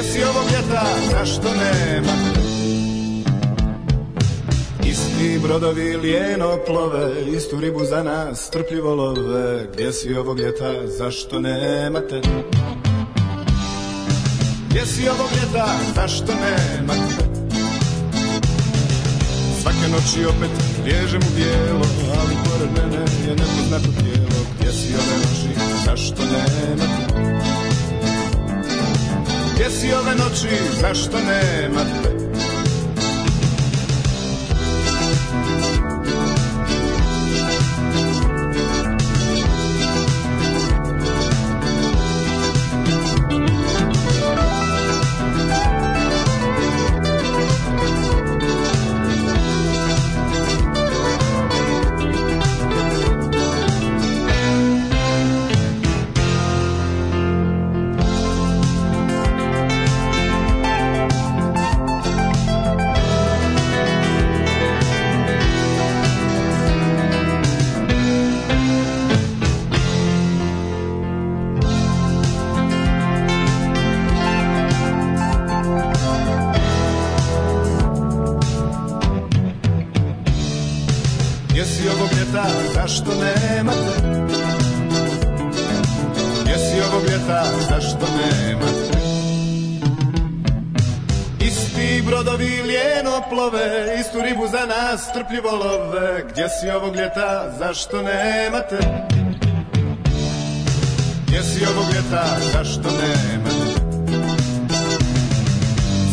Gdje si ovog ljeta, zašto nema? Isti brodovi lijeno plove, istu ribu za nas strpljivo love. Gdje si ovog ljeta, zašto nema te Gdje si ovog ljeta, zašto nema nemate? Svake noći opet liježem u bijelo, ali pored mene je nepoznato tijelo. Gdje si ove noći, zašto nema te desio si ove noći, zašto nema te? strpljivo love Gdje si ovog ljeta, zašto nemate? Gdje si ovog ljeta, zašto nemate?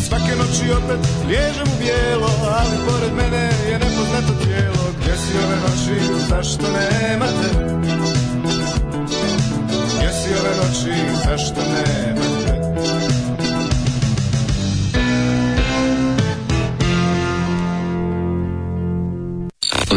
Svake noći opet liježem u bijelo Ali pored mene je nepoznato tijelo Gdje si ove noći, zašto nemate? Gdje si ove noći, zašto nemate?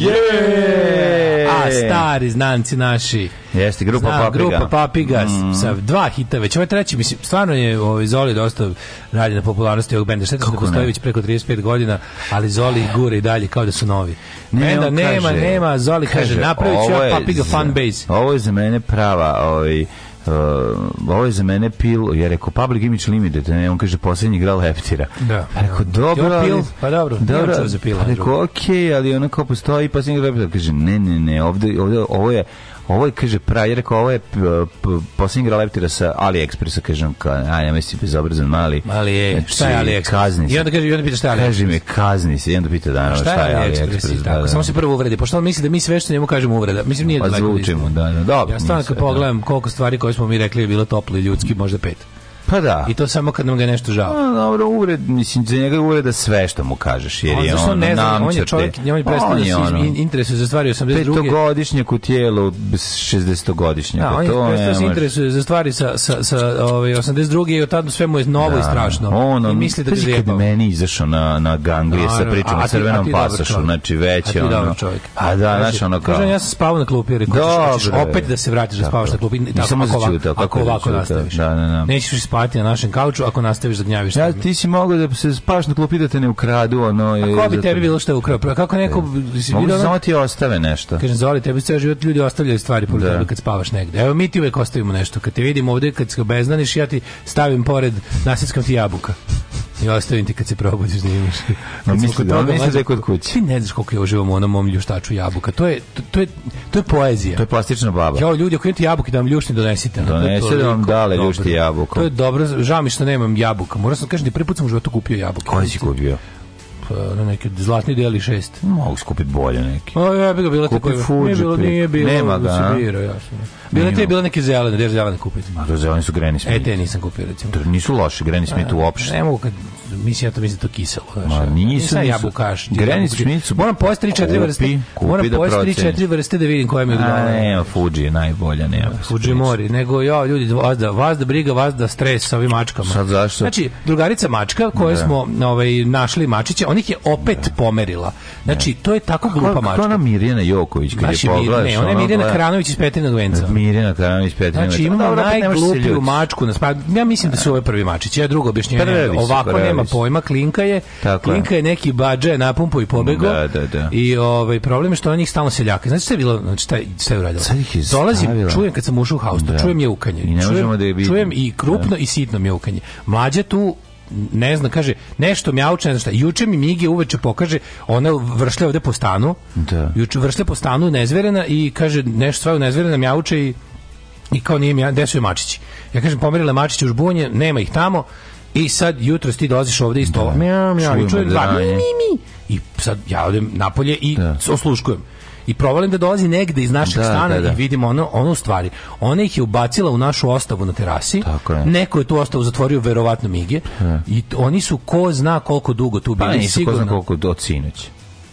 Yeah! A stari znanci naši. Jeste, grupa Znam, Papiga. Grupa Papigas mm. sa dva hita već. ovaj treći, mislim, stvarno je ovaj, Zoli dosta radi na popularnosti ovog benda. Šteta što ne postoji već preko 35 godina, ali Zoli gure i dalje kao da su novi. Ne, benda nema, nema, Zoli kaže, kaže napravit ću ja Papiga fanbase. Ovo je za mene prava, ovaj, uh, ovo je za mene pil, je rekao Public Image Limited, ne, on kaže poslednji igral Heftira. Da. Pa rekao, dobro, ali, pil, pa dobro, dobro, za pila. Pa rekao, okej, okay, ali ono kao postoji pa poslednji igral Heftira. Kaže, ne, ne, ne, ovde, ovde, ovo je, Ovo je, kaže, pravi, rekao, ovo je posljednji leptira sa AliExpressa, on, ka, aj, ja mislim, bezobrazan mali. Mali je, znači, šta je AliExpress? Kazni se. I onda kaže, i onda pita šta je AliExpress? Kaže mi, kazni se, i onda pita da, šta, je AliExpress? Tako, da, da, samo se prvo uvredi, pošto on misli da mi sve što njemu kažemo uvreda. Mislim, nije pa da zvučimo, da, da, dobro. Ja stvarno kad da. pogledam koliko stvari koje smo mi rekli je bilo toplo i ljudski, možda pet. Pa da. I to samo kad nam ga nešto žao. No, dobro, uvred, mislim, za njega je uvreda sve što mu kažeš. Jer on, je on, ne zna, on je čovjek, njemu je prestano da se ono, interesuje za stvari 82. Petogodišnjak u tijelu 60-godišnjaka. Da, on je prestano da se interesuje za stvari sa, sa, sa ovaj, 82. i od tada sve mu je novo da, i strašno. On, on, I misli da je kad meni izašao na, na ganglije sa pričom o crvenom pasošu, znači već je ono... čovjek. A da, znači ono kao... Kažem, ja sam spavao na klupi, jer opet da se vratiš da spavaš na klupi. Nisam ovako nastaviš. Da, Nećeš spavati na našem kauču ako nastaviš da gnjaviš. Ja, ti si mogao da se spaš na klupi da te ne ukradu. Ono, je, a ko bi tebi bilo što ukrao? Kako neko... E, si Mogu ono... samo ti ostave nešto. Kažem, zoli, tebi ceo život ljudi ostavljaju stvari pored da. kad spavaš negde. Evo, mi ti uvek ostavimo nešto. Kad te vidim ovde, kad se obeznaniš, ja ti stavim pored, nasickam ti jabuka. I ostavim ti kad se probudiš da imaš. No, misli da, toga, misli da je kod kuće. Ti ne znaš koliko ja uživam u onom mom ljuštaču jabuka. To je, to, to je, to je poezija. To je plastična baba. Jo, ljudi, ako imate jabuke da vam ljušni donesite. Donese da vam dale ljušti jabuku. To je dobro, žao mi što nemam jabuka. Moram sam da kažem da prvi put sam u životu kupio jabuke. Koji si kupio? Uh, na neke zlatni deli 6. Mogu skupiti bolje neki. O, ja, bih ga bila tako. Nije bilo, nije bilo. Nema da ga, da biro, ja sam. Bila te bila neki zelene, gdje zelene kupiti. Ma, zelene su Granny Smith. E, te nisam kupio, recimo. To nisu loše, Granny Smith uopšte. Ne mogu kad, mislim, ja to mislim da to kiselo. Ma, nisu. Nisam jabukaš. Granny Smith su... Moram pojesti tri, četiri vrste. Moram da pojesti tri, četiri vrste da vidim koja mi odgovara. A, nema, Fuji je najbolja, ne Fuji mori, nego, ja, ljudi, vas da, vas da briga, vas da stres sa ovim mačkama. Sad zašto? Znači, drugarica mačka, koje smo ovaj, našli mačiće, on ih je opet pomerila. Znači, to je tako glupa mačka. Kako ona Mirjana Joković, kad znači, je pogledaš? Ne, ona je Mirjana Kranović iz Petrina Duenca. Mirjana Kranović iz Petrina Znači, imamo pa najgluplju mačku. Na spad... Ja mislim da su ove prvi mačići. Ja drugo objašnjenje. Prvi Ovako prvi nema pojma. Klinka je, tako klinka je neki badže napumpo i pobego. Da, da, da. I ovaj, problem je što ona njih stalno seljaka. Znači, šta je bilo, znači, šta, šta je uradila? Dolazim, čujem kad sam ušao u haus, da. čujem je ukanje. Čujem, da je čujem i krupno da. i sitno mjaukanje. Mlađa tu ne znam, kaže, nešto mjauče, ne znam šta. Juče mi Migi uveče pokaže, ona vršlja ovde po stanu, da. juče vršlja po stanu nezverena i kaže, nešto svoje nezverena mjauče i i kao nije mi, gde su je mačići? Ja kažem, pomerile mačići u žbunje, nema ih tamo, i sad jutro ti dolaziš ovde isto, da. mjau, mjau, i čujem dva, mi, mi, mi. I sad ja odem napolje i da. osluškujem i provalim da dolazi negde iz našeg da, da stana da, da. i vidimo ono, ono u stvari. Ona ih je ubacila u našu ostavu na terasi. Tako je. Neko je tu ostavu zatvorio, verovatno Migi Ja. I oni su ko zna koliko dugo tu pa bili. Pa nisu sigurno. ko zna koliko do sinoć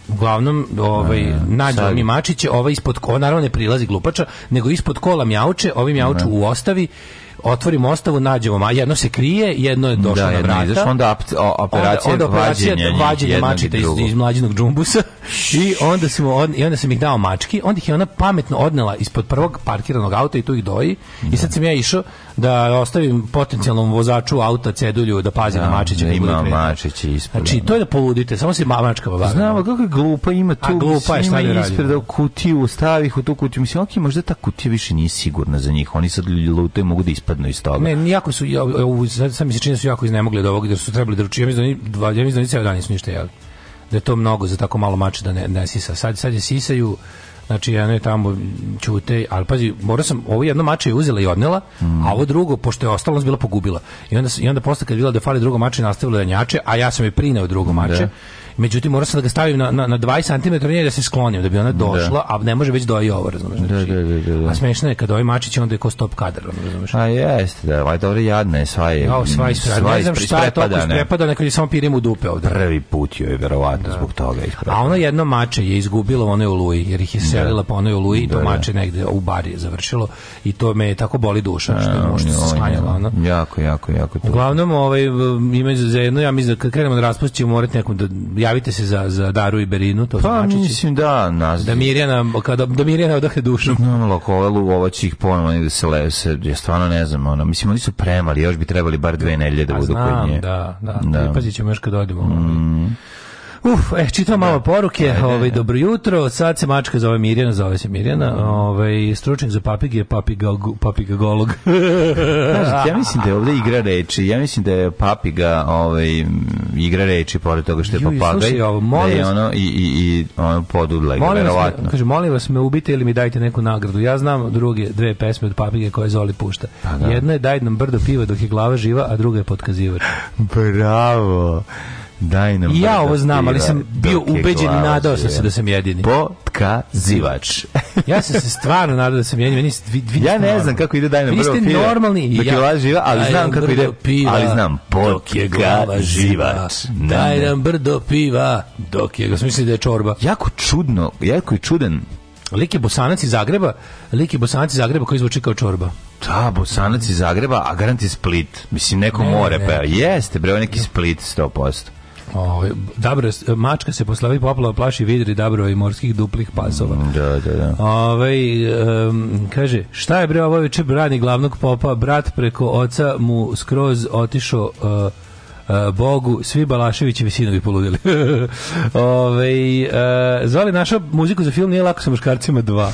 uglavnom ovaj da, da. nađe mi mačiće, ova ispod kola naravno ne prilazi glupača, nego ispod kola mjauče, ovi mjauču u ostavi otvorimo ostavu, nađemo, a jedno se krije, jedno je došlo da, na vrata. Izaš, onda operacija, onda, onda operacija vađenja, mačita iz, iz mlađenog džumbusa i onda, smo, on, i onda sam ih dao mački, onda ih je ona pametno odnela ispod prvog parkiranog auta i tu ih doji da. i sad sam ja išao da ostavim potencijalnom vozaču auta cedulju da pazi ja, na da, mačića. Da ima mačić ispred. Znači, da. to je da poludite, samo se mačka bava. Znamo kako je glupa, ima tu, A, glupa je, šta ima ispred da kutiju, stavih u tu kutiju. Mislim, ok, možda ta kutija više nije sigurna za njih. Oni sad lute mogu da ispadnu iz toga. Ne, jako su, sad, sad mi se čini su jako iznemogli od ovoga, jer su trebali da ručuju. Ja mislim da oni, ja mislim da oni ceo dan nisu ništa jeli da je to mnogo za tako malo mače da ne, ne sisa. Sad, sad je sisaju, Znači, jedno je tamo ćute, ali pazi, morao sam, ovo jedno mače je uzela i odnela, mm. a ovo drugo, pošto je ostalo, bila pogubila. I onda, i onda posle kad je bila da fali drugo mače, nastavila da njače, a ja sam je prineo drugo mače. Da međutim morao sam da ga stavim na, na, na 20 cm nje da se sklonim, da bi ona da. došla, da. a ne može već doji da ovo, razumeš? Da, znači, da, da, da, da. A smešno je kad doji Mačić, onda je ko stop kadar, razumeš? A jeste, da, ovaj dobro jadna sva je... Ja, mm, sva je, sva ne znam šta je toliko isprepadana, kad je samo pirim u dupe ovde. Prvi put joj je verovatno da. zbog toga isprepadana. A ono jedno mače je izgubilo u onoj u jer ih je selila da. pa ono je i to mače negde u bari je završilo i to me tako boli duša, što je možda se sklanjala, ono. Jako, jako, jako. Uglavnom, ovaj, ima za jedno, ja mislim da kad krenemo da raspustićemo, morate nekom da javite se za, za Daru i Berinu, to pa, znači. mislim da, nas. Da Mirjana, kada, da Mirjana odahne dušu. Normalno, lokovelu ova će ih ponovno da se lese, ja stvarno ne znam, ona mislim, oni su premali, još bi trebali bar dve nedelje da budu kod nje. da, da, da. Pazit ćemo još kad odemo. Mm. Uf, eh, čitam malo da. poruke. Da, da, ovaj, dobro jutro. Sad se mačka zove Mirjana, zove se Mirjana. Mhm. Ovaj, stručnik za papige papiga, papigog, papigagolog. ja mislim da je ovde igra reči. Ja mislim da je papiga ovaj, igra reči, pored toga što je Juj, papagaj. da je ono i, i, i ono podudla molim verovatno. me, kaže, molim vas me ubite ili mi dajte neku nagradu. Ja znam druge dve pesme od papige koje Zoli pušta. Pa, Jedna je daj nam brdo piva dok je glava živa, a druga je potkazivač. Bravo! Daj nam I ja ovo znam, ali sam bio ubeđen i nadao sam se da sam jedini. Potkazivač. ja sam se stvarno nadao da sam jedini. Meni, vi, vi ja ne znam kako ide daj nam brvo fira. normalni i ja. Dok živa, ali znam kako ide. Piva, ali znam, je potkazivač. Daj nam brdo piva dok je, ga smo da je čorba. Jako čudno, jako je čudan Lik je bosanac iz Zagreba, lik je bosanac iz Zagreba koji zvuči kao čorba. Da, bosanac iz Zagreba, a garanti Split. Mislim, neko ne, more, ne. pa jeste, bre, neki Split 100%. Ovaj dabra mačka se poslavi poplava plaši vidri dabrova i morskih duplih pasova. Mm, da, da, da. Ovaj um, kaže šta je bre ovo juče brani glavnog popa brat preko oca mu skroz otišao uh, Eh, Bogu, svi Balaševićevi sinovi poludili. Ove, e, eh, Zoli našao muziku za film Nije lako sa muškarcima 2.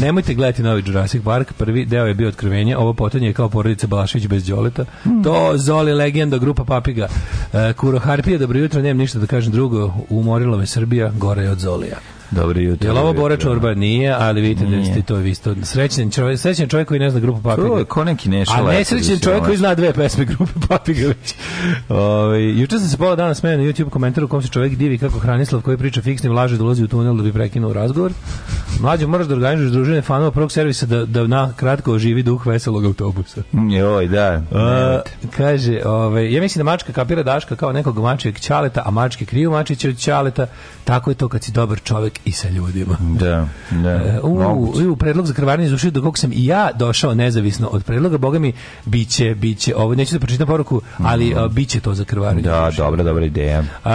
Nemojte gledati novi Jurassic Park, prvi deo je bio otkrivenje, ovo potanje je kao porodica Balašević bez Đoleta. Mm. To Zoli legenda, grupa Papiga. E, Kuro Harpija, dobro jutro, nemam ništa da kažem drugo, umorila me Srbija, gore je od Zolija. Dobro jutro. Jel ovo Bora Čorba? Nije, ali vidite da ste to vi ste srećan čovjek, srećan čovjek koji ne zna grupu Papiga. To je ko neki nešao. A nesrećan čovjek koji zna dve pesme grupe Papiga. Ovaj juče sam se pola dana smejao na YouTube komentaru u kom se čovjek divi kako Hranislav koji priča fiksnim laži dolazi u tunel da bi prekinuo razgovor. Mlađe moraš da organizuješ družine fanova prvog servisa da da na kratko oživi duh veselog autobusa. Joj, da. A, kaže, ovaj ja mislim da mačka kapira daška kao nekog mačijeg ćaleta, a mačke kriju mačiće od ćaleta. Tako je to kad si dobar čovjek i sa ljudima. Da, da. E, u, u predlog za krvarnje izušio da kog sam i ja došao nezavisno od predloga, boga mi, biće, biće, ovo neću da pročitam poruku, ali mhm. a, biće to za krvarnje. Da, dobra, dobra ideja. A,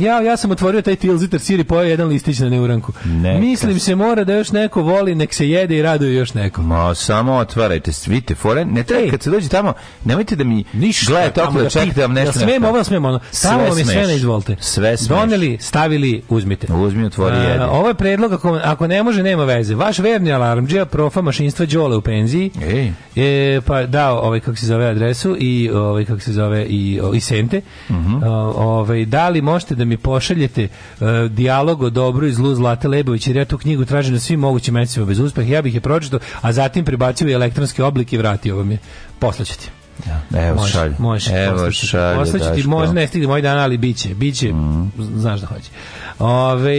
ja, ja sam otvorio taj tilziter sir i pojao jedan listić na neuranku. Neka. Mislim se mora da još neko voli, nek se jede i raduje još neko. Ma, samo otvarajte, svite, fore, ne treba Ej. kad se dođe tamo, nemojte da mi Ništa, gledate okolo, da čekajte da vam nešto. Ja smem ovo, smem ono. Samo mi sve na izvolite. Sve smeš. Doneli, stavili, uzmite otvorite. Uzmi, otvori jedi. Ovo je predlog, ako, ako ne može, nema veze. Vaš verni alarmđija, profa mašinstva Đole u penziji, Ej. Je, pa dao, ovaj, kako se zove, adresu i, ovaj, kako se zove, i, i sente. Uh mhm. -huh. ovaj, da li možete da mi pošaljete uh, dijalog o dobru i zlu Zlate Lebović, jer ja tu knjigu tražim na svim mogućim mesecima bez uspeha. Ja bih je pročitao, a zatim prebacio i elektronske oblike i vratio vam je. Poslaću ti. Ja, Evo možeš, šalje. Možeš Evo šalje, Ostaću ti, možda ne stigne moj dan, ali biće. Biće, mm. znaš da hoće. Ove,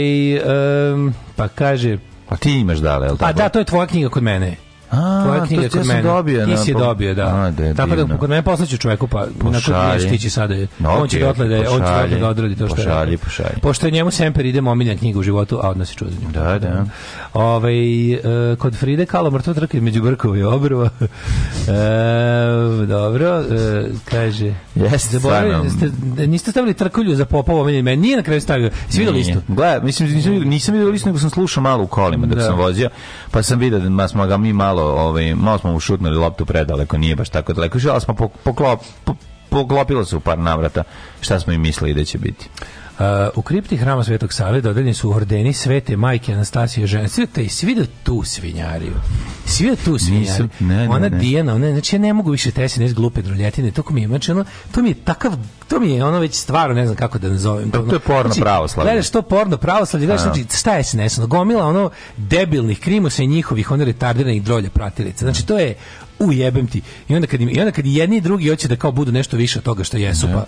um, pa kaže... Pa ti imaš dale, je li pa tako? A da, to je tvoja knjiga kod mene. A, tvoja knjiga to kod mene. Dobio, ti da, si je pa- dobio, da. A, da Tako da kod mene poslaću čoveku, pa na nešto tići sada. No, on će dotle da, on će dotle da odradi to što je. Pošalji, pošalji. Pošto je njemu semper ide omiljan knjiga u životu, a odnosi nas je čudan. Da, da. Ove, ovaj, eh, kod Fride Kalo mrtvo trka između brkova i obrva. e, dobro, e, kaže. Jeste, zaboravili, ste, niste stavili trkulju za popovo meni, meni nije na kraju stavio. Jesi vidio listu? Gle, mislim, nisam, nisam vidio listu, nego sam slušao malo u kolima dok da. sam vozio, pa sam vidio da smo ga mi malo malo, ovaj, malo smo mu šutnuli loptu predaleko, nije baš tako daleko, ali smo poklop, poklopilo se u par navrata šta smo i mislili da će biti. Uh, u kripti hrama Svetog Save dodeljeni su ordeni Svete Majke Anastasije žene. Žensveta i svi da tu svinjariju. Svi da tu svinjariju. Ne, ne, ona ne. Dijana, ona, znači ja ne mogu više tesiti iz glupe droljetine, to mi je, znači ono, to mi je takav, to mi je ono već stvarno, ne znam kako da nazovem. To, to je znači, porno znači, pravoslavlje. Gledaš to porno pravoslavlje, gledaš, znači, šta je snesno? Gomila ono debilnih krimosa i njihovih, onih retardiranih drolja pratilica. Znači, to je ujebem ti. I onda kad, im, i onda kad jedni i drugi hoće da kao budu nešto više od toga što jesu, pa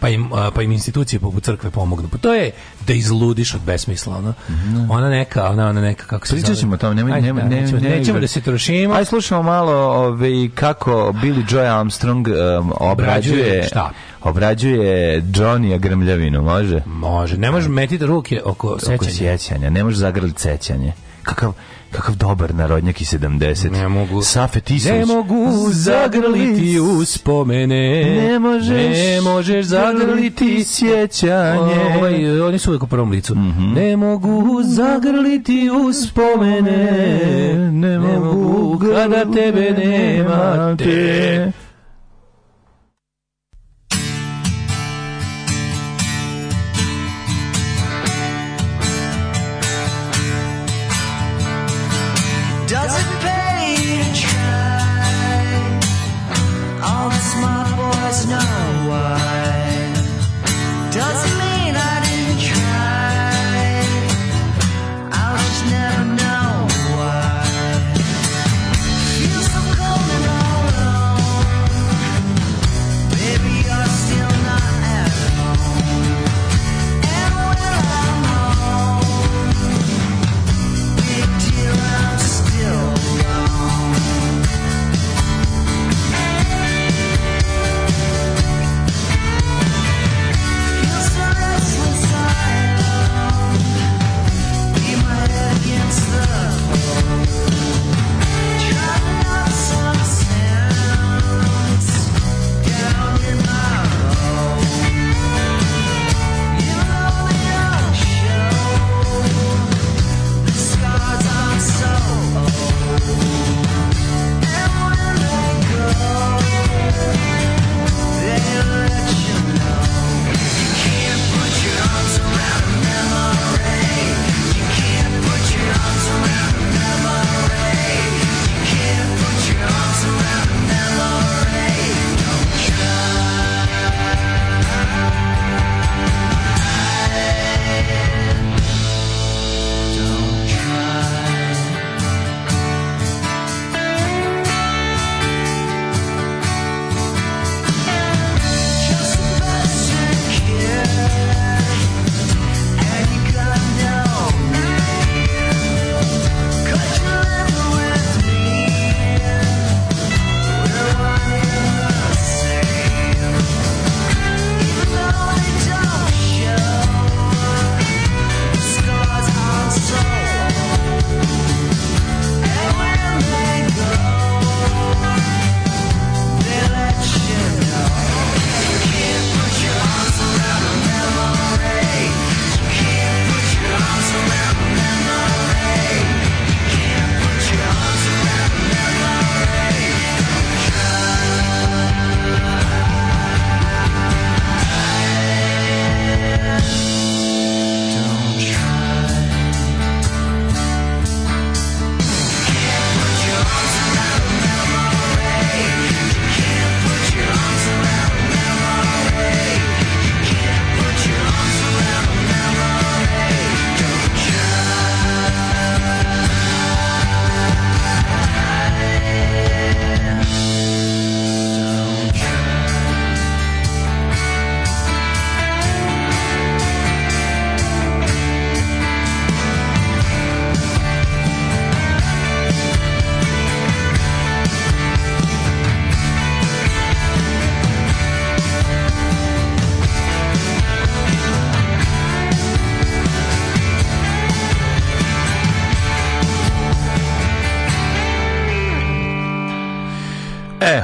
pa im, pa im institucije poput crkve pomognu. Pa to je da izludiš od besmisla, ono. Mm. Ona neka, ona, ona neka, kako se Pričat ćemo tamo, nemoj, nemoj, da, nemoj, nećemo, nećemo da se trošimo. Aj slušamo malo ove, ovaj, kako Billy Joy Armstrong um, obrađuje, šta? obrađuje Johnny Grmljavinu, može? Može, ne može metiti ruke oko sećanja. Oko sećanja, ne može zagrliti sećanje. Kakav, Kakav dobar narodnjak i 70. Ne mogu. Safe Tisović. Ne mogu zagrliti uspomene. Ne možeš. Ne možeš zagrliti sjećanje. Ovaj, oni su uvijek u prvom licu. Mm -hmm. Ne mogu zagrliti uspomene. Ne, ne mogu kada tebe nema te.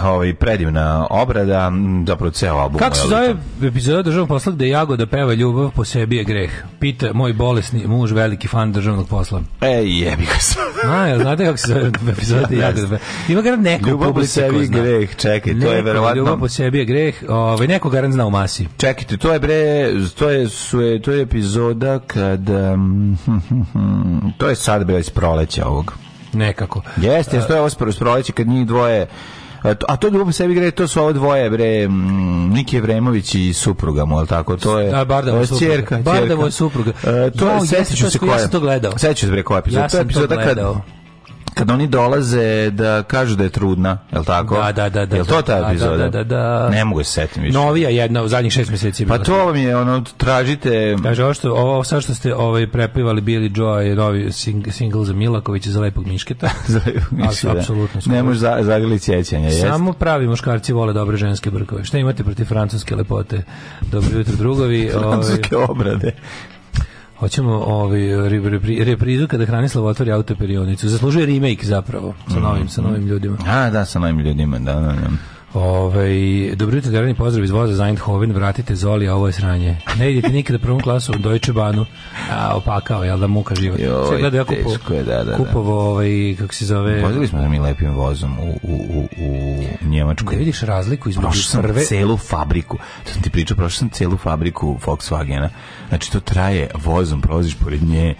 je ovaj, predivna obrada, zapravo ceo album. Kako se zove epizoda državnog posla gde Jagoda peva ljubav po sebi je greh? Pita moj bolesni muž, veliki fan državnog posla. E, jebi ga se. A, jel znate kako se zove epizoda ja, Jagoda peva? Ima ga neko Ljubav po sebi je greh, čekaj, neko, to je verovatno. Ljubav po sebi je greh, ovaj, neko garant zna u masi. Čekajte, to je bre, to je, su, to je epizoda kad, um, to je sad bre iz proleća ovog nekako. Jeste, to je ovo proleća kad njih dvoje E, a to ljubav sebi gre, to su ovo dvoje, bre, Niki Vremović i supruga mu, ali tako, to je... Da, Bardavo je supruga. Bardavo je supruga. E, to je, sećaću se koja... Ja sam to gledao. Sećaću se, bre, koja epizoda. Ja sam to gledao kad oni dolaze da kažu da je trudna, je li tako? Da, da, da. da je li to da, ta da, da, epizoda? Da, da, da, da. Ne mogu se setim više. Novija jedna u zadnjih šest meseci. Pa to vam je, ono, tražite... Kaže, ovo, što, ovo sad što ste ovaj, prepivali Billy Joe je novi sing, single za Milakovića za lepog mišketa. za lepog mišketa. Apsolutno. Ne može za, zagrli cjećanje, Samo pravi muškarci vole dobre ženske brkove. Šta imate protiv francuske lepote? Dobro jutro, drugovi. Francuske ovaj- obrade. Hoćemo ovaj repri, reprizu kada Hranislav otvori autoperionicu. Zaslužuje remake zapravo sa mm. novim, sa novim ljudima. A, da, sa novim ljudima, da, da, da. Ove, ovaj, dobro jutro, derani pozdrav iz voza za Eindhoven, vratite Zoli, ovo je sranje. Ne idete nikada prvom klasu u Deutsche Bahnu, a opakao, jel da muka život. Joj, Sve gleda, ja kupo, je, da, da, da. kupovo, ovaj, kako se zove... Vozili smo da mi lepim vozom u, u, u, u Njemačku. Da vidiš razliku između prošao sam prve... celu fabriku, to sam ti pričao, prošao sam celu fabriku Volkswagena, znači to traje vozom, prolaziš pored nje,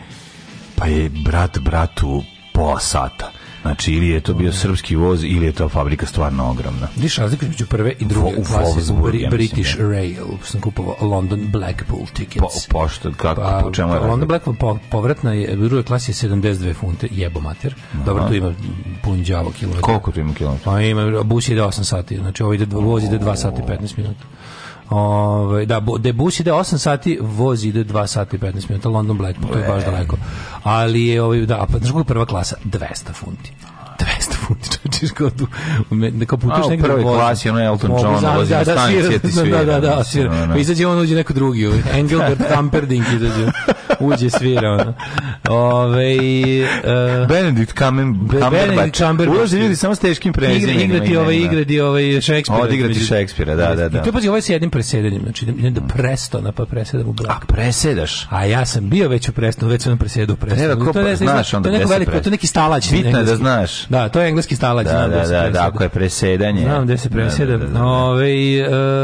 pa je brat bratu pola sata Znači, ili je to bio mm. srpski voz, ili je to fabrika stvarno ogromna. Viš razliku između prve i druge u, u klase, u Bri British ja. Da. Rail, sam kupovao London Blackpool tickets. Po, pošto, kako, pa, po čemu je London razliku? Blackpool po, povratna je, u drugoj klasi je 72 funte, jebo mater. Aha. Dobro, tu ima pun djavo kilometra. Koliko tu ima kilometra? Pa ima, bus ide 8 sati, znači ovo ide, voz ide 2 sati 15 minuta. Ove, da, Debus da ide 8 sati, voz ide 2 sati i 15 minuta, London Blackpool, to je baš daleko. Ali je, ovaj, da, pa znaš prva klasa? 200 funti. 200 funti, čoveče, kao tu, kao putuješ negdje. A, u prvoj klasi, ono Elton John, da, vozi da, na da, stanici, da, da, da, da, da, Pa izađe on, uđe neko drugi, ovaj, Engelbert Humperdinck izađe uđe svira ono. Ove, uh, Benedict Kamen, Benedict Cumberbatch. Ulaze ljudi samo s teškim prezimenima. Igra, igrati ovaj igrati ovaj Šekspira. Odigrati Šekspira, da, da, da. I to pazi, ovaj sa jednim presedanjem, znači idem da- da presto na pa presedam u Black. A presedaš? A ja sam bio već u Prestonu, već sam presedao u pa Prestonu. Treba, ko, to je, znaš, onda to je neko veliko, to je neki stalač. Bitno je da znaš. Da, to je engleski stalač. Da, da, da, da, ako je presedanje. Znam gde se presedam. Da, da, da, da, da. Ove,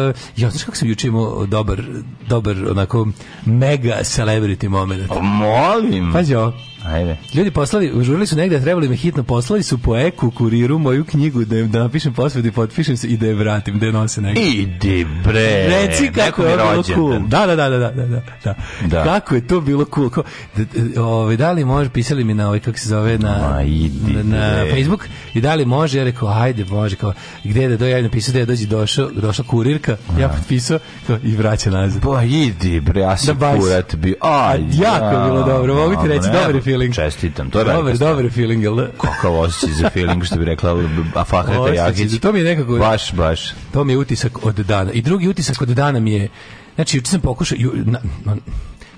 uh, ja, znaš kako sam juče imao dobar, dobar, onako, mega celebrity moment moment. Molim. Pazi ovo. Ajde. Ljudi poslali, žurili su negde, trebali me hitno, poslali su po eku kuriru moju knjigu da, da napišem posvedu i potpišem se i da je vratim, da je nose negde. Idi bre! Reci kako je bilo cool. Da, da, da, da, da, da, da, da. Kako je to bilo cool. Ko, da, ove, ovaj, da li može, pisali mi na ovaj, kako se zove, na, Ma, idi na, na Facebook i da li može, ja rekao, ajde, može, kao, gde da dojavim napisao, da je dođi došao, došla kurirka, A. ja potpisao kao, i vraća nazad. Pa idi bre, ja da si da, kurat bi, aj, jako ja, bilo dobro, mogu ti reći, dobro je feeling. Čestitam, to je dobar, dobar feeling, jel da? Kakav osjećaj za feeling, što bi rekla Afahreta Jakić. To mi je nekako... Baš, baš. To mi je utisak od dana. I drugi utisak od dana mi je... Znači, juče sam pokušao... Ju, na, na,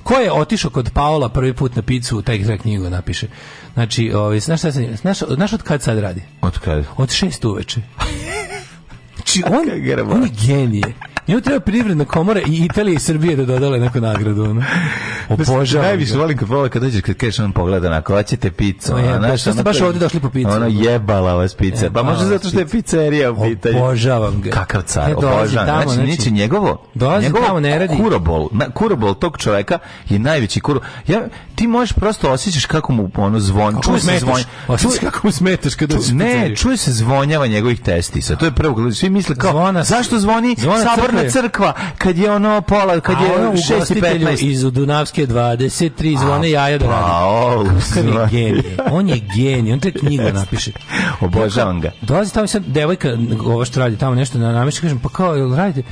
ko je otišao kod Paola prvi put na picu, taj za knjigu napiše. Znači, ovaj, znaš, šta sam, znaš, znaš od kad sad radi? Od kad? Od šest uveče. znači, on, on je genije. Njemu treba privredna komora i Italija i Srbije da dodale neku nagradu. Ono. Obožavam. Najviše ga. volim kad volim kad dođeš kad kažeš on pogleda na hoćete picu. No, je, znaš, što ste baš ovde došli po picu. Ona jebala vas pica. E, pa možda zato što je pizzerija u Italiji. Obožavam ga. Kakav car, e, obožavam. Tamo, znači, znači neći njegovo, dolazi njegovo tamo ne radi. kurobol, na, kurobol tog čoveka je najveći kuro. Ja, ti možeš prosto osjećaš kako mu ono zvon, čuje se zvon. Osjećaš kako mu smetaš kad Ne, čuje se zvonjava njegovih testisa. To je prvo, svi misle kao, zašto zvoni? Zvona crkva, crkva, kad je ono pola, kad je 6 i 15. iz Dunavske 23 zvone jaja da radi. Wow, Kakav je genije. On je genije, on te knjigu napiše. Obožavam ga. Dolazi tamo sad devojka, ovo što radi tamo nešto na namješću, kažem, pa kao, radite,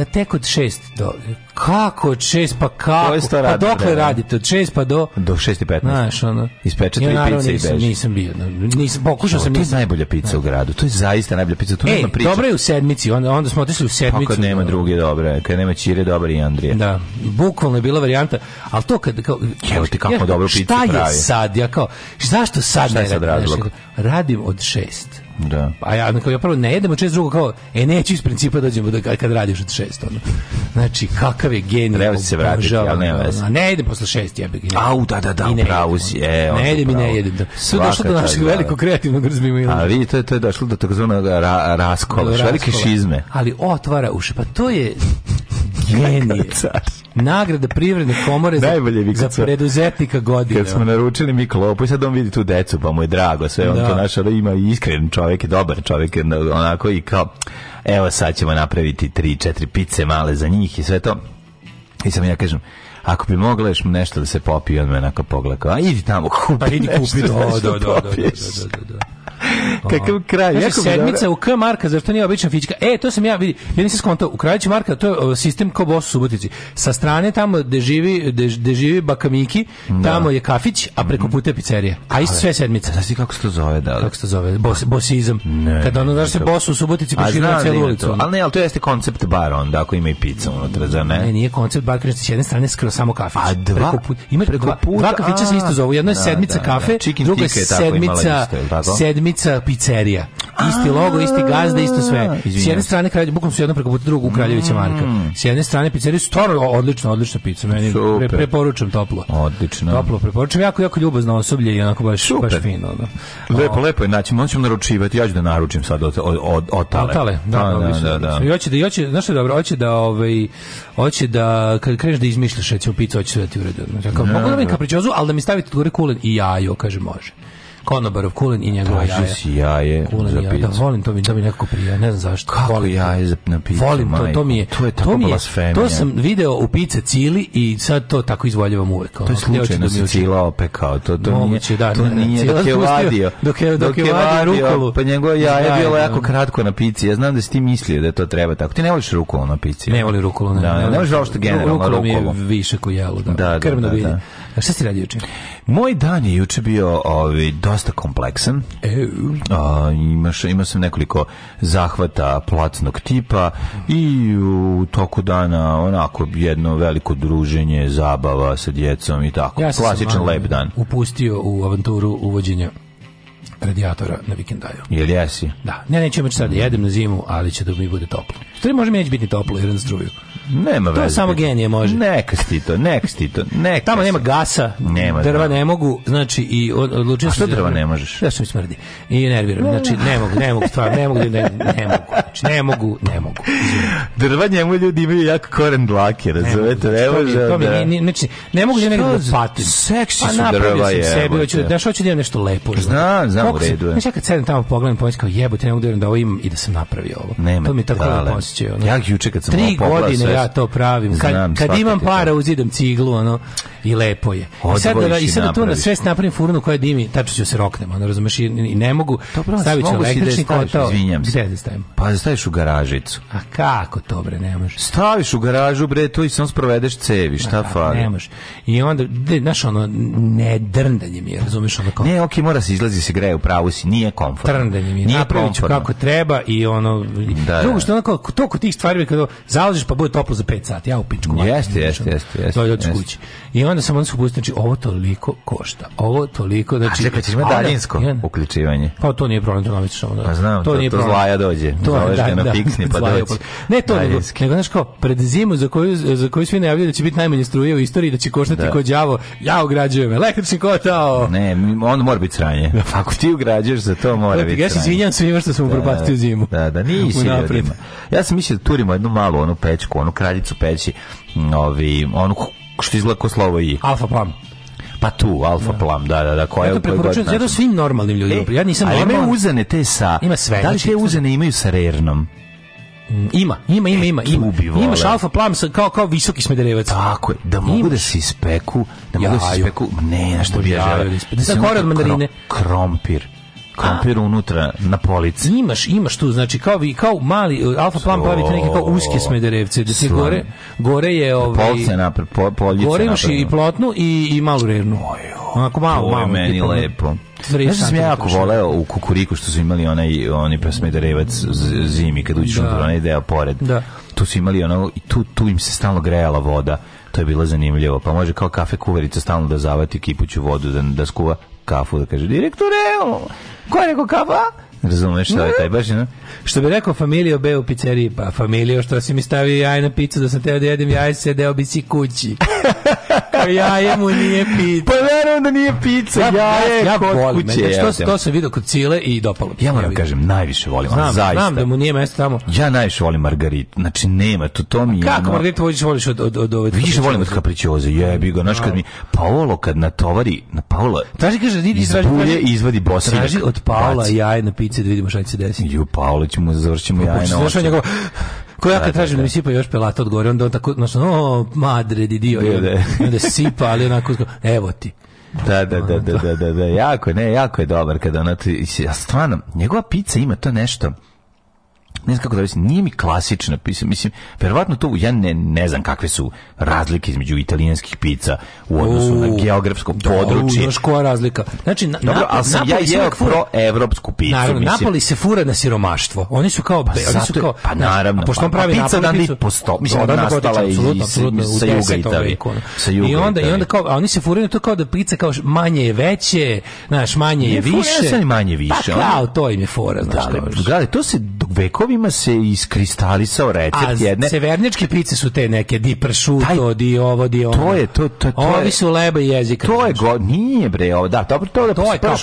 E, tek od 6 do kako od 6 pa kako pa dokle vreme? radite od 6 pa do do 6 i 15 znaš ono ispeče tri ja, pice i beži nisam bio nisam pokušao sam to nisam. najbolja pica ne. Da. u gradu to je zaista najbolja pica tu Ej, nema priče dobro je u sedmici onda onda smo otišli u sedmicu pa kad nema druge dobre kad nema Ćire dobar i Andrija da bukvalno je bila varijanta al to kad kao evo ti kako ja, dobro picu pravi šta je pravi. sad ja kao zašto sad šta ne radim radim od 6 Da. A ja, kao, ja prvo ne jedem, a čest drugo kao, e, neću iz principa dođemo da, kad da- kad radiš od šest. Ono. Znači, kakav je genij. Treba se vratiti, ali ne vez. A ne jedem posle šest, jebe ga. Au, da, da, da, upravo si. E, ne jedem i ne jedem. Da. Sve došlo do našeg da. velikog kreativnog razmimila. A vidi, to je, to je došlo do takozvanog ra, raskola, velike šizme. Ali otvara uši, pa to je, genije. Nagrada privredne komore za, za preduzetnika godine. Kad smo naručili Miklopu i sad on vidi tu decu, pa mu je drago sve, da. on to naša da ima iskren čovjek, dobar čovjek, onako i kao, evo sad ćemo napraviti tri, četiri pice male za njih i sve to. I sam ja kažem, ako bi mogla još nešto da se popije, on me onako pogleda, a idi tamo, kupi pa idi kupi, nešto, do, do, do, do, do, do, do, do. Kakav kraj. Znači, jako sedmica dobra. u K Marka, zašto nije obična fička? E, to sam ja vidi, ja nisam skontao, u kraljeću Marka, to je sistem kao boss u Subotici. Sa strane tamo gde živi, de, živi Bakamiki, da. tamo je kafić, a preko mhm. puta je pizzerija. A isto sve sedmica. Znači, ti kako se to zove? Da, kako se to zove? Bos, bosizam. Ne, Kad ono, znaš se boss u Subotici proširuje na cijelu da ulicu. Ali ne, ali to jeste koncept bar onda, ako ima i pizza unutra, za ne? Ne, nije koncept bar, kažete, s jedne strane skoro samo kafić. A dva? Preko puta, ima preko puta, dva kafića se isto zovu. Jedno je da, sedmica kafe, druga je sedmica, sedmica Kraljevica pizzerija. Isti logo, isti gazda, isto sve. S jedne strane Kraljevica, bukvalno su jedno preko puta drugog Kraljevića mm. Marka. S jedne strane pizzerija stvarno odlična, odlična pizza. Meni pre, preporučam toplo. Odlično. Toplo preporučujem. jako jako ljubazno osoblje i onako baš Super. baš fino, da. Lepo, lepo je naći, moćemo naručivati. Ja ću da naručim sad od od od, od tale. Od da, tale, da, da, da, da, da. I hoće da, hoće, znaš što je dobro, hoće da ovaj hoće da kad kreneš da izmišljaš recimo picu, hoće sve da ti u redu. Ja kao, mogu da mi kapričozu, al da mi stavite gore kulen i jajo, kaže može. Konobarov kulen i njegova jaja. Tražio si jaje Kulen za i Da, volim to mi, to mi nekako prija, ne znam zašto. Kako volim to. jaje za, na pizzu, Volim to, to mi je. To je tako to mi je, To sam video u pice cili i sad to tako izvoljavam uvek. To je slučajno si da cila opekao, to, to Moguće, nije, da, to ne, nije cijela dok je vadio. dok je- dok pa je vadio rukolu. Pa njegovo jaje je Jaje, bilo da. jako kratko na pici, ja znam da si ti mislio da to treba tako. Ti ne voliš rukolu na pici. Ne voli rukolo, ne. Da, ne, ne voliš uopšte generalno rukolo. mi je rukolo. više ko jelo, da. Da, da, Krvno da, bilje. da. A šta si radio juče? Moj dan je juče bio ovaj, dosta kompleksan. E, A, imaš, imao sam nekoliko zahvata platnog tipa i u toku dana onako jedno veliko druženje, zabava sa djecom i tako. Ja Klasičan lep dan. Upustio u avanturu uvođenja radijatora na vikendaju. Jel jesi? Da. Ne, neću imati šta da jedem na zimu, ali će da mi bude toplo. Stvari može mi neće biti toplo jer na struju. Nema veze. To samo genije može. Neka sti to, neka sti to, neka. Tamo nema gasa, nema drva da. ne mogu, znači i odlučio sam da- drva ne možeš. Ja sam smrdi. I nerviram, znači ne mogu, ne mogu, stvarno ne mogu, da- ne, ne mogu. Znači ne mogu, ne mogu. Drva njemu ljudi imaju jako koren dlake, razumete? Ne mogu, znači, To mi ne znači ne mogu da nego pati. Seksi pa su drva je. Sebi hoću da što hoću da nešto lepo. Znam, znam u redu. Znači kad sedem tamo pogledam pomislim kao jebote, ne mogu da verujem da ovo imam i da sam napravio ovo. To mi tako lepo osećaj. Ja juče kad sam godine ja to pravim. Kad, Znam, kad imam para, uzidam ciglu, ono, i lepo je. I sad, da, da i sad da tu na svest napravim furnu koja dimi, tačno ću da se roknem, ono, razumeš, i, i ne mogu, Dobro, stavit ću da električni kotao. Izvinjam se. Gde da stavim? Pa da staviš u garažicu. A kako to, bre, ne možeš? Staviš u garažu, bre, to i sam sprovedeš cevi, šta fali? Ne možeš. I onda, znaš, ono, ne drndanje mi je, razumeš, ono kao... Ne, okej, mora se izlazi se greje, u pravu si, nije komfortno. Drndanje mi je, napravit ću kako treba i ono... Da, Drugo što onako, to kod tih stvari, kada založiš pa bude to toplo za 5 sati, ja u pičku. Jeste, jeste, jeste, jeste. To je od kući. I onda sam onda se znači ovo toliko košta. Ovo toliko, znači... A čekaj, ima daljinsko jedan, uključivanje. Pa to nije problem, to navično. Da. Pa znam, to, to, nije to problem. zlaja dođe. To, je da, na da, fiksni, pa dođe. Ne to, nego, nego, znaš pred zimu za koju, za koju svi najavljuju da će biti najmanje struje u istoriji, da će koštati da. ko đavo, ja ograđujem električni kotao. Ne, on mora biti sranje. Ako ti ugrađuješ za to, mora biti Ja se izvinjam svima što sam da, upropastio da, zimu. Da, da, nisi Ja sam mislio da turimo jednu malu onu pečku, onu kraljicu peći, novi, onu što izgleda ko slovo i. Alfa plam. Pa tu, Alfa da. Plam, da, da, da, koja je preporučujem zato znači? svim normalnim ljudima. E, ja nisam ali normalan. Ali uzane te sa... Ima sve. Da li znači te uzane imaju sa rernom? Mm, ima, ima, ima, e, ima, ima. Imaš alfa plam kao kao visoki smederevac. Tako je, da mogu da Imaš. da se ispeku, da mogu da se ispeku, ne, na što bi ja želeo. Da se kore od mandarine. Krompir krompir unutra na polici. Imaš, imaš tu, znači kao vi kao mali e, alfa plan pravite neke kao uske smederevce, da se gore gore je ovaj polce na poljice. Gore imaš i plotnu i i malu rernu. Onako malo, malo. meni lepo. Ja da sam ja da jako voleo u Kukuriku što su imali onaj, oni pa zimi kad uđeš da. unutra onaj deo pored. Da. Tu su imali ono, i tu, tu im se stalno grejala voda. To je bilo zanimljivo. Pa može kao kafe kuverica stalno da zavati kipuću vodu, da, da skuva kafu, da kaže direktore, Ko je rekao kava? Razumeš šta je taj baš, no? Što bi rekao familijo B u pizzeriji, pa familijo što si mi stavio jaje na picu da sam teo da jedem jaje, sedeo bi si kući. jaje mu nije pizza. Pa verujem da nije pizza, ja, jaje ja, ja kod volim, kuće. Meni, što, to sam vidio kod Cile i dopalo. Ja moram ja kažem, najviše volim, znam, zaista. Znam da mu nije mesto tamo. Ja najviše volim Margarit, znači nema, to to mi je... Kako ono... margaritu voliš, voliš od, od, od, od Više volim od kapričoze, jebi ga, znaš kad mi... Paolo kad natovari, na Paolo... Traži, kaže, idi, izbulje, traži, izvadi bosiljak. Traži od Paola jaje na pici da vidimo šta će se desiti. Ju, Paolo ćemo, da završit ćemo pa jaje na da oči. Ko ja kad tražim da, da, da mi da. sipa još pelata od gore, onda on tako, znači, o, madre di dio, i onda sipa, ali onako, evo ti. Da, da, da, da, da, da, jako, ne, jako je dobar kada ono, ja stvarno, njegova pizza ima to nešto, ne znam kako da mislim, nije mi klasična pizza, mislim, verovatno to, ja ne, ne znam kakve su razlike između italijanskih pizza u odnosu u, na geografsko da, područje. Dobro, koja razlika. Znači, na, Dobro, ali sam Napoli ja jeo pro-evropsku pizzu. Naravno, mislim. Napoli se fura na siromaštvo. Oni su kao... Pa, be, oni su kao pa znači, naravno. A pošto pa- on pravi pa, pizza Napoli pizzu... Posto, mislim, odavno nastala i, absolutno, sa juga Italije. Sa juga I onda, i onda kao, a oni se furaju na to kao da pizza kao manje je veće, znaš, manje je više. Ne fura se manje pa više. Pa kao, to im je fora, znaš. Da, to se veko topovima se iskristalisao recept A jedne. severničke pice su te neke, di pršuto, di ovo, di ono. To je, to, to, to Ovi su leba i jezika. To je, go, nije bre, ovo, da, dobro, to, to, to je kao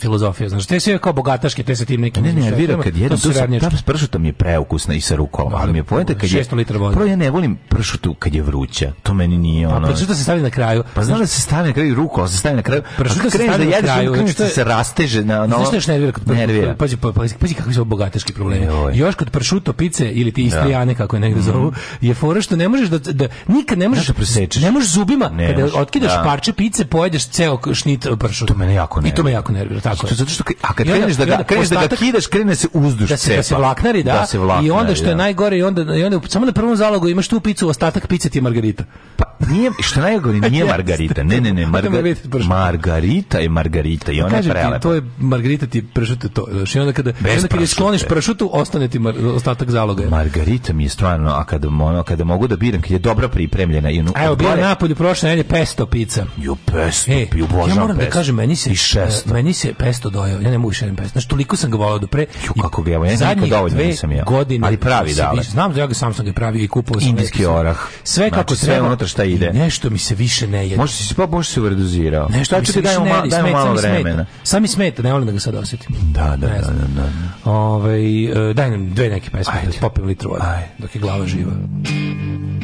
filozofija, znaš, te sve kao bogataške, te se tim nekim... Ne, ne, nervira kad jedem, to, to s pršutom je preukusna i sa rukolom, ali mi je da, pojenta kad je... 600 litra vode. Prvo ja ne volim pršutu kad je vruća, to meni nije pa, ono... Pa pršuta se stavi na kraju. Pa znaš da se stavi na kraju, rukola se stavi na kraju. Pršuta se stavi da na kraju. Znači da znaš što je nervira kad pršuta? Pazi, pa- pazi, pazi kakvi su bogataški problemi. Još kod pršuto pice ili ti istrijane da. kako je negde mhm. zovu, je fora što ne možeš da, da nikad ne možeš da presečeš. Ne možeš zubima ne kada možeš, otkidaš da. parče pice, pojedeš ceo šnit e, pršuta. To mene jako nervira. I to me jako nervira, tako je. Zato što a kad da kreneš da ga kreneš da ga kidaš, krene se uzduž da se, da se vlaknari, da. da se vlaknari, I onda što je da. najgore i onda i onda samo na prvom zalogu imaš tu picu, ostatak pice ti je margarita. Pa nije što najgore nije margarita. Ne, ne, ne, margarita. Margarita je margarita i ona je prelepa. To je margarita ti pršuta to. Znači onda kada kada skloniš pršutu, ostane doneti mar, ostatak zaloga. Margarita mi je stvarno, a kada, ono, kada mogu da biram, kad je dobro pripremljena. I, a evo, bio napolju prošle nedelje pesto pizza. Jo, pesto, e, pi, Ja moram da pesto. da kažem, meni se, I e, meni se pesto dojao, ja ne mogu šerim pesto. Znači, toliko sam ga volao do pre. Jo, kako ga, ja nikad dovoljno nisam jeo. Godine, ali pravi da. Znam da ja ga sam sam ga pravio i kupovao sam. Indijski orah. Sve znači, kako znači, treba. Sve unutra šta ide. Nešto mi se više ne jede. Može se pa može se reduzirao. Nešto znači, mi se dajemo, ne jede. malo vremena. Sam mi smeta, ne volim da ga sad osetim. Da, da, da, da, da. Ovaj e, daj skrenem dve neke pesme, da popim litru vode, dok je glava živa.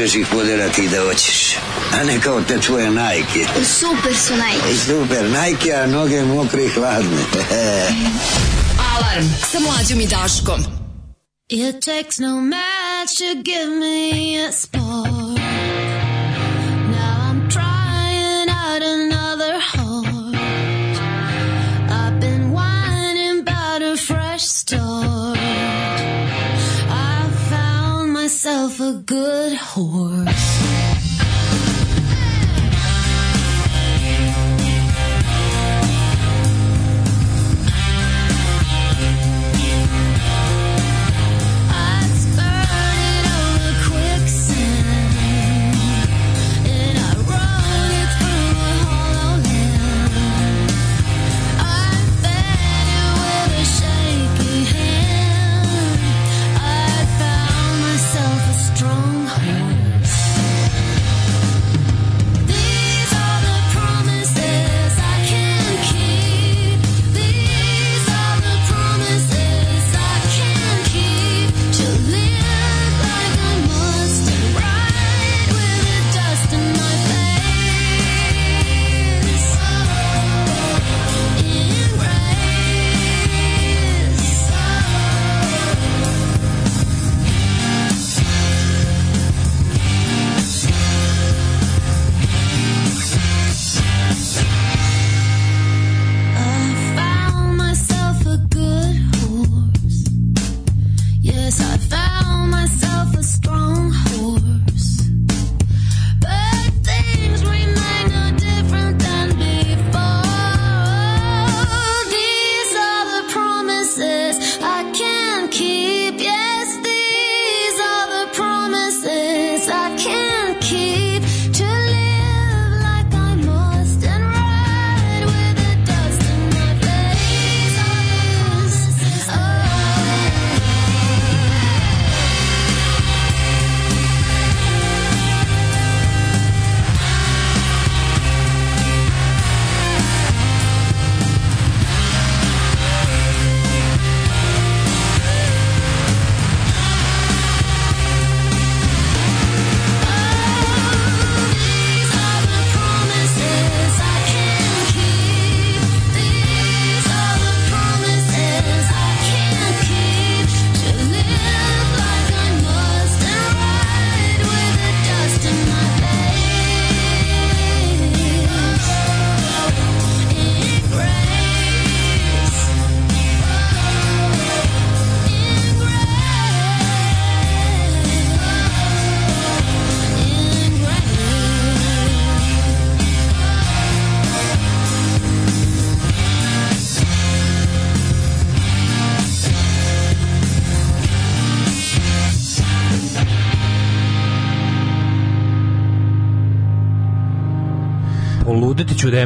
možeš ih poderati da hoćeš. A ne kao te tvoje najke. Super su najke. Super, najke, a noge mokre i hladne. Alarm sa mlađom i Daškom. It takes no match to give me a spark. a good horse.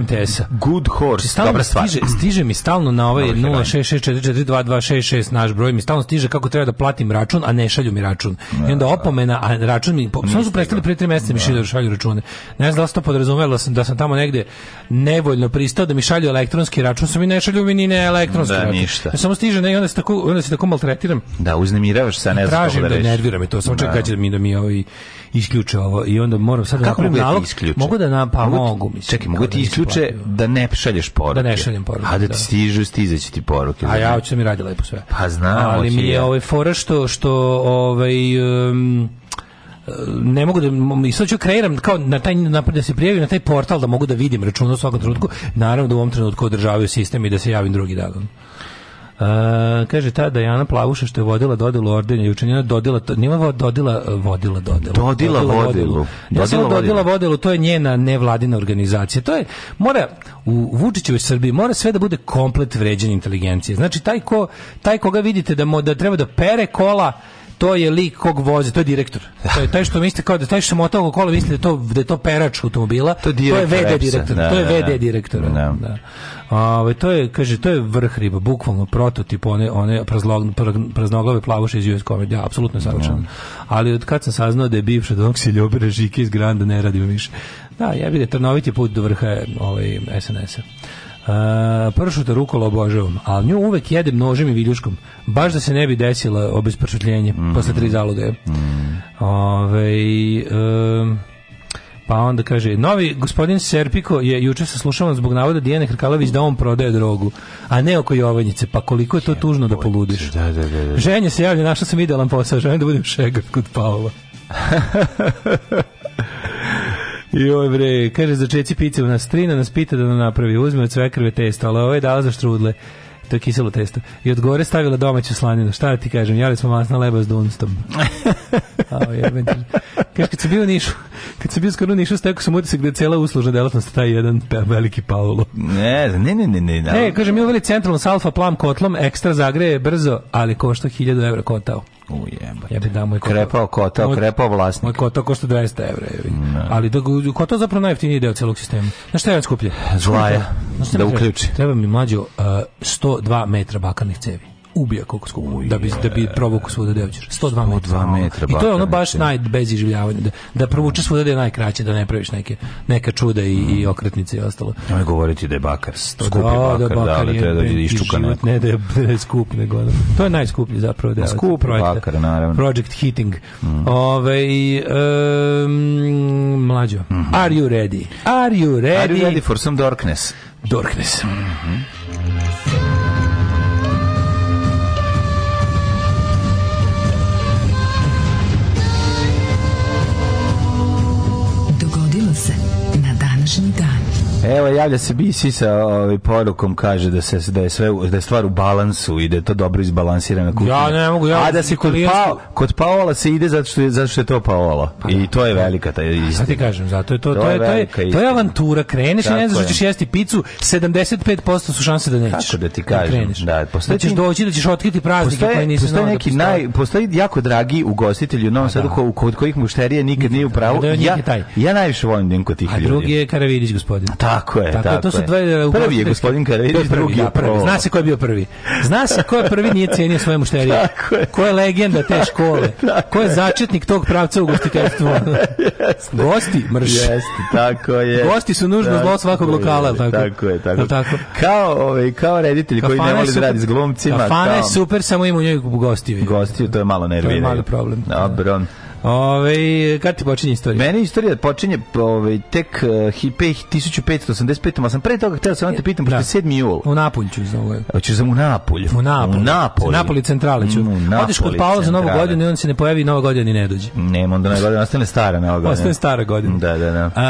MTS-a. Good Horse, znači, stalno dobra stvar. Stiže, stiže mi stalno na ovaj 0664422266 naš broj, mi stalno stiže kako treba da platim račun, a ne šalju mi račun. Da, I onda da. opomena, a račun mi... Samo su prestali pre tri mjeseca da mi da. šalju da šalju račune. Ne znam da se to podrazumelo sam, da sam tamo negde nevoljno pristao da mi šalju elektronski račun, sam mi ne šalju mi ni ne elektronski da, račun. Ništa. Ja samo stiže ne, onda se tako, onda se tako maltretiram. Da, uznemiravaš se, ne znam Tražim da, da nervira me to, samo čekaj da mi da mi ovaj isključe ovo i onda moram sad da napravim nalog. Mogu da na pa mogu, mislim. Čekaj, mogu ti juče da ne šalješ poruke. Da ne šaljem poruke. A da, da. ti stižu, stizeći ti poruke. A ja hoću da mi radi lepo sve. Pa znam, Ali mi je ovaj fora što, što ovaj, um, ne mogu da i sad ću kreiram kao na taj napred da se prijavim na taj portal da mogu da vidim račun u svakom trenutku naravno da u ovom trenutku održavaju sistem i da se javim drugi dan Uh, kaže ta Dajana Plavuša što je vodila dodelu ordenja, juče njena dodela, nije dodila e, vodila dodelu. Dodila, vodilu vodelu. Ja dodila, vodilu to je njena nevladina organizacija. To je, mora, u Vučićevoj Srbiji mora sve da bude komplet vređenje inteligencije. Znači, taj, ko, taj koga vidite da, mo, da treba da pere kola, to je lik kog voze, to je direktor. To je taj što mislite kao da taj što mota oko kola misli da to da je to perač automobila. To, to je VD direktor, da, to je da, VD da. direktor. Da. da. A, to je kaže to je vrh riba, bukvalno prototip one one praznoglave plavuše iz US komedije, ja, apsolutno savršen. Da. Ali od kad sam saznao da je bivša Donk Siljobere Žike iz Granda ne radi više. Da, ja vidim Trnovit je put do vrha ovaj SNS-a. Uh, e, pršut rukolo obožavam, ali nju uvek jedem nožem i viljuškom, baš da se ne bi desila obespršutljenje mm -hmm. posle tri zaloge. Mm -hmm. Ove, um, e, pa onda kaže, novi gospodin Serpiko je juče saslušavan zbog navoda da Dijane Hrkalović da on prodaje drogu, a ne oko Jovanjice. Pa koliko je to tužno da poludiš. Da, da, da, da. Ženje se javlja, našao sam idealan posao, želim da budem šegar kod Paola. I bre, kaže za čeci pice u nas trina nas pita da nam napravi, uzme od svekrve testo, ali ovo je dala za štrudle. To je kiselo testo. I od gore stavila domaću slaninu. Šta da ti kažem, jali smo masna leba s dunstom. Ao, jebem Kaže, kad sam bio u Nišu, kad sam bio skoro u Nišu, stekao sam utisak da je cela uslužna delatnost taj jedan veliki Paolo. Ne, ne, ne, ne. ne, ne. E, kaže, mi uveli centralno s alfa plam kotlom, ekstra zagreje brzo, ali košta 1000 evra kotao. U jebote. Ja bi da moj kota, krepao kota, moj, krepao vlasnik. Moj kota košta 200 evra. No. Da. Ali da kota zapravo najjeftiniji deo celog sistema. Na šta je on skuplje? Zlaja. Da uključi. Treba mi mlađo uh, e, 102 metra bakarnih cevi ubija koliko skupo da bi da bi provukao svuda da hoćeš 102 2 metra i to je ono baš naj bez iživljavanja da da provuče svuda da najkraće da ne praviš neke neka čuda i, i mm. okretnice i ostalo aj govoriti da je bakar skupi da, bakar da, bakar da, da, da, da iščuka ne da je, da skup nego da. to je najskuplji zapravo da skup projekta, bakar naravno project heating mm. ovaj um, mlađo mm -hmm. are you ready are you ready are you ready for some darkness darkness mm -hmm. Evo javlja se Bisi sa ovaj porukom kaže da se da je sve da je stvar u balansu i da je to dobro izbalansirana kuhinja. Ja ne mogu ja. A da se kod pa, kod Paola se ide zato što je zato što je to Paola. Pa, I da. to je velika taj istina. Sad ti kažem, zato je to to, to je to je, to je, to je avantura, kreneš tako i ne znaš hoćeš da jesti picu, 75% su šanse da nećeš. Kako da ti da kažem? Da, kreneš. da postoji ćeš doći, da ćeš otkriti praznike postoje, koje nisi postoje neki da naj postoji jako dragi ugostitelji u Novom Sadu ko, kod kojih mušterije nikad nije u pravu. Ja, ja najviše volim kod tih ljudi. A drugi je Karavidić gospodin. Tako je, tako, tako to su dve e, Prvi je gospodin Karadžić, da, drugi je prvi. Da, Zna se ko je bio prvi. Zna se ko je prvi nije cijenio svoje mušterije. Tako je. Ko je legenda te škole. Ko je začetnik tog pravca u gostiteljstvu. Gosti mrš. Jeste, tako je. Gosti su nužno zlo svakog lokala, tako. Tako je, tako. tako. Kao, ovaj, kao reditelj koji ne voli da radi s glumcima. Kafana je super, samo ima u njoj gostiju. Gostiju, to je malo nerviraju. To je mali problem. Dobro. Da. Ove, kad ti počinje istorija? Meni istorija počinje ove, tek uh, 1585. A sam pre toga htio sam vam te pitam, pošto je 7. Da. jul. U Napolju ću za mu ovaj. Napulj. u Napolju. U Napolju. U Napolju. centrale ću. Mm, Odeš kod Paola za novu godinu i on se ne pojavi i nova godina ni ne dođe. Nema, onda nova godina ostane stara nova godina. Ostane stara godina. Da, da, da. A,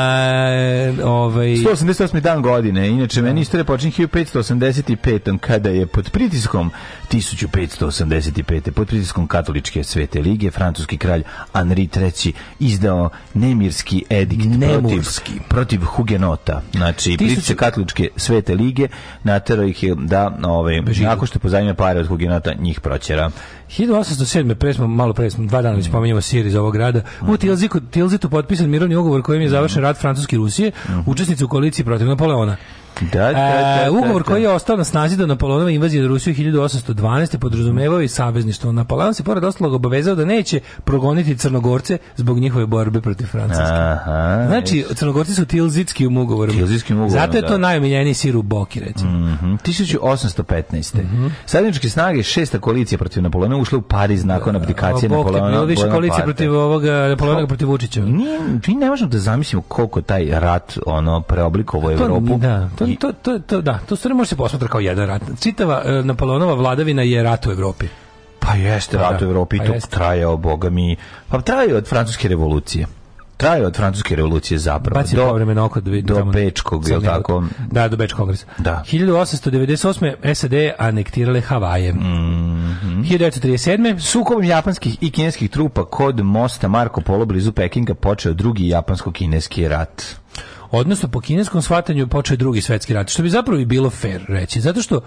e, ovaj... 188. dan godine. Inače, meni istorija počinje 1585. kada je pod pritiskom 1585. pod pritiskom katoličke svete lige francuski kralj Anrit treći izdao nemirski edikt Nemurski. protiv, protiv hugenota. Znači, prističe katoličke svete lige, naterao ih je da, ove, nakon što pozajme pare od hugenota, njih proćera. 1807. pre malo pre smo, dva dana već mm. spominjamo Sir iz ovog grada. U mhm. Tilzitu potpisan mirovni ugovor kojim je završen mhm. rat Francuske i Rusije, mhm. učesnici u koaliciji protiv Napoleona. Da da, e, da, da, da, uh, ugovor da. koji je ostao na snazi do Napoleonove invazije na Rusiju 1812. podrazumevao i savezništvo. Napoleon se pored ostalog obavezao da neće progoniti Crnogorce zbog njihove borbe protiv Francuske. Aha, znači, is. Crnogorci su tilzitskim ugovorom. Tilzitskim ugovorom, Zato je to najomiljeniji sir u Boki, recimo. Mm -hmm. 1815. Mm -hmm. snage šesta koalicija protiv Napoleona ušla u Pariz nakon abdikacije Bog Napoleona. Bilo više koalicija protiv ovoga Napoleona protiv Vučića. Mi ne možemo da zamislimo koliko taj rat ono preoblikovo Evropu. Da, to To, to, to, to, da, to stvarno može se posmatra kao jedan rat. Čitava uh, e, Napoleonova vladavina je rat u Evropi. Pa jeste pa rat da, u Evropi, pa to trajao, boga mi, pa trajao od francuske revolucije traje od francuske revolucije zapravo. Baci do vremena oko da vidim, do Bečkog, je tako? Da, do Bečkog kongresa. Da. 1898. SAD anektirale Havaje. Mm -hmm. 1937. Sukob japanskih i kineskih trupa kod mosta Marko Polo blizu Pekinga počeo drugi japansko-kineski rat odnosno po kineskom shvatanju počeo je drugi svetski rat, što bi zapravo i bilo fair reći, zato što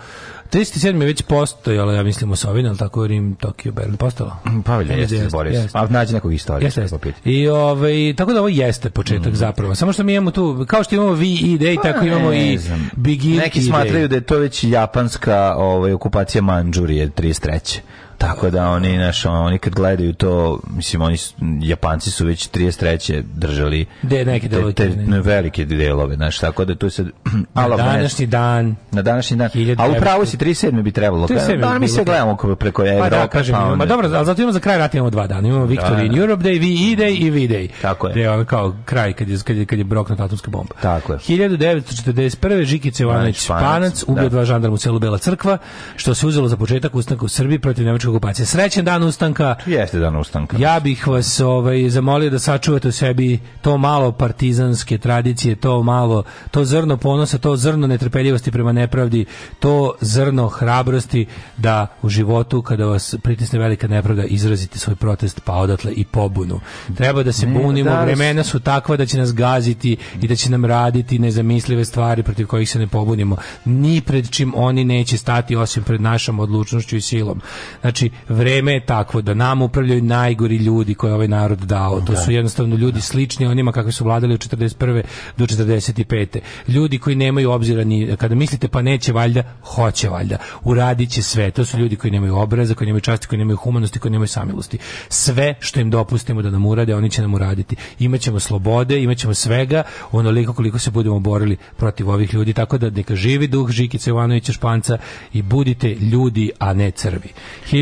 37. je već postojala, ja mislim, Osovina, ali tako Rim, Tokio, Berlin, postala? Mm, pa, jeste, jeste, Boris. Jeste. A nađe nekog istorija. Jeste, jeste. Pa I, ovaj, tako da ovo jeste početak mm. zapravo. Samo što mi imamo tu, kao što imamo vi ide, pa, tako imamo ne, i znam. begin Neki smatraju da je to već japanska ovaj, okupacija Manđurije 33. Tako da oni, znaš, oni kad gledaju to, mislim, oni, Japanci su već 33. držali De, neke delove, te, te ne. velike delove, znači tako da tu se... na današnji dan. Na današnji dan. A u pravu si 37. bi trebalo. 37. Da, pa, pa mi se gledamo preko Evropa. Pa da, kažem, pa onda... dobro, ali zato imamo za kraj rata imamo dva dana. Imamo da, Victory in da. Europe Day, VE Day i V-Day. Tako je. Da je ono kao kraj kad je, kad je, kad je broknut atomska bomba. Tako je. 1941. Žikice Jovanović Panac, ubio da. dva žandarma u celu Bela crkva, što se uzelo za početak ustanka u Srbiji protiv Nemačkog komunističke okupacije. Srećan dan ustanka. Jeste dan ustanka. Ja bih vas ovaj, zamolio da sačuvate u sebi to malo partizanske tradicije, to malo, to zrno ponosa, to zrno netrpeljivosti prema nepravdi, to zrno hrabrosti da u životu, kada vas pritisne velika nepravda, izrazite svoj protest pa odatle i pobunu. Treba da se ne, bunimo, da, vremena su takva da će nas gaziti i da će nam raditi nezamislive stvari protiv kojih se ne pobunimo. Ni pred čim oni neće stati osim pred našom odlučnošću i silom. Znači, Znači, vreme je takvo da nam upravljaju najgori ljudi koje ovaj narod dao. To da. su jednostavno ljudi slični onima kakvi su vladali od 41. do 45. Ljudi koji nemaju obzira ni kada mislite pa neće valjda, hoće valjda. Uradit će sve. To su ljudi koji nemaju obraza, koji nemaju časti, koji nemaju humanosti, koji nemaju samilosti. Sve što im dopustimo da nam urade, oni će nam uraditi. Imaćemo slobode, imaćemo svega, onoliko koliko se budemo borili protiv ovih ljudi. Tako da neka živi duh Žikice Jovanovića Španca i budite ljudi, a ne crvi.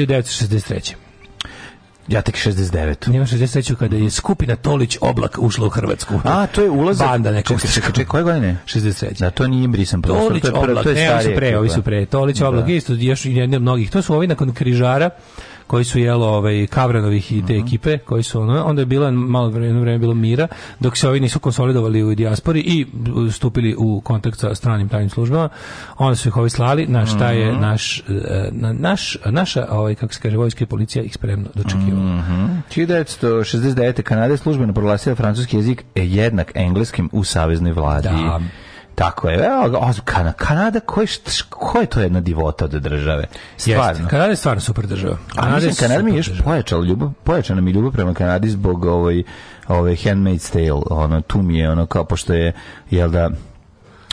1963. Ja tek 69. Nema 63. kada je skupina Tolić Oblak ušla u Hrvatsku. A, to je ulazak. Banda neka. Čekaj, čekaj, čekaj, koje godine? 63. Da, to nije brisan prostor. Tolić to je Oblak, to je ne, ovi su pre, ovi su pre. Tolić da. Oblak, isto, još jedne mnogih. To su ovi nakon križara koji su jelo ovaj Kavranovih i te uh mhm. -huh. ekipe koji su ono, onda je bila malo vremena vreme bilo mira dok se ovi nisu konsolidovali u dijaspori i stupili u kontakt sa stranim tajnim službama onda su ih ovi slali na šta je uh mhm. -huh. naš e, na, naš naša ovaj kako se kaže vojska i policija ih spremno dočekivala. Mhm. 1969 Kanada je službeno proglasila francuski jezik e-, jednak engleskim u saveznoj vladi. Da. Tako je. Evo, Kana, Kanada, ko je, ko je to jedna divota od države? Stvarno. Jeste, Kanada je stvarno super država. Kanada, A, mislim, Kanada mi je još pojačala ljubav, pojačana mi ljubav prema Kanadi zbog ovaj, ovaj Handmaid's Tale, ono, tu mi je, ono, kao, pošto je, jel da,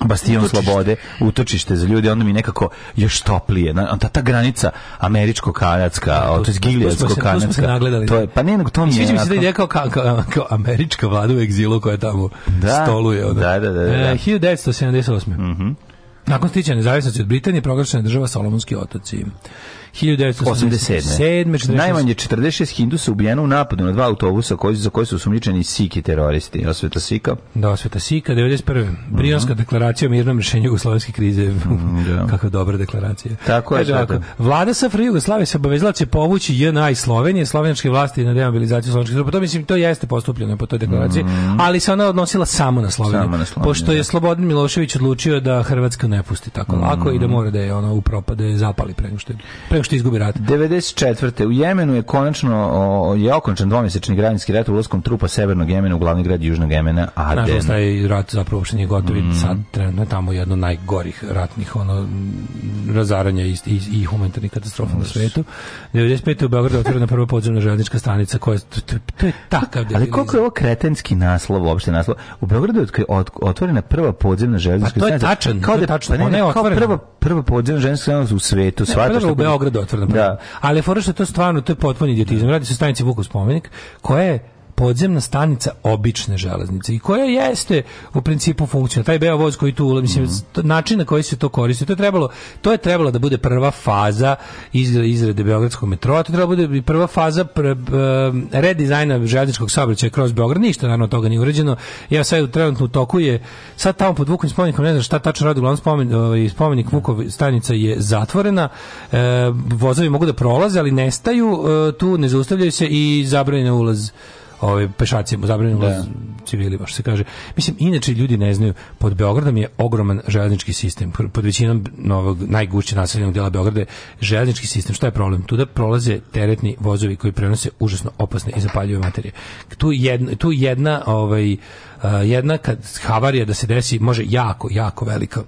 bastion utočište. slobode, utočište za ljude, onda mi nekako još toplije. Na, ta, ta granica američko-kanadska, da, to, to je gilijatsko-kanadska. To je, da. pa nije nego to mi je... Sviđa mi se da je kao, kao, kao, kao američka vlada u egzilu koja tamo da, stoluje. Onda. Da, da, da. da. E, 1978. Mm -hmm. Nakon stića nezavisnosti od Britanije proglašena je država Solomonski otoci. 1987. 46... Najmanje 46 hindusa ubijeno u napadu na dva autobusa koji, za koje su sumnjičeni siki teroristi. Osveta Sika. Da, Osveta Sika, 91. Mhm. Brijanska uh -huh. deklaracija o mirnom rješenju jugoslovenske krize. Mm, da. Kako dobra deklaracija. Tako je. Kaže, vlada Safra Jugoslavije se obavezala da će povući JNA i Slovenije, slovenačke vlasti na demobilizaciju slovenačkih trupa. To mislim, to jeste postupljeno po toj deklaraciji, mm ali se ona odnosila samo na Sloveniju. Samo na Sloveniju pošto je da. Slobodan Milošević odlučio da Hrvatska ne pusti tako lako mm -hmm. i da mora da je ona upropade zapali pre nego što izgubi rat. 94. U Jemenu je konačno o, je okončan dvomesečni građanski rat ulaskom trupa severnog Jemena u glavni grad južnog Jemena, Aden. Nažalost, taj rat zapravo uopšte nije gotov mm. sad trenutno je tamo jedno najgorih ratnih ono, razaranja i, i, i humanitarnih katastrofa na svetu. 95. u Beogradu otvorena prva podzemna železnička stanica koja to, to, to je takav Ali koliko je ovo kretenski naslov, uopšte naslov? U Beogradu je otvorena prva podzemna železnička stanica. Pa to je tačan, kao da, je tačan. Pa ne, ne, kao prva, prva podzemna železnička stanica u svetu. Ne, prva u Beogradu da otvoreno. Da. Ali fora što je to stvarno, to je potpuni idiotizam. Radi se o stanici Vukov spomenik, koja je podzemna stanica obične železnice i koja jeste u principu funkcija. Taj beo voz koji tu mislim mm -hmm. način na koji se to koristi, to je trebalo, to je trebalo da bude prva faza izrade, izrade beogradskog metroa, to je trebalo da bude prva faza pre, redizajna željezničkog saobraćaja kroz Beograd, ništa naravno toga nije urađeno. Ja sad trenutno u toku je sad tamo pod Vukovim spomenikom, ne znam šta tačno radi, glavni spomen, ovaj, spomenik Vukov stanica je zatvorena. E, vozovi mogu da prolaze, ali nestaju, e, tu ne zaustavljaju se i zabranjen ulaz ovaj pešacima, zabranjeno da. civilima, što se kaže. Mislim inače ljudi ne znaju, pod Beogradom je ogroman železnički sistem. Pod većinom novog najgušće naseljenog dela Beograda železnički sistem. Šta je problem? Tu da prolaze teretni vozovi koji prenose užasno opasne i zapaljive materije. Tu jedna, tu jedna ovaj eh, jedna kad havarija da se desi može jako jako velika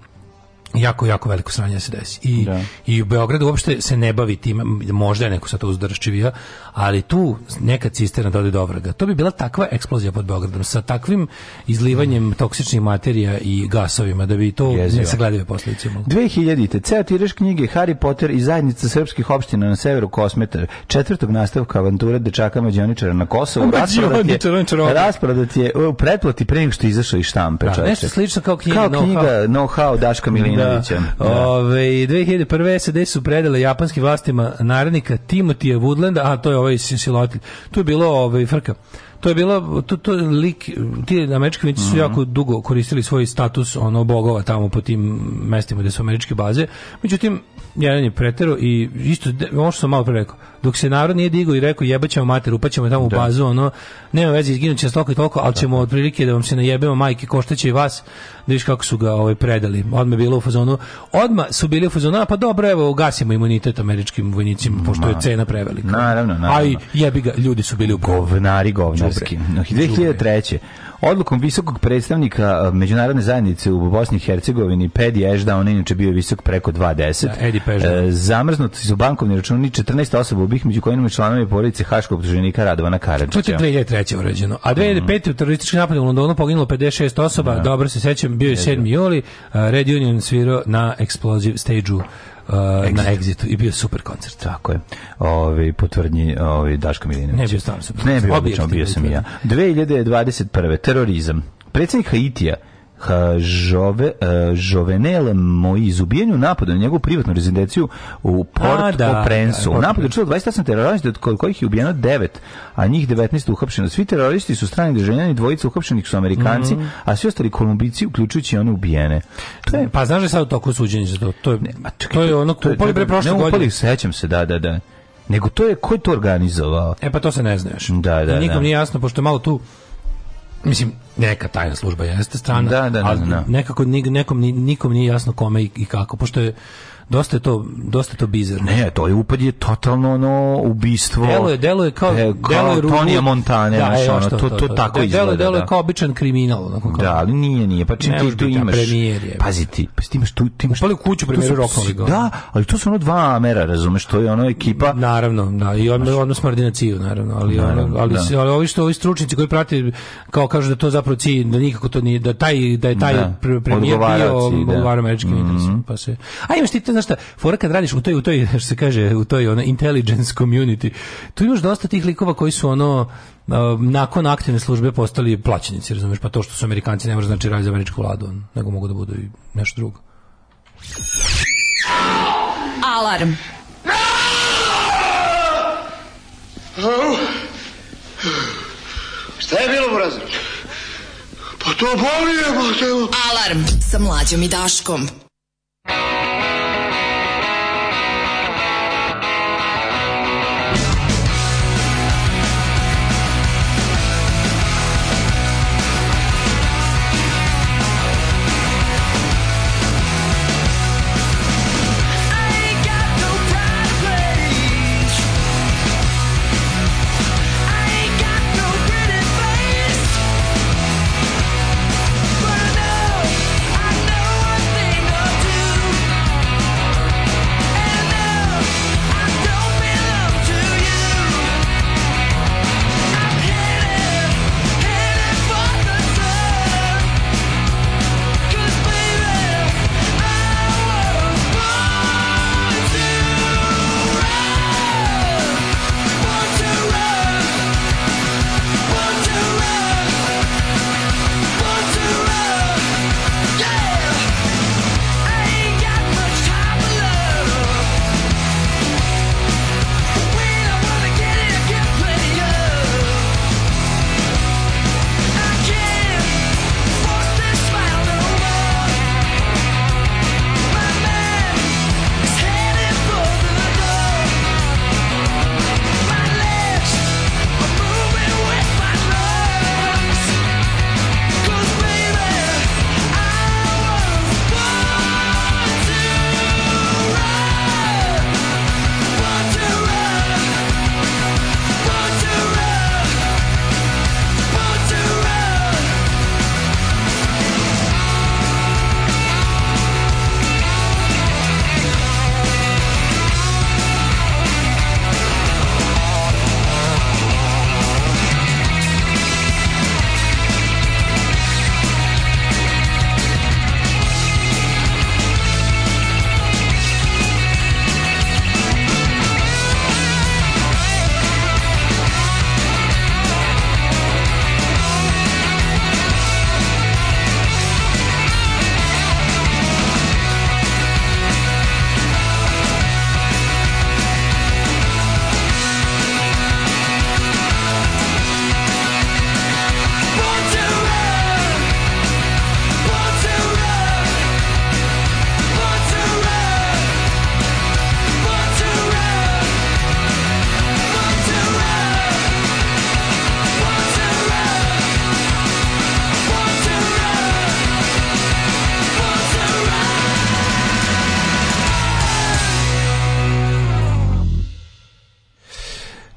jako, jako veliko sranje se desi. I, da. i u Beogradu uopšte se ne bavi tim, možda je neko sa to uzdrščivija, ali tu neka cisterna dode do vraga. To bi bila takva eksplozija pod Beogradom, sa takvim izlivanjem mm. toksičnih materija i gasovima, da bi to ne sagledive posljedice mogu. 2000-te, ceo tiraš knjige Harry Potter i zajednica srpskih opština na severu Kosmeta, četvrtog nastavka avanture dečaka mađioničara na Kosovu, rasprodat je, je u pretplati pre nego što izašao iz štampe. Da, nešto slično kao knjiga, kao knjiga No How, Daška da. Milina Milanovića. Da, da. Ove, 2001. SAD su predale japanskim vlastima narednika Timotija Woodlanda, a to je ovaj silovatelj. Tu je bilo ovaj, frka to je bilo to, to lik ti američki vojnici su mhm. jako dugo koristili svoj status ono bogova tamo po tim mestima gde su američke baze međutim jedan je pretero i isto ono što sam malo pre rekao dok se narod nije digao i rekao jebaćemo mater upaćemo tamo u da. bazu ono nema veze izginuće toliko i toliko ali da. ćemo otprilike da vam se najebemo majke koštaće i vas da viš kako su ga ovaj predali odmah bilo u fazonu odmah su bili u fazonu pa dobro evo ugasimo imunitet američkim vojnicima pošto je cena prevelika naravno naravno a i jebi ga ljudi su bili u govnari govnarski 2003 Odlukom visokog predstavnika eh, međunarodne zajednice u Bosni i Hercegovini, Pedi Ešda, on je inače bio visok preko 2,10, da, Edi e, eh, zamrznuti su bankovni računi 14 osoba BiH među kojima i članovi porodice Haškog optuženika Radovana Karadžića. To je 2003. urađeno. A 2005. u mhm. teroristički napad u Londonu poginulo 56 osoba, da. dobro se sećam, bio je 7. juli, eh, Red Union svirao na Explosive stage-u Uh, Exit. na Exitu i bio super koncert. Tako je. Ovi, po ovi, Daška Milinovića. Ne bio stvarno super. Ne bio, obično, bio sam i ja. 2021. Terorizam. Predsednik Haitija Žove, Jovenel e, Moji ubijen u na njegovu privatnu rezidenciju u Port da, Prensu. Da, u da, napadu čuo 28 terorista od kojih je ubijeno 9, a njih 19 uhapšeno. Svi teroristi su strani državljani, dvojica uhapšenih su Amerikanci, mm -hmm. a svi ostali Kolumbici uključujući one ubijene. To je, pa znaš da sad u toku suđenja za to? To je, ne, čekaj, to je ono, to je, upali pre prošle godine. Ne upali, sećam se, da, da, da. Nego to je, ko je to organizovao? E pa to se ne znaš. Da, Da, da, nikom da. nije jasno, pošto malo tu mislim neka tajna služba jeste strana, da, da, da ali da, da. nekako nikom nikom nije jasno kome i, i kako pošto je dosta je to, dosta je to bizarno. Ne, to je upad je totalno ono ubistvo. Delo je, delo je kao, e, kao Tonija Montane, da, je, ono, to, to, to, to tako da, delo, izgleda. Delo je da. kao običan kriminal. Onako, kao. Da, ali nije, nije, pa čim ne ti tu imaš, premijer, pazi ti, pa ti imaš tu, ti imaš... Upali kuću pa premijeru Rokovi. Da, ali to su ono dva mera, razumeš, to je ono ekipa... Naravno, da, i ono, ono smrdi naravno, ali, naravno, ali, ali, da. ali ovi što, ovi stručnici koji prate, kao kažu da to zapravo ciji, da nikako to nije, da taj, da je taj da. premijer bio, da. američkim mm -hmm. interesom, mhm. pa se... A imaš ti znaš šta, fora kad radiš u toj, u toj, što se kaže, u toj ono, intelligence community, tu imaš dosta tih likova koji su ono, nakon aktivne službe postali plaćenici, razumeš, pa to što su Amerikanci ne mora znači raditi za američku vladu, nego mogu da budu i nešto drugo. Alarm. Halo? Šta je bilo, u Burazer? Pa to bolje, pa to... Alarm sa mlađom i Daškom.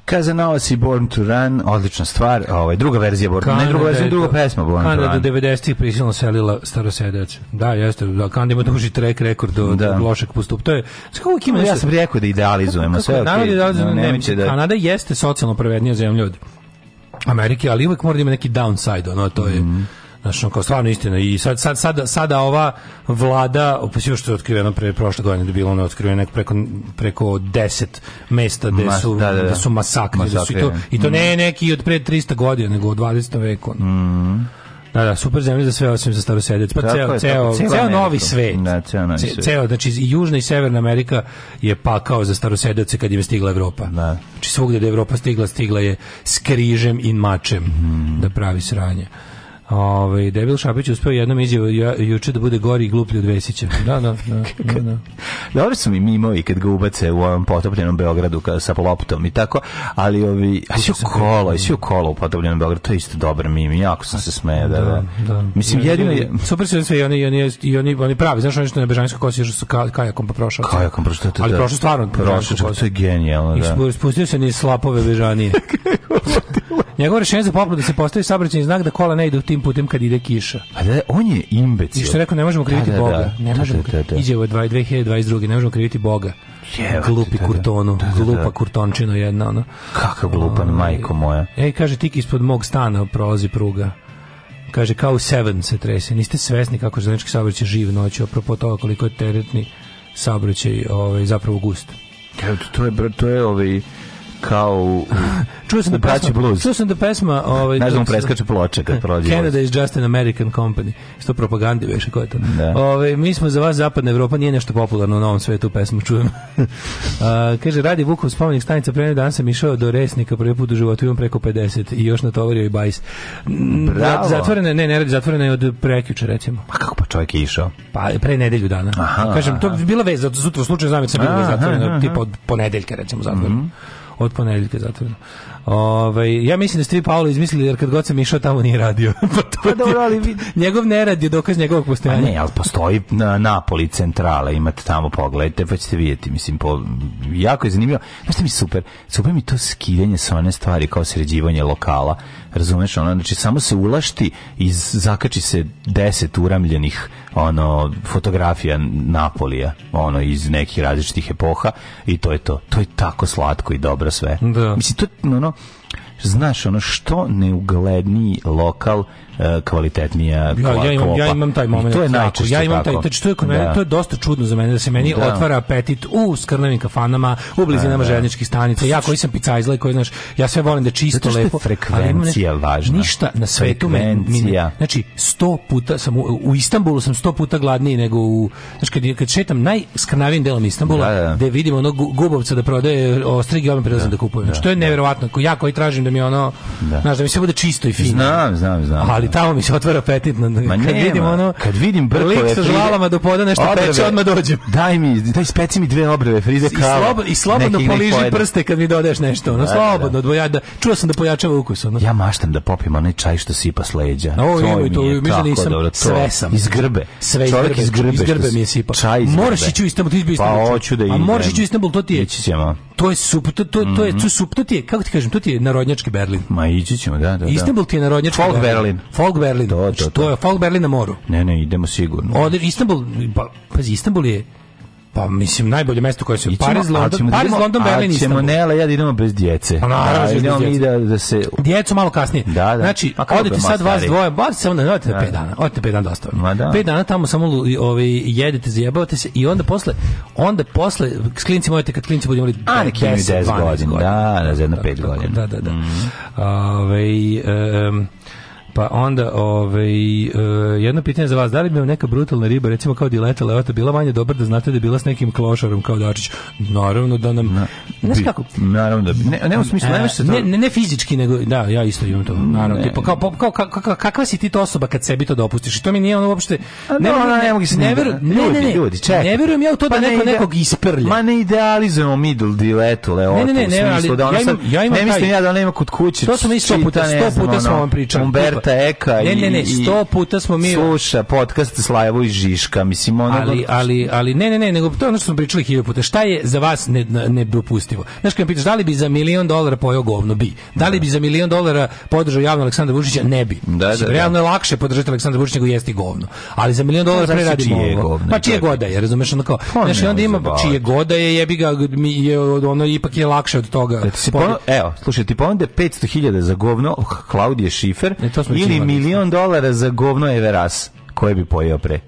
Kaže Nova si Born to Run, odlična stvar. Ovaj druga verzija Born, Kanada, ne druga verzija, druga pesma Born Kanada to Run. Kanada 90-ih prisilno selila starosedač. Da, jeste, da Kanada ima duži trek rekord do, da. od lošeg postup. To je kako ima ja sam rekao da idealizujemo sve. Okay, no, ne, da... Kanada jeste socijalno pravednija zemlja od Amerike, ali uvek mora da ima neki downside, ono to je. Mm -hmm Znaš, on kao stvarno istina. I sad, sad, sad, sada ova vlada, opusio što je otkriveno pre prošle godine, da bilo ono otkriveno neko preko, preko deset mesta gde su, da, da, da, da. su masakri. masakri. Da su i, to, da. I to mm. ne neki od pre 300 godina, nego od 20. veku. Mm. Da, da, super zemlja za sve osim za starosedec. Pa ceo, ceo, ceo, ceo novi svet. Da, ceo novi svet. Ceo, znači, i Južna i Severna Amerika je pakao za starosedece kad im je stigla Evropa. Da. Znači, svugde da je Evropa stigla, stigla je skrižem i mačem mm. da pravi sranje. Ovaj Debil Šapić uspeo jednom izjavu ja, juče da bude gori i gluplji od Vesića. Da, da, da, da, da. Dobro su mi mimovi kad ga ubace u ovom potopljenom Beogradu sa loptom i tako, ali ovi a si u kolo, i si u kolo u potopljenom Beogradu, to je isto dobar mim, jako sam se smeje da, da, da. da. Mislim jedino je super su sve i oni i oni i oni, oni pravi, znaš oni što na Bežanskoj kosi su ka, kajakom pa prošao. Kajakom prošao, ali da, prošao stvarno prošao, to je genijalno, da. I spustio se ni slapove Bežanije. Njegovo rešenje za poplu da se postavi saobraćajni znak da kola ne idu tim putem kad ide kiša. A da, on je imbecil. I što rekao, ne možemo da, kriviti da, da, Boga. Da, ne da, možemo, da, da, Iđe ovo 2022. Ne možemo kriviti Boga. Jevate, glupi kurtonu, glupa kurtončino jedna, ono. Kakav glupan, ovaj, majko moja. Ej, kaže, tik ispod mog stana prolazi pruga kaže kao u Seven se trese. Niste svesni kako železnički saobraćaj živ noću, apropo toga koliko je teretni saobraćaj ovaj, zapravo gust. To je, to je ovaj, kao u, čuo sam da u da pesma, blues. Čuo sam da pesma... Ovaj, Znaš da preskače ploče kad prođe. Canada is just an American company. Što propagandi već, ko je to? Da. Ove, ovaj, mi smo za vas, Zapadna Evropa, nije nešto popularno u novom svetu, pesmu čujem. A, kaže, radi Vukov spomenik stanica, pre dan sam išao do Resnika, prvi put u životu imam preko 50 i još natovario i bajs. Bravo. Zatvorene, ne, ne radi, zatvorena je od prekjuče, recimo. Pa kako pa čovjek je išao? Pa pre nedelju dana. Aha, Kažem, aha. to bi bila veza, sutra slučaj znam da sam bila zatvorena, tipa od ponedeljka, recimo, zatvorena. Mm -hmm od ponedeljka zatvoreno. Ovaj ja mislim da ste vi Paolo izmislili jer kad god sam išao tamo nije radio. pa to pa dobro, ali vi... njegov ne radi dokaz njegovog pa postojanja. Pa ne, ali postoji na Napoli centrala, imate tamo pogledajte pa ćete vidjeti, mislim po, jako je zanimljivo. Znaš mi super, super mi to skidanje sa one stvari kao sređivanje lokala razumeš ono znači samo se ulašti i zakači se 10 uramljenih ono fotografija Napolija ono iz nekih različitih epoha i to je to to je tako slatko i dobro sve da. mislim to ono znaš ono što neugledniji lokal E, kvalitetnija ja, ja, imam, ja imam taj moment. I to je najčešće ja imam taj, taj, što je kod mene, da. to je dosta čudno za mene, da se meni da. otvara apetit u skrnavim kafanama, u blizinama da, da. željezničkih stanica. Ja koji sam picajzle, koji znaš, ja sve volim da čisto lepo. Frekvencija ali ne, važna. Ništa na svetu me, mi, znači 100 puta sam u, u Istanbulu sam 100 puta gladniji nego u znači kad, kad šetam najskrnavijim delom Istanbula, da, da. gde vidim ono gubovca da prodaje ostrige, odmah prelazim da, da kupujem. Znači, to je neverovatno, ja koji tražim da mi ono, znaš, da mi sve bude čisto i fino. Znam, znam, znam. Ali ali tamo mi se otvara apetit na Ma kad vidim ono kad vidim brkove sa žvalama do da poda nešto obrave, peče odmah dođem. Daj mi, daj speci mi dve obrve frize kao. I, slobo, i slobodno nekih, poliži prste kad mi dodeš nešto, ono da, da slobodno, da, da. čuo sam da pojačava ukus, ono. Ja maštam da popim onaj čaj što sipa s leđa. No, to ima to, mislim da nisam dobro, to, sve sam. Iz grbe. Sve Čovjek iz grbe, iz grbe mi je sipa. Čaj iz Moraš ići u Istanbul, ti bi Pa hoću da idem. A moraš ići u Istanbul, to ti je. To je sup, to, to, to je, to, mhm. sup, to ti je, kako ti kažem, to ti je narodnjački Berlin. Ma ići ćemo, da, da. Istanbul ti je narodnjački Berlin. Folk Berlin. To, to, to. to je Folk Berlin na moru. Ne, ne, idemo sigurno. Ode, Istanbul, pa, pazi, Istanbul je pa mislim najbolje mesto koje se Paris, London, Pariz, London, da Berlin, Istanbul. Ćemo Nela ja da idemo bez djece. A, pa da, da idemo mi da, da se djecu malo kasnije. Da, da. Znači, pa odete sad vas dvoje, bar samo da odete pet dana. Odete pet dana dosta. Ma da. Pet dana tamo samo ovaj jedete, zajebavate se i onda posle onda posle s klincima odete kad klinci budu imali 10, godina. Da, da, za jedno 5 godina. Da, da, da. Mm. Ovaj um, Pa onda, ovaj, e, jedno pitanje za vas, da li bi vam neka brutalna riba, recimo kao dileta leota, bila manje dobra da znate da je bila s nekim klošarom kao Dačić? Naravno da nam... Na, znaš kako? Naravno da bi. Ne, ne, u smislu, e, se da to... ne, ne, fizički, nego, da, ja isto imam to. Naravno, tipa, pa, kao, kao, kao, kakva si ti to osoba kad sebi to dopustiš? to mi nije ono uopšte... A, ne, ne, ne, mogu se ne, veru, ne, ne, ne, ljudi, čekaj. Ne verujem ja u to pa da neko ide, nekog isprlja. Ma ne idealizujemo middle dileto leota, ne, ne, ne, u smislu ne, ali, da ona ja imam, sad, ja imam ne mislim taj, ja da ona ima kod kuće. To smo mi sto puta, sto puta smo vam pričali. Umberto Zlata Eka ne, ne, ne, sto puta smo mi sluša podcast Slajevo i Žiška mislim ono ali, ali, ali ne ne ne nego to je ono što smo pričali hiljadu puta šta je za vas ne, nedopustivo znaš kad me pitaš da li bi za milion dolara pojeo govno bi da li da. bi za milion dolara podržao javno Aleksandra Vučića ne bi da, da, da. realno je lakše podržati Aleksandra Vučića nego jesti govno ali za milion dolara pa pre radimo ovo. govno pa čije goda je razumeš ono kao pa znaš onda ima čije goda je jebi ga mi je ono ipak je lakše od toga evo slušaj ti ponude 500.000 za govno Klaudije Šifer e, to Ili milion dolara za govno Everas koje bi pojeo pre.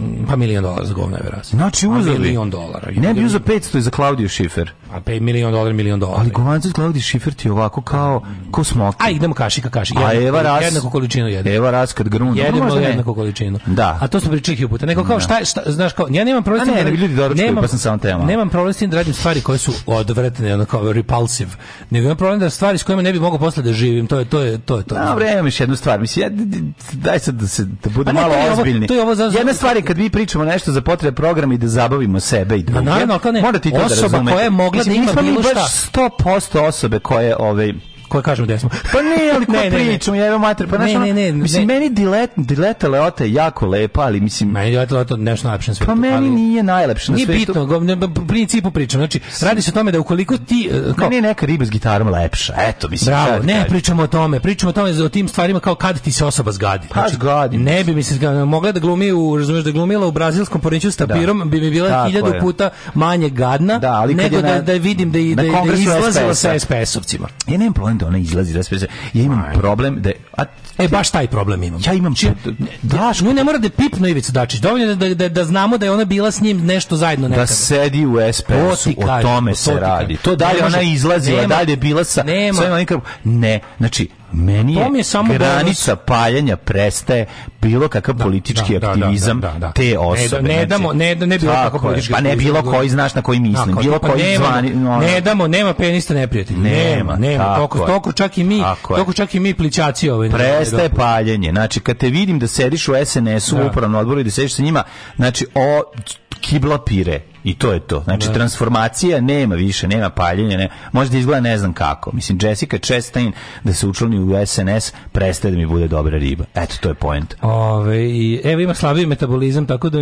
Mm, pa milion dolara za govna vera. Znači uzeli. Milion dolara. Ne bi uzeo 500 za Claudio Šifer. A pa milion dolara, milion dolara. Ali govanca za Klaudiju Šifer ti ovako kao, ko smoki. Aj idemo kašika, kašika. A Eva Ras. Jednako količinu jedemo. Eva raz kad grunu. Jedna no, jednako količinu. Da. A to smo pričali hiljadu puta. Neko kao, da. šta, šta, znaš kao, ja nemam problem. Ne, da ne, bi ljudi doručkuju, nemam, pa sam samo tema. Nemam problem s tim da radim stvari koje su odvratne, ono kao repulsive. Nego imam problem da stvari s kojima ne bih mogao posle da živim. To je to je to je to. Dobro, imaš jednu stvar. Mislim, ja, daj sad da se da bude pa malo ozbiljni. To je ovo za jedna stvari kad mi pričamo nešto za potrebe programa i da zabavimo sebe i da, druge. naravno, ne, Morate i da osoba da koja je mogla da Mislim, da ima bilo šta. Mi baš 100% osobe koje, ove, ovaj, koje kažemo da smo. Pa ne, ali ne, ne, pričamo, ja evo mater, pa ne, ne, ne, mislim, meni dilet, dileta leota je jako lepa, ali mislim... Meni dileta leota nešto najlepše na pa svetu. Pa meni nije najlepše na svetu. Nije bitno, go, ne, principu pričam, znači, radi se o tome da ukoliko ti... E, kao, ne neka riba s gitarom lepša, eto, mislim. Bravo, da ne, pričamo o tome, pričamo o tome, o tim stvarima kao kad ti se osoba zgadi. Pa znači, zgadi. Ne bi mi se mogla da glumi, u, razumiješ, da glumila u brazilskom poreću sa da. tapirom, bi mi bila 1000 puta manje gadna, Da, ali nego da, da vidim da, da, da izlazila sa SPS-ovcima. Ja nemam problem da da ona izlazi da ja imam Aj. problem da a, e baš taj problem imam ja imam Či, daš ne, ne mora da pipne Ivica Dačić dovoljno da, da, da, znamo da je ona bila s njim nešto zajedno da nekada. da sedi u SPS-u o tome to se radi to dalje ona izlazila nema, dalje bila sa nema. sa ne znači meni je, je samo granica bonus... paljenja prestaje bilo kakav da, da politički da, da, aktivizam da, da te osobe. Ne, ne znači. damo, ne, ne bilo kakav politički Pa ne bilo koji znaš na koji mislim, tako, pa bilo pa koji nema, zvani. No, ne damo, nema penista neprijatelja. Nema, nema. Toko, toko čak i mi, toko čak i mi plićaci ove. Ovaj, prestaje paljenje. Znači, kad te vidim da sediš u SNS-u, upravnom odboru i da sediš sa njima, znači, o, kibla pire I to je to. Znači, da. transformacija nema više, nema paljenja, ne, možda izgleda ne znam kako. Mislim, Jessica Chastain da se učlani u SNS prestaje da mi bude dobra riba. Eto, to je point. Ove, i, evo ima slabiji metabolizam, tako da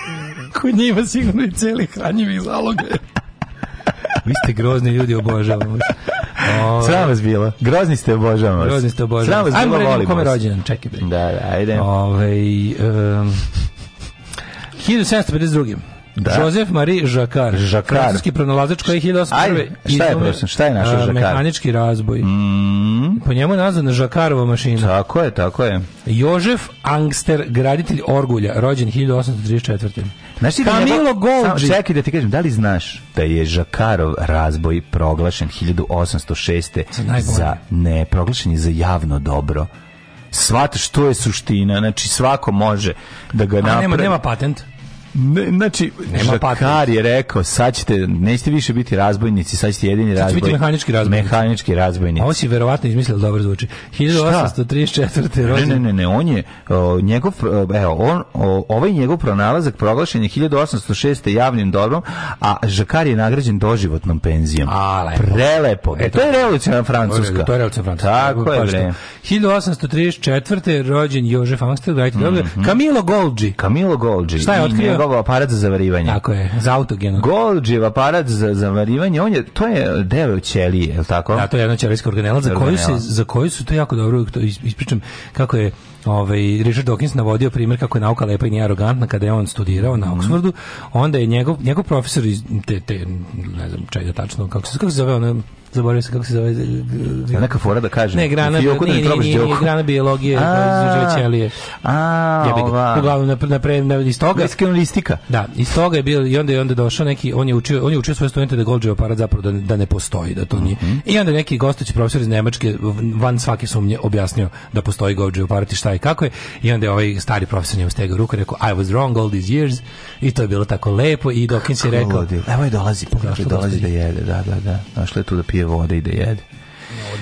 kod njima sigurno i celi hranjivih zaloga. Vi ste grozni ljudi, obožavam vas. O... Sram vas bilo. Grozni ste, obožavam vas. Grozni ste, obožavam vas. Sram vas bilo, volim vas. Ajmo rođendan, čekaj. Da, da, ajde. Ove, um, 1752. Da. Joseph Marie Jacquard. Jacquard. Francuski pronalazač koji je 1801. Šta je, prosim, šta je našo Jacquard? Mehanički razboj. Mm. Po njemu je nazvana Jacquardova mašina. Tako je, tako je. Jožef Angster, graditelj Orgulja, rođen 1834. Znaš ti da Kamilo Golgi. Čekaj da ti kažem, da li znaš da je Žakarov razboj proglašen 1806. za ne, proglašen je za javno dobro. Svata što je suština, znači svako može da ga napravi. A nema, nema patent? Ne, znači, Nema Žakar je rekao, sad ćete, nećete više biti razbojnici, sad ćete jedini razbojnici. biti mehanički razbojnici. Mehanički razbojnici. Ovo si verovatno izmislio da dobro zvuči. 1834. Rođen... Ne, ne, ne, on je, o, njegov, evo, on, o, ovaj njegov pronalazak proglašen je 1806. javnim dobrom, a Žakar je nagrađen doživotnom penzijom. A, lepo. Prelepo. E, to je revolucija Francuska. To je revolucionarna Francuska. Tako je, bre. 1834. rođen Jožef Amsterdam, dajte mm -hmm. Dobro. Camilo mhm. Golgi. Camilo Golgi. Šta je otkrio? nabavao aparat za zavarivanje. Tako je, za autogeno. Golđev aparat za zavarivanje, on je, to je deo ćelije, je li tako? Da, to je jedna ćelijska organela, za koju, se, za koju su, to jako dobro to ispričam, kako je ovaj, Richard Dawkins navodio primjer kako je nauka lepa i nije arogantna kada je on studirao na mhm. Oxfordu, mm -hmm. onda je njegov, njegov profesor iz te, te, ne znam čega tačno, kako se, kako se zove ono, zaboravio se kako se zove. E, ja neka fora da kažem. Ne, grana, da nije, nije, nije, nije, grana biologije, žive ćelije. A, ja ova. Uglavnom, na, na, pre, na, iz toga... Listika. Da, iz toga je bio, i onda je onda došao neki, on je učio, on je učio svoje studente da Golgi aparat zapravo da, da ne postoji, da to nije. Mm -hmm. I onda neki gostući profesor iz Nemačke van svake sumnje objasnio da postoji Golgi aparat i šta šta i kako je. I onda je ovaj stari profesor njemu stegao ruku i rekao, I was wrong all these years. I to je bilo tako lepo. I Dawkins je rekao... Evo je dolazi, dolazi da jede, da, da, da. Našla je tu da pije vode i da jede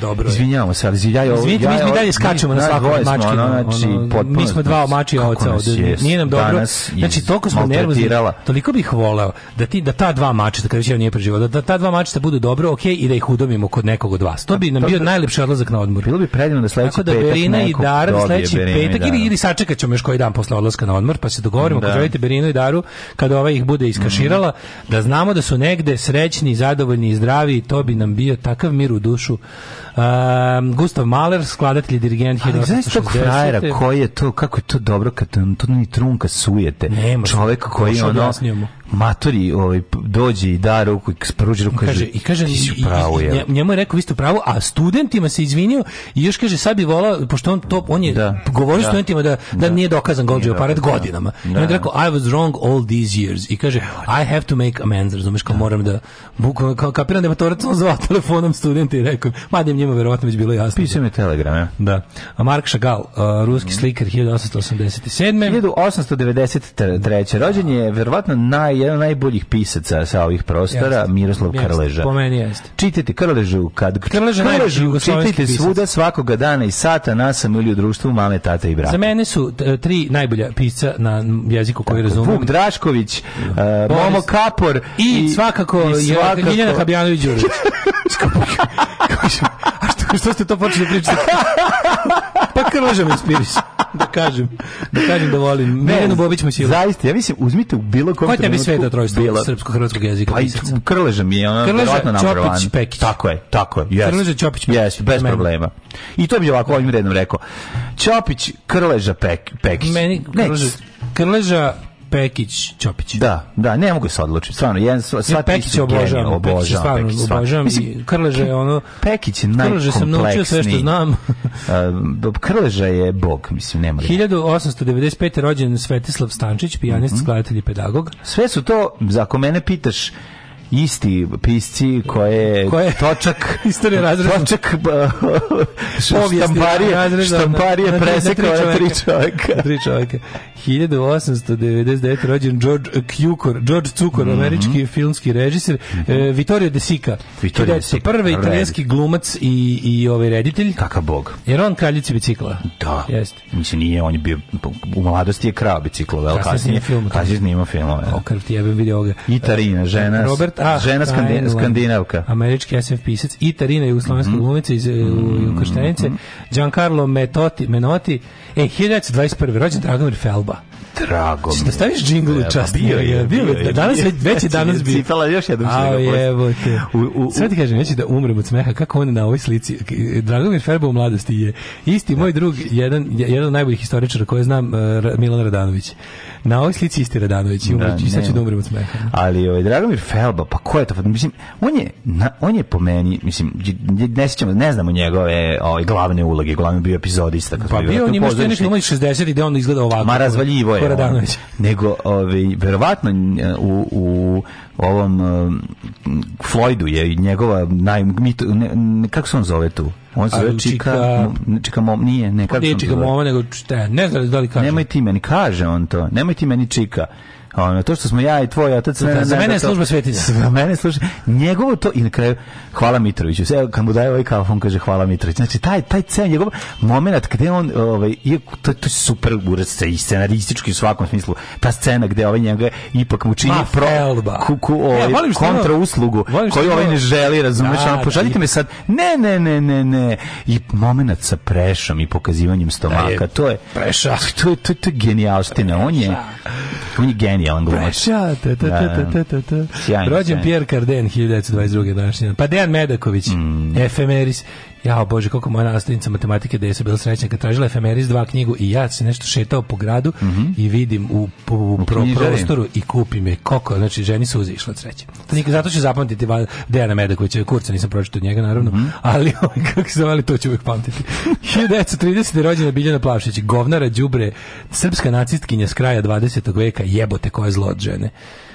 dobro je. Izvinjavamo se, ali ja ovo... Izvinite, ja, mi, mi dalje skačemo na svakom mački. Smo, ono, znači, potpuno, mi smo dva omači oca ovde. Nije nam dobro. Znači, toliko smo nervozni. Toliko bih voleo da, ti, da ta dva mačeta, kada više nije preživao, da ta dva mačeta budu dobro, ok, i da ih udomimo kod nekog od vas. To bi nam pa bio najlepši odlazak na odmor. Bilo bi predivno da sledeći da petak Tako da Berina i Dar, sledeći petak ili, ili sačekat ćemo još koji dan posle odlaska na odmor, pa se dogovorimo, da. želite Berinu i Daru, kada ova ih bude iskaširala, mhm. da znamo da su negde srećni, zadovoljni i zdravi to bi nam bio takav mir u dušu. Um, Gustav Mahler, skladatelj i dirigent 1860. Ali znaš frajera, koji je to, kako je to dobro kad to ni trunka sujete. Nema, Čovek koji ono... Objasnijemo matori ovaj dođe i da ruku spruži ruku kaže, i kaže ti si pravo je njemu je rekao isto pravo a studentima se izvinio i još kaže sad bi volao pošto on to on je da, govorio da, studentima da, da, da nije dokazan Golgi aparat da. godinama da, i on je rekao I was wrong all these years i kaže I have to make amends razumeš kao da. moram da bukvalno kao kapiram da je matorac zvao telefonom studente i rekao mada njemu verovatno već bilo jasno piše mi telegram ja. da a Mark Chagall uh, ruski mm. slikar 1887 1893 rođen je verovatno naj jedan od najboljih pisaca sa ovih prostora, Jeste. Miroslav Jeste. Krleža. Po meni jeste. Čitajte Krležu kad Krleža Krležu čitajte svuda svakoga dana i sata nasam ili u društvu mame, tata i brata. Za mene su tri najbolja pisca na jeziku koji razumem. Vuk Drašković, uh, Momo Kapor i, i svakako, svakako... Jelena Habjanović Đurić. A što, što ste to počeli da pričati? pa Krleža me inspiriše da kažem, da kažem da volim. Ne, Bobić mu Zaista, ja mislim, uzmite u bilo kom trenutku sveta trojstva bila... srpsko-hrvatskog jezika. Pa i Krleža mi je ona verovatno napravana. Čopić, Pekić. Tako je, tako je. Yes. Krleža, Čopić, Pekić. Yes, bez meni. problema. I to bi ovako ovim rednom rekao. Čopić, Krleža, Pek, Pekić. Meni Krleža, Krleža Pekić Ćopić. Da, da, ne mogu da se odlučiti. Stvarno, jedan sva ja, Pekić obožavam, obožavam, stvarno Pekić, obožavam i Krleža je ono Pekić je najkompleksniji. Krleža sam naučio sve što znam. Krleža je bog, mislim, nema. 1895. rođen Svetislav Stančić, pijanist, mm -hmm. skladatelj i pedagog. Sve su to, za ako mene pitaš, isti pisci koje, koje? točak istorije razreda točak štamparije štamparije presekao na tri čovjeka tri čovjeka 1899 rođen George Cukor eh, George Cukor mm -hmm. američki filmski režiser mm -hmm. e, Vittorio De Sica Vittorio De Sica prvi italijanski glumac i i ovaj reditelj kakav bog jer on kraljici bicikla da jeste mislim nije on je bio u mladosti je krao biciklo vel kasnije kasnije snima filmove okrv ti jebem video ga i Tarina žena Robert ah, žena da, Skandin skandinavka. Američki SF pisac i Tarina Jugoslovenska mm -hmm. glumica iz mm -hmm. Giancarlo Metoti, Menotti. e, 1921. rođen Dragomir Felba drago mi. Da staviš džinglu e, čast. Bio je, bio je. Da danas bio, već je danas bio. Cipala još jednom A jebo te. U, Sve ti kažem, neće da umrem od smeha kako on na ovoj slici. Dragomir Ferbo u mladosti je isti moj drug, jedan, jedan od najboljih historičara koje znam, eh, Milan Radanović. Na ovoj slici isti Radanović i, da, umre, i sad ću da umrem od smeha. Ali ovaj, Dragomir Felba, pa ko je to? Mislim, on je, na, on je po meni, mislim, ne, sjećamo, ne znamo njegove ovaj, glavne uloge, glavni bio epizodista. Pa bio, da on ima što je nešto 60 gde on izgleda ovako. Ma razvaljivo je ono, nego ovaj verovatno eh, u, u ovom um, Floydu je njegova naj mit, ne, ne, kako se on zove tu on se zove Čika, čika, mom, nije, ne, kako nije Čika Moma, nego, Te, ne znam da li kaže. Nemoj ti meni, kaže on to, nemoj ti meni Čika. Ono, to što smo ja i tvoj otac... Ne, ne, za mene je služba svetinja. Za mene je služba... Njegovo to... I na kraju, hvala Mitroviću. Sve, kad mu daje ovaj kafu, kaže hvala Mitroviću. Znači, taj, taj ceo njegov momenat kad on... Ovaj, to, to je super urac i scenaristički u svakom smislu. Ta scena gde ovaj njega ipak mu čini pro, ku, ku, e, ovaj, ja, kontra uslugu koju ovaj ne želi, razumeš? Da, ono, da, pošaljite me sad. Ne, ne, ne, ne, ne. I momenat sa prešom i pokazivanjem stomaka. Da to je... Preša. To je, to je, to je genijalština. On je, on je genijalan glumac. Breša, da, ta, ta, ta, ta, ta, ta. Rođen Pierre Cardin, 1922. današnji. Pa Dejan Medaković, mm. efemeris. Ja, bože, koliko moja nastavnica matematike da je se bila srećna kad tražila efemeris dva knjigu i ja se nešto šetao po gradu mm -hmm. i vidim u, u, u pro, prostoru i kupim je. Koliko, znači ženi su uzišla sreće. Zato ću zapamtiti Dejana Medakovića, kurca nisam pročito od njega naravno, mm -hmm. ali ovaj, kako se vali to ću uvijek pamtiti. 1930. rođena Biljana Plavšić, govnara Đubre, srpska nacistkinja s kraja 20. veka, jebote koje zlo od žene.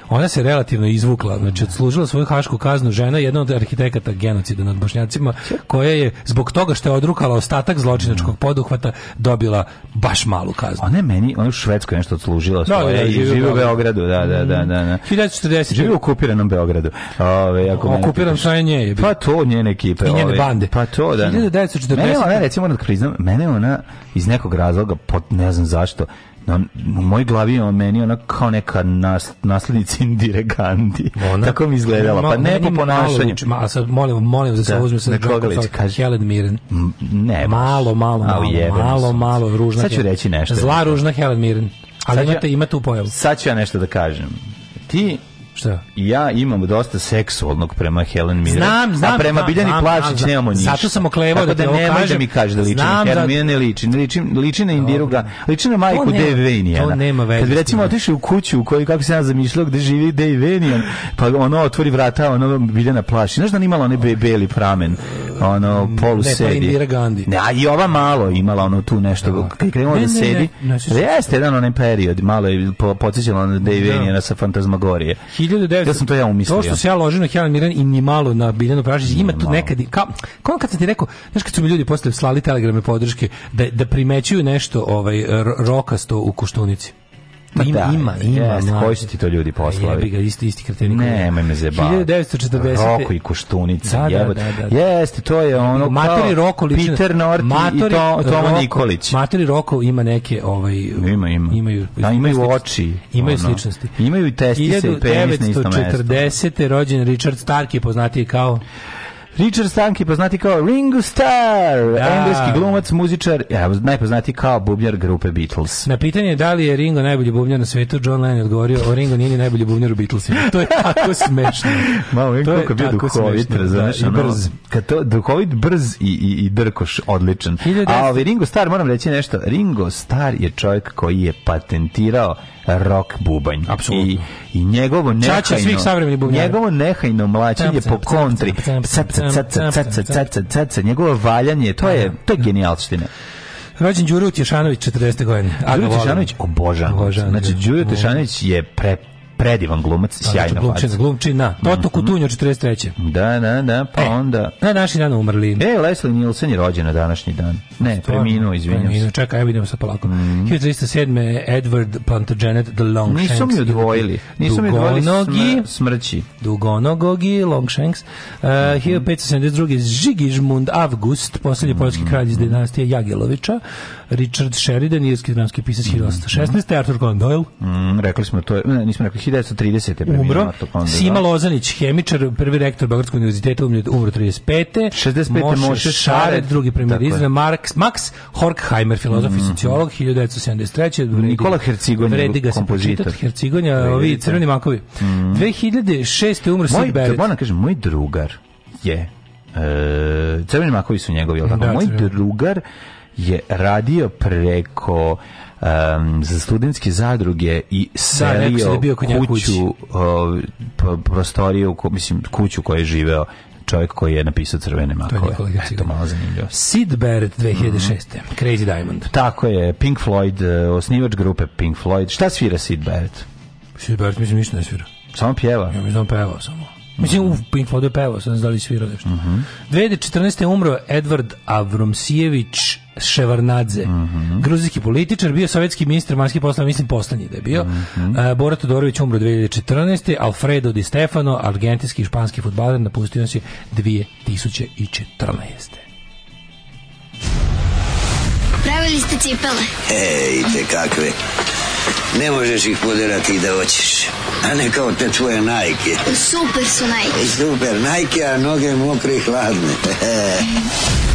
Ona se relativno izvukla, znači da. odslužila svoju hašku kaznu žena, jedna od arhitekata genocida nad bošnjacima, koja je zbog toga što je odrukala ostatak zločinačkog da. poduhvata dobila baš malu kaznu. Ona je meni, ona u Švedskoj nešto odslužila da, svoje da, da, da, živi, živi u Beogradu, da, da, da, da. da. 1940. Živi u okupiranom Beogradu. Ove, ako Okupiram šta je nje. Pa to njene ekipe. I njene ove. bande. Pa to, da. 1940. Mene ona, recimo, moram da priznam, mene ona iz nekog razloga, pot, ne znam zašto, na, u moj glavi je on meni ona kao neka nas, naslednica Indire Gandhi. Ona, Tako mi izgledala. Pa ne po ponašanju. Ma, sad molim, molim da se da, uzme sad Džokofak, Helen Mirren. Ne, malo, malo, malo, malo, malo, malo, ružna. Sad ću reći nešto. Zla ružna Helen Mirren. Ali imate, imate tu pojavu. Sad ću ja nešto da kažem. Ti Šta? ja imam dosta seksualnog prema Helen Mirren. Znam, znam. A prema znam, Biljani znam, Plašić nemamo ništa. Zato sam oklevao da ti ovo kažem. da mi kaže da liči na Helen Mirren, ne liči. liči, na Indiru liči na majku Dave Vanian. To nema veze. Kad bi recimo otišli u kuću u kojoj, kako se ja zamišljao, gde živi Dave Vanian, pa ono otvori vrata, ono Biljana Plašić. Znaš da ona imala be, beli pramen, ono polu ne, sedi. Ne, pa Indira Gandhi. Ne, a i ova malo imala ono tu nešto, kad krenula da sedi. Jeste jedan onaj period, malo je podsjećala na Dave Vaniana sa Fantasmagorije. 1900 Ja sam to ja umislio. To što se ja ložim na Helen Mirren i ni malo na Biljanu Prašić, ima tu nekad kao kao kad sam ti rekao, znaš kad su mi ljudi posle slali telegrame podrške da da primećuju nešto ovaj rokasto u koštunici. Pa ima, da, ima, ima. Jest, mlađe. koji su ti to ljudi poslali? Jebi ga, isti, isti kreteni. Nemoj me zebavati. 1940. Roko i Koštunica, da, Da, da, da, Jeste, to je ono Materi kao Roko, lično, Peter Norti Materi, i to, Toma Roko, Nikolić. Materi Roko ima neke, ovaj, ima, ima. imaju, da, imaju oči. Imaju ono, sličnosti. Imaju testice i penis na istom mestu. 1940. rođen Richard Stark je poznatiji kao Richard Stanki, poznati kao Ringo Starr, da. engleski glumac, muzičar, ja, najpoznati kao bubnjar grupe Beatles. Na pitanje da li je Ringo najbolji bubnjar na svetu, John Lennon odgovorio, o Ringo nije najbolji bubnjar u Beatlesima. To je tako smešno. Malo, Ringo kako je bio duhovit, razumiješ, da, i brz. Kad to, duhovit, brz i, i, i drkoš, odličan. 19... A ovi Ringo Starr, moram reći nešto, Ringo Starr je čovjek koji je patentirao rock bubanj. Apsolutno. I, I njegovo nehajno... Čača svih savremenih bubnjara. Njegovo nehajno mlačenje po kontri. Njegovo valjanje, to je, to je genijalština. Rođen Đuro Tješanović, 40. godine. Đuro Tješanović, obožavam. Znači, da. Đuro da. Tješanović je pre, predivan glumac, da, sjajno glumčin, glumčina. Toto Kutunjo 43. Da, da, da, pa e, onda. Na naši dan umrli. E, Leslie Nielsen je rođena današnji dan. Ne, preminuo, izvinjam preminuo. se. Čekaj, ja vidim sa polako. Mm. 1307. Edward Plantagenet the Longshanks. Nisu mi odvojili. Nisu mi odvojili smr smrći. Dugonogogi, Longshanks. Uh, mm -hmm. 1572. Žigižmund Avgust, posljednji mm -hmm. poljski kralj iz dinastije Jagelovića. Richard Sheridan, irski dramski pisac 1816. Mm -hmm. Arthur Conan Doyle. Mm, rekli smo to, ne, nismo rekli, 1930. Umro. Arthur Conan Sima Lozanić, hemičar, prvi rektor Beogradskog univerziteta, umro 35. 65. Moše Šared, drugi premijer Izve, Mark Max, Max Horkheimer, filozof mm -hmm. i mhm. sociolog, 1973. Nikola Hercigonja, vredi kompozitor. Hercigonja, ovi crveni makovi. Mm -hmm. 2006. umro Sid Barrett. Moram kažem, moj drugar je, e, crveni makovi su njegovi, ali tako, da, moj crveni. drugar je radio preko um, za studentske zadruge i da, selio da, kuću, kući. prostoriju, ko, mislim, kuću koju je živeo čovjek koji je napisao Crvene makove. To je Eto, malo zanimljivo. Sid Barrett 2006. Mm -hmm. Crazy Diamond. Tako je, Pink Floyd, e, osnivač grupe Pink Floyd. Šta svira Sid Barrett? Sid Barrett mislim ništa ne svira. Samo pjeva? Ja mislim da pevao samo. Mislim, u mhm. Pink Floyd je pevao, sam znali da svirao nešto. Mm -hmm. 2014. umro Edward Avromsijević, Ševarnadze. Mm -hmm. Gruzijski političar, bio sovjetski ministar vanjskih poslova, mislim poslednji da je bio. Mm -hmm. uh, Borat Todorović umro 2014. Alfredo Di Stefano, argentinski i španski futbaler, napustio nas je 2014. Pravili ste cipele? Ej, te kakve. Ne možeš ih poderati da hoćeš. A ne kao te tvoje najke. Super su najke. E, super najke, a noge mokre i hladne. Mhm.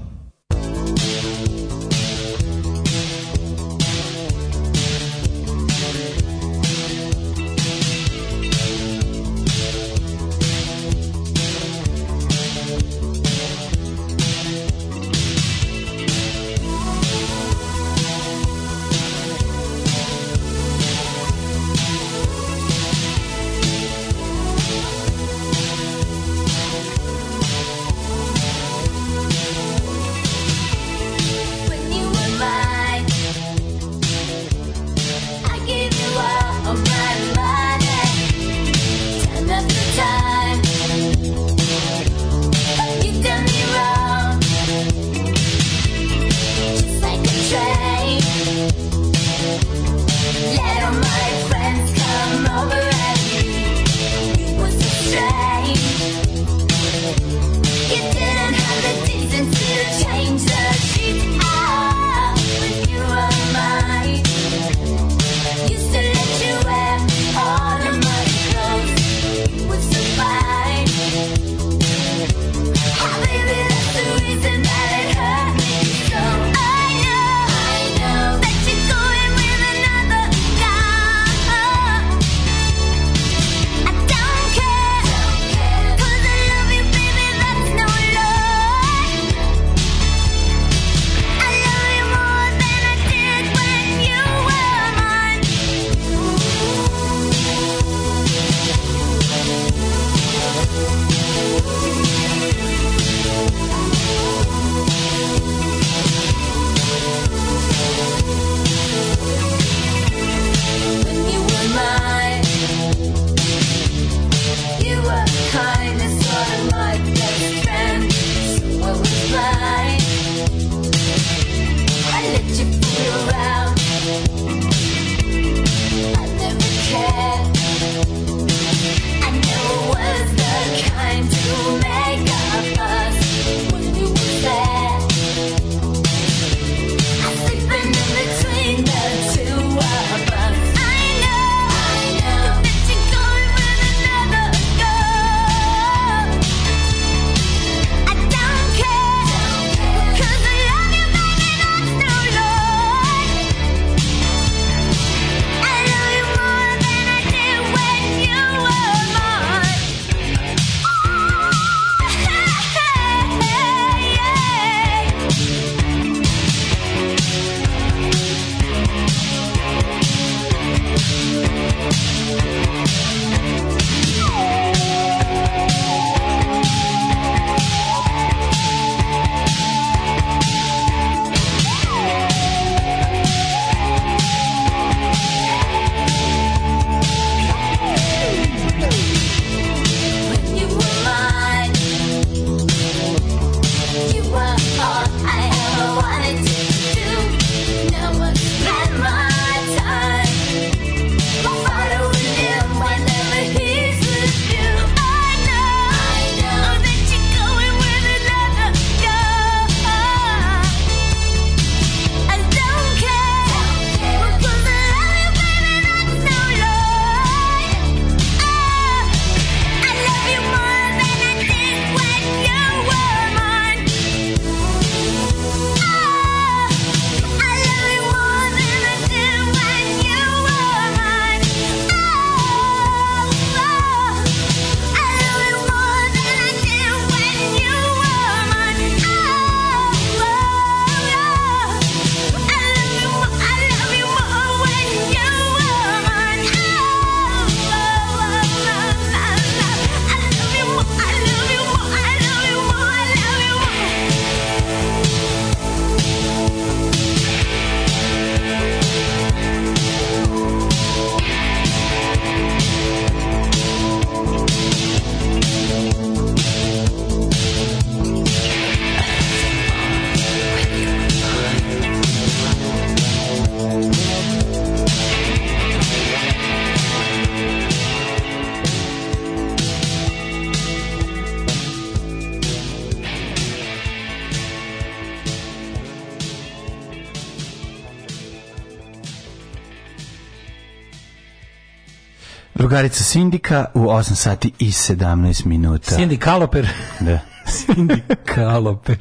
drugarica Sindika u 8 sati i 17 minuta. Sindikaloper. Da. Sindikaloper.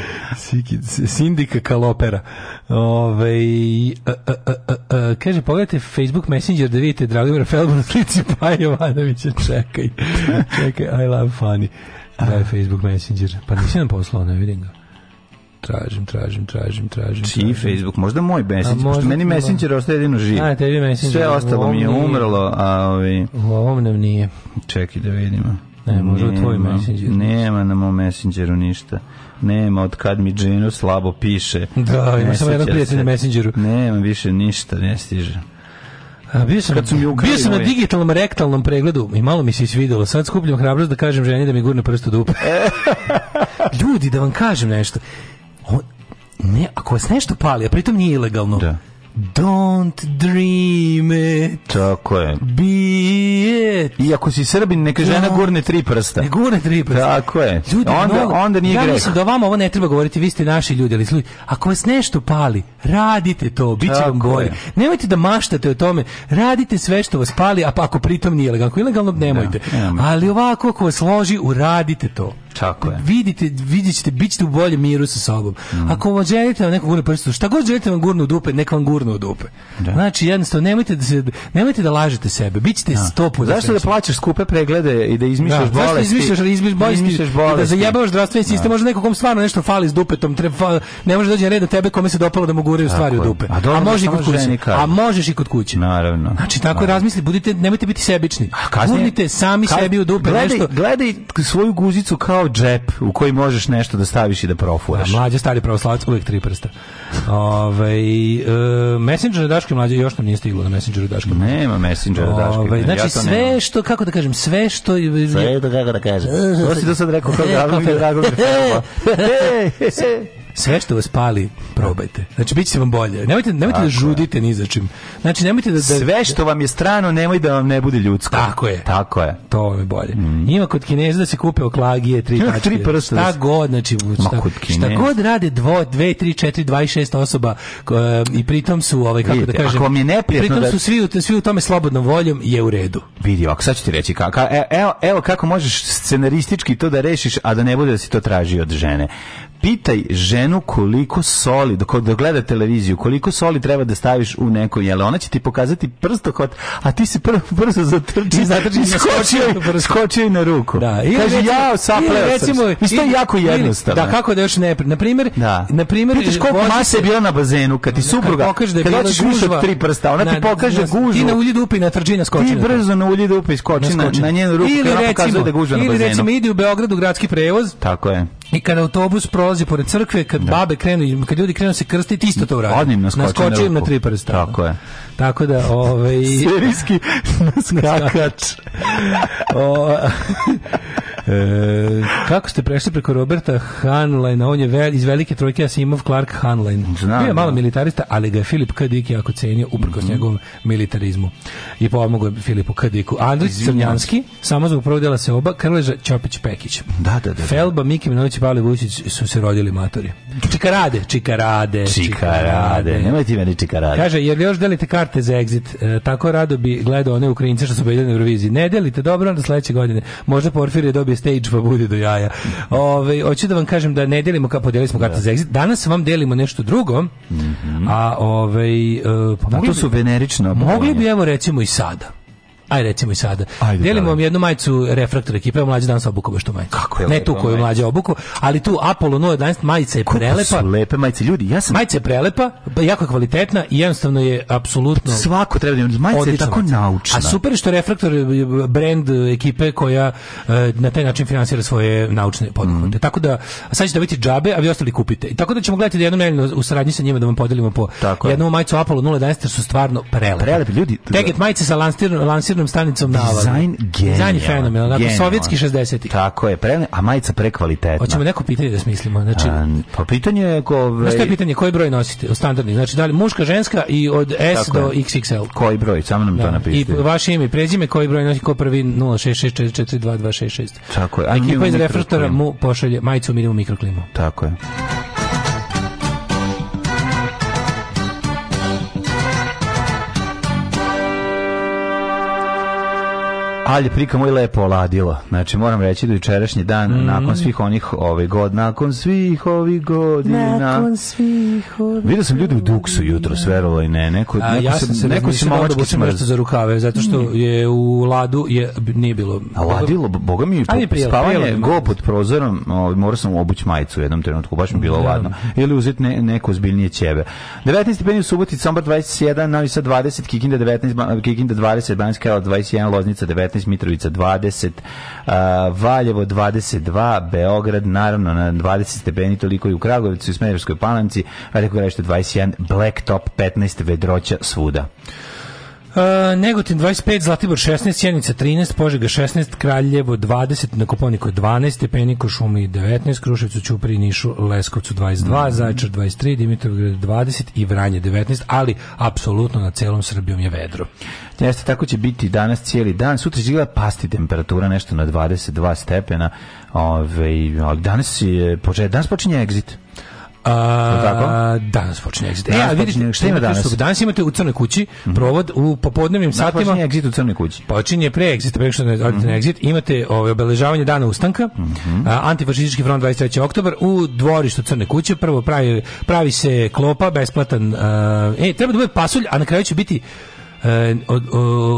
Sindika kalopera. Ove, a, a, a, kaže, pogledajte Facebook Messenger da vidite Dragomira Felbona slici pa Jovanovića. Čekaj. Čekaj, I love funny. Da je Facebook Messenger. Pa nisi nam poslao, ne vidim ga. Tražim, tražim, tražim, tražim. Čiji Facebook? Možda moj Messenger, možda, pošto meni Messenger ostaje jedino živ. A, tebi Messenger. Sve ostalo mi je umrlo, a ovi... U ovom nam nije. Čekaj da vidimo. Ne, možda nema, tvoj Messenger. Nema na mom Messengeru ništa. Nema, od kad mi Gino slabo piše. Da, ima samo jedan prijatelj na Messengeru. Nema više ništa, ne stiže. A, bio sam, Kad sam mi ukrali bio sam na digitalnom rektalnom pregledu i malo mi se isvidelo. Sad skupljam hrabrost da kažem ženi da mi gurne prst u dupe. Ljudi, da vam kažem nešto. O, ne, ako vas nešto pali, a pritom nije ilegalno, da. Don't dream it. Tako je. Be it. I ako si srbin, neka žena no. gurne tri prsta. Ne gurne tri prsta. Tako je. Ljudi, onda, mnogo, onda nije ja greh. Ja mislim da vam ovo ne treba govoriti, vi ste naši ljudi, ali služi, ako vas nešto pali, radite to, bit će vam bolje. Nemojte da maštate o tome, radite sve što vas pali, a pa ako pritom nije ilegalno, ako ilegalno nemojte. Da, ali ovako, ako vas loži, uradite to. Tako je. Vidite, vidjet ćete, bit ćete u boljem miru sa sobom. Mm. Ako želite vam neko gurne prstu, šta god želite vam gurnu u dupe, neka vam gurnu u dupe. Da. Znači, jednostavno, nemojte da, se, nemojte da lažete sebe, bit ćete da. sto puta. Zašto da plaćaš skupe preglede i da izmišljaš da. bolesti? Zašto izmišljaš, da izmišljaš da bolesti, izmišljaš da bolesti. da zajebavaš zdravstveni sistem, da. možda neko kom stvarno nešto fali s dupetom, treba, ne može da doći red na tebe kome se dopalo da mu guraju stvari u dupe. A, a može i kod kuće. A možeš i kod kuće. Naravno. Znači, tako Naravno. razmisli, budite, nemojte biti sebični. Gurnite sami sebi u dupe. Gledaj, gledaj svoju guzicu kao kao džep u koji možeš nešto da staviš i da profuraš. Da, mlađe stari pravoslavac uvek tri prsta. Ove, ovaj, e, messenger Daške mlađe još nam nije stiglo na Messengeru Daške. Mlađe. Nema Messengera Daške. Ove, ovaj, znači ja sve nema. što, kako da kažem, sve što... Sve što, kako da kažem. To si do sad rekao kao drago mi je, drago sve što vas pali, probajte. Znači, bit će vam bolje. Nemojte, nemojte da žudite ni za čim. Znači, nemojte da, da... Sve što vam je strano, nemoj da vam ne bude ljudsko. Tako je. Tako je. To vam je bolje. Mm. Ima kod Kineza da se kupe oklagije, tri Ima tačke. Tri prsta. Da šta god, znači, šta, šta god rade dvo, dve, tri, četiri, dvaj, šest osoba uh, i pritom su, ovaj, kako Vidite, da kažem... Ako vam je neprijatno da... su svi u, svi u tome slobodnom voljom, je u redu. Vidi, ako sad ću ti reći, ka, e, evo, evo kako možeš scenaristički to da rešiš, a da ne bude da si to traži od žene pitaj ženu koliko soli, dok gleda televiziju, koliko soli treba da staviš u neko jelo. Ona će ti pokazati prstohvat, a ti se prvo brzo zatrči, zatrči skoči skočio i na ruku. Da, ili Kaže, recimo, ja sapleo recimo, isto je jako jednostavno. Da, kako da još ne... Na primjer, da. na primjer... Pitaš koliko mase je bila na bazenu, kad ti supruga, kad, da je hoćeš više tri prsta, ona na, ti pokaže na, gužvu. Ti na ulji dupi na trđina skoči. Ti brzo na ulji dupi skoči na, na, na njenu ruku, ili recimo, da gužva na bazenu. Ili recimo, idi u Beogradu gradski prevoz. Tako je. I kada autobus prolazi pored crkve, kad da. babe krenu, kad ljudi krenu se krstiti, isto to uradi. na naskoči im na tri prsta. Tako je. Tako da, ovaj... Serijski naskakač. o, E, kako ste prešli preko Roberta Hanlajna? On je vel, iz velike trojke Asimov Clark Hanlein. Znam. Bio je malo da. militarista, ali ga je Filip K. Dick jako cenio uprkos mm -hmm. njegovom militarizmu. I pomogao je Filipu K. Dicku. Andrić Crnjanski, samo zbog prvog se oba, Krleža Ćopić Pekić. Da, da, da. da. Felba, Miki Minović i Pavle Vučić su se rodili matori. Čikarade, čikarade, čikarade. Nemoj ti meni čikarade. Kaže, jer još delite karte za exit, e, tako rado bi gledao one Ukrajince što su bili na Euroviziji. Ne delite, dobro, onda sledeće godine. Možda Porfir je dobio stage pa budi do jaja. Ove, hoću da vam kažem da ne delimo kao podelili smo karte da. za exit. Danas vam delimo nešto drugo. Mm -hmm. A ovaj pa to su venerično. Mogli bi evo recimo i sada. Aj recimo i sada. Ajde, Delimo vam jednu majicu refraktor ekipe, mlađi dan sa baš što majicu. Kako je ne tu koju mlađa obuku, ali tu Apollo 011 majica je Kako prelepa. Su lepe majice ljudi. Ja sam majica je prelepa, jako je kvalitetna i jednostavno je apsolutno svako treba da ima majica je tako naučna. A super što refraktor je brend e, ekipe koja e, na taj način finansira svoje naučne poduhvate. Mm. Tako da sad ćete biti džabe, a vi ostali kupite. I tako da ćemo gledati da jednom nedeljno u saradnji sa njima da vam podelimo po tako jednu majicu Apollo 011 su stvarno prelepe. Prelepe ljudi. Teget da- majice sa lansir, lansir nuklearnom stanicom Navala. Da, da, da. Dizajn genija. Dizajn je fenomenal, dakle, sovjetski 60 Tako je, pre, a majica prekvalitetna. Hoćemo neko pitanje da smislimo. Znači, a, pa pitanje je... Ko, znači, je pitanje, koji broj nosite? Standardni, znači, da li muška, ženska i od S Tako do je. XXL. Koji broj, samo nam da. to napišite. I vaše ime i prezime, koji broj nosite, ko prvi 066442266? Tako je. A Ekipa iz refraktora mu pošalje majicu minimum mikroklimu. Tako je. Ali prika moj lepo oladilo. Znači moram reći da jučerašnji dan mm. nakon svih onih ovih god, nakon svih ovih godina. Nakon svih ovih. Vidio sam ljude u duksu jutro sverovalo i ne, neko A, neko ja sam se neko se da malo nešto za rukave zato što mm. je u ladu je nije bilo. A ladilo, boga mi je spavanje go pod prozorom, ovaj, morao sam obući majicu u jednom trenutku, baš mi bilo da. ladno. Ili uzeti ne, neko zbiljnije ćebe. 19 stepeni u Subotici, Sombor 21, Novi Sad 20, Kikinda 19, Kikinda 20, Banjska 21, Loznica 19, 19, Mitrovica 20, uh, Valjevo 22, Beograd naravno na 20 stepeni, toliko i u Kragovicu i u Smederskoj Palanci, a rekao je 21, Blacktop 15, Vedroća svuda. Uh, Negotin 25, Zlatibor 16, Sjenica 13, Požega 16, Kraljevo 20, na Koponiku 12, Stepeniku Šumi 19, Kruševcu Ćupri Nišu Leskovcu 22, mm. Zaječar 23, Dimitrovgrad 20 i Vranje 19, ali apsolutno na celom Srbijom je vedro. Nešto tako će biti danas cijeli dan. Sutra će gleda pasti temperatura nešto na 22 stepena. Ove, ovaj, ali danas, je, danas počinje exit. A, danas počinje exit. E, a vidite, šta ima danas? Danas imate u crnoj kući mhm. provod u popodnevnim danas satima. Počinje exit u crnoj kući. Počinje pre exit, pre što ne mhm. odete mm -hmm. na exit. Imate ove, ovaj, obeležavanje dana ustanka, mm -hmm. a, antifašistički front 23. oktobar u dvorištu crne kuće. Prvo pravi, pravi se klopa, besplatan. A, e, treba da bude pasulj, a na kraju će biti E, od,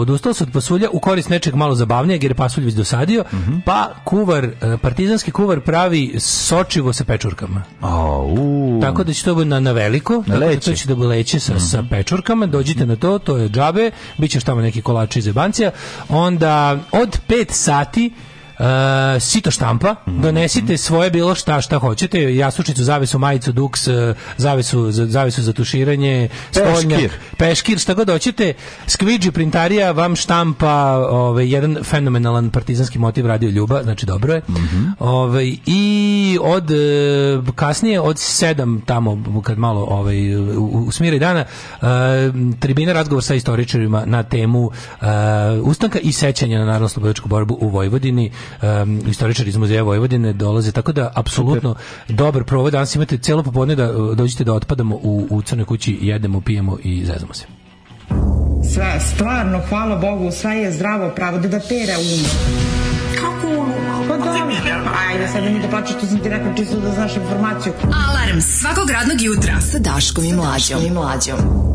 odustao se od pasulja u korist nečeg malo zabavnijeg jer je pasulj već dosadio, mm -hmm. pa kuvar, e, partizanski kuvar pravi sočivo sa pečurkama. Oh, tako da će to biti na, na veliko, na tako da to će da leće sa, mm -hmm. sa mhm. pečurkama, dođite na to, to je džabe, bit će tamo neki kolači iz jebancija, onda od 5 sati Eh, sito štampa, mhm. donesite svoje bilo šta šta hoćete, jasučicu, zavisu, majicu, duks, eh, zavisu, zavisu za tuširanje, spoljnjak, peškir. peškir, šta god hoćete, skviđi printarija vam štampa ovaj, jedan fenomenalan partizanski motiv radio Ljuba, znači dobro je. Mm -hmm. ovaj, I od eh, kasnije, od sedam tamo, kad malo ovaj, u, u smiri dana, uh, tribina razgovor sa istoričarima na temu uh, ustanka i sećanja na narodno slobodičku borbu u Vojvodini um, istoričari iz muzeja Vojvodine dolaze, tako da apsolutno dobar provod. Danas imate celo popodne da e, dođete da otpadamo u, u crnoj kući, jedemo, pijemo i zezamo se. Sve, stvarno, hvala Bogu, sve je zdravo pravo, da da pere um. Kako ono? Pa dobro, da. da ajde, sad da mi da plaćaš, to sam ti rekao čisto da znaš informaciju. Alarm svakog radnog jutra sa Daškom i Mlađom. Daškom i Mlađom.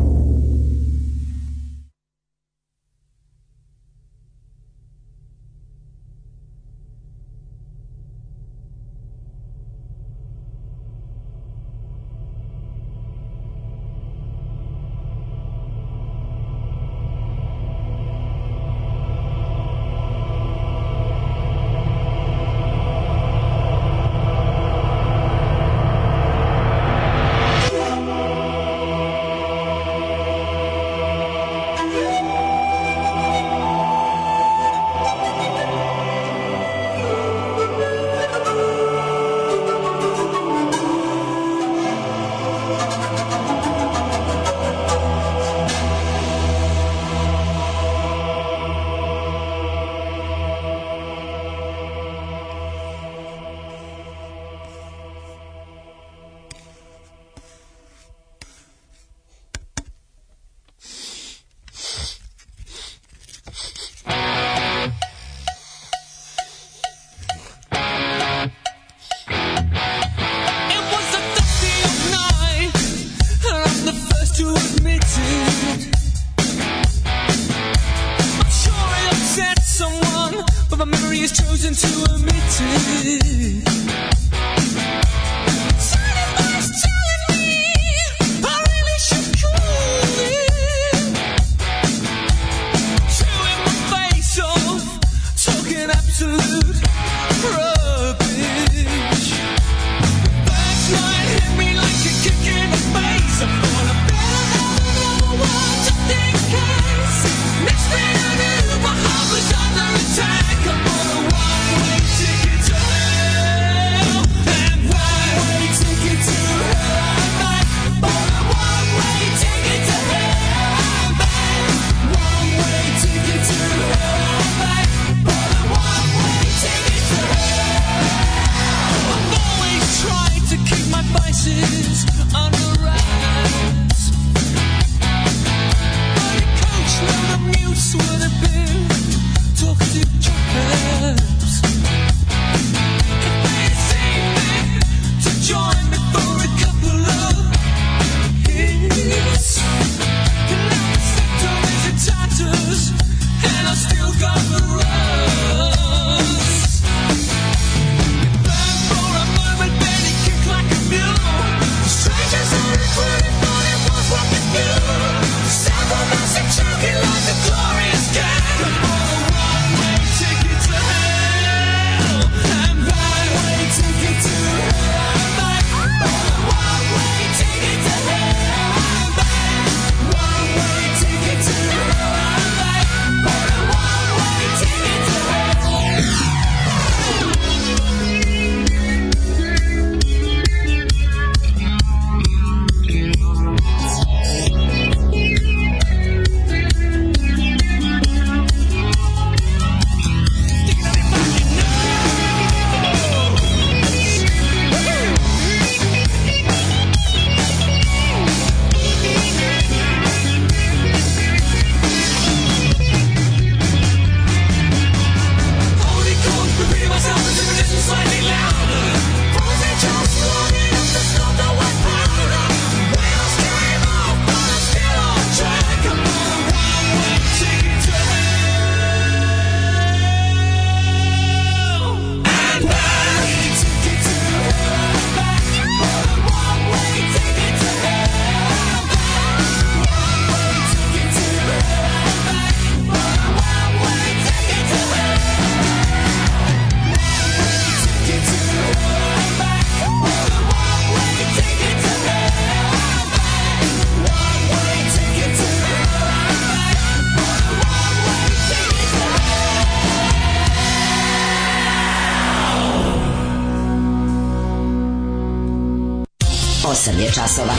časova.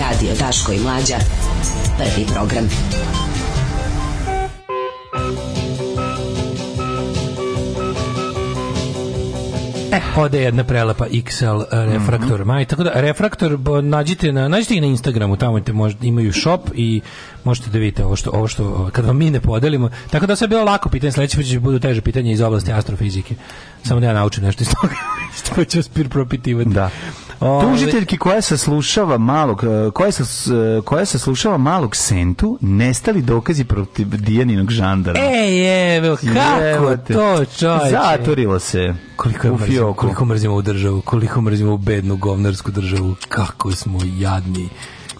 Radio Daško i Mlađa. Prvi program. E, ode jedna prelepa XL e, refraktor mm -hmm. maj, tako da refraktor bo, nađite na nađite ih na Instagramu, tamo te možda imaju shop i možete da vidite ovo što ovo što kad vam mi ne podelimo. Tako da sve bilo lako pitanje, sledeće put će budu teže pitanje iz oblasti astrofizike. Samo da ja naučim nešto iz toga. što ću spir propitivati. Da. Tužiteljki koja se slušava malog, koja se, koja se slušava malog sentu, nestali dokazi protiv Dijaninog žandara. E, je, kako Jevate. to, čovječe? Zaturilo se. Koliko, je mrzimo, koliko mrzimo u državu, koliko mrzimo u bednu govnarsku državu, kako smo jadni.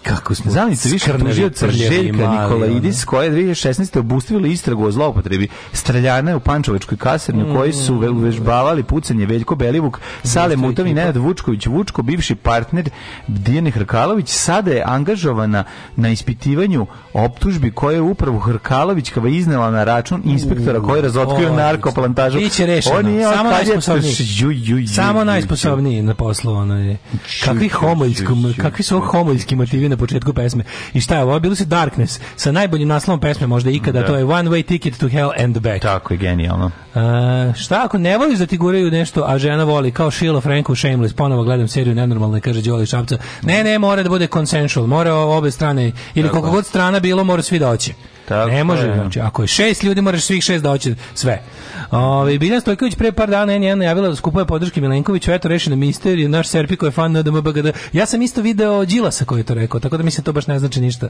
Kako smo Zamjenica više tužioca Željka Nikolaidis koja je 2016. obustavila istragu o zloupotrebi streljana je u Pančevačkoj kasarni mm. koji su uvežbavali pucanje Veljko Belivuk, Sale Mutov i Nenad Vučković. Vučko, bivši partner Dijane Hrkalović, sada je angažovana na ispitivanju optužbi koje je upravo Hrkalovićkava iznela na račun inspektora koji je razotkrio narkoplantažu. Biće rešeno. je Samo najsposobniji. Samo najsposobniji na poslu. Ono je. Kakvi, homoljski, kakvi su homoljski motivi na početku pesme. I šta je ovo? Bili su Darkness sa najboljim naslovom pesme možda ikada, da. to je One Way Ticket to Hell and Back. Tako je, genijalno. A, šta ako ne voliš da ti guraju nešto, a žena voli, kao Sheila Franko Shameless, ponovo gledam seriju nenormalne, kaže Đoli Šapca, ne, ne, mora da bude consensual, mora obe strane, ili koliko god strana bilo, mora svi da Tako ne može, je. znači ako je šest ljudi moraš svih šest da hoće sve. Ovaj Biljan Stojković pre par dana N1 da skupuje podrške Milenkoviću, eto rešeno misterije, naš Serpiko je fan NDMBGD. Ja sam isto video Đilasa koji je to rekao, tako da mislim da to baš ne znači ništa.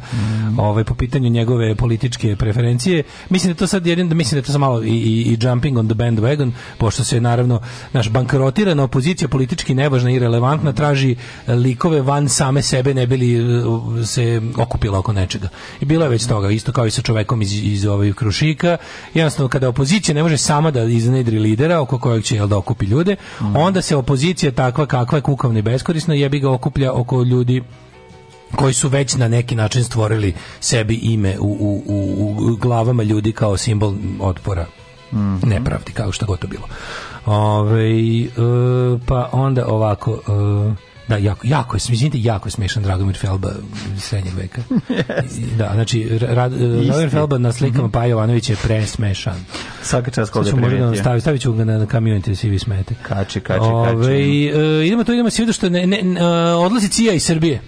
Mm. Ovaj po pitanju njegove političke preferencije, mislim da to sad jedin da mislim da to sam malo i, i, i jumping on the bandwagon, pošto se je naravno naš bankrotirana opozicija politički nevažna i relevantna traži likove van same sebe ne bili uh, se okupila oko nečega. I bilo je već toga, isto kao i sa čovekom iz, iz ovaj Krušika. Jednostavno, kada opozicija ne može sama da iznedri lidera oko kojeg će jel, da okupi ljude, mm. onda se opozicija takva kakva je kukavna i beskorisna jebi ga okuplja oko ljudi koji su već na neki način stvorili sebi ime u, u, u, u glavama ljudi kao simbol otpora mm -hmm. nepravdi, kao što god to bilo. Ove, e, pa onda ovako... E, Da, jako, jako je, izvinite, jako je smešan Dragomir Felba srednjeg veka. yes. Da, znači, Rad, Dragomir Felba na slikama mm -hmm. Paja Jovanović je presmešan. Svaka čast koga je primetio. Stavit, stavit ću ga na, na community, svi vi smete. Kači, kači, kači. Ove, e, idemo to, idemo svi što ne, ne, ne, odlazi Cija iz Srbije.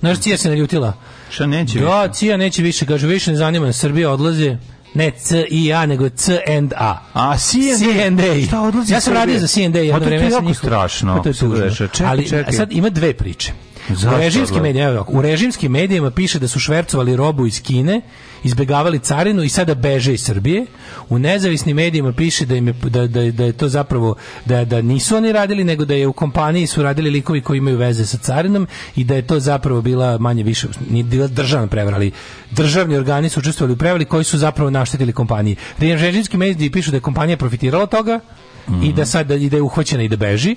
Znaš, Cija se naljutila. Šta neće da, više? Da, Cija neće više, kaže, više ne zanima, Srbija odlazi Ne C i A, nego C and A. A, C and, and A. Šta odlazi ja sam radio za C and A jedno vreme. To je jako strašno. To je tužno. Ali sad ima dve priče. u režimskim, da? medijima, u režimskim medijima piše da su švercovali robu iz Kine izbegavali carinu i sada beže iz Srbije. U nezavisnim medijima piše da, im je, da, da, da je to zapravo da, da nisu oni radili, nego da je u kompaniji su radili likovi koji imaju veze sa carinom i da je to zapravo bila manje više nije bila prevarali. državni organi su učestvovali u prevari koji su zapravo naštetili kompaniji. Režimski mediji pišu da je kompanija profitirala od toga, Mm -hmm. i da mhm. sad i da je uhvaćena i da beži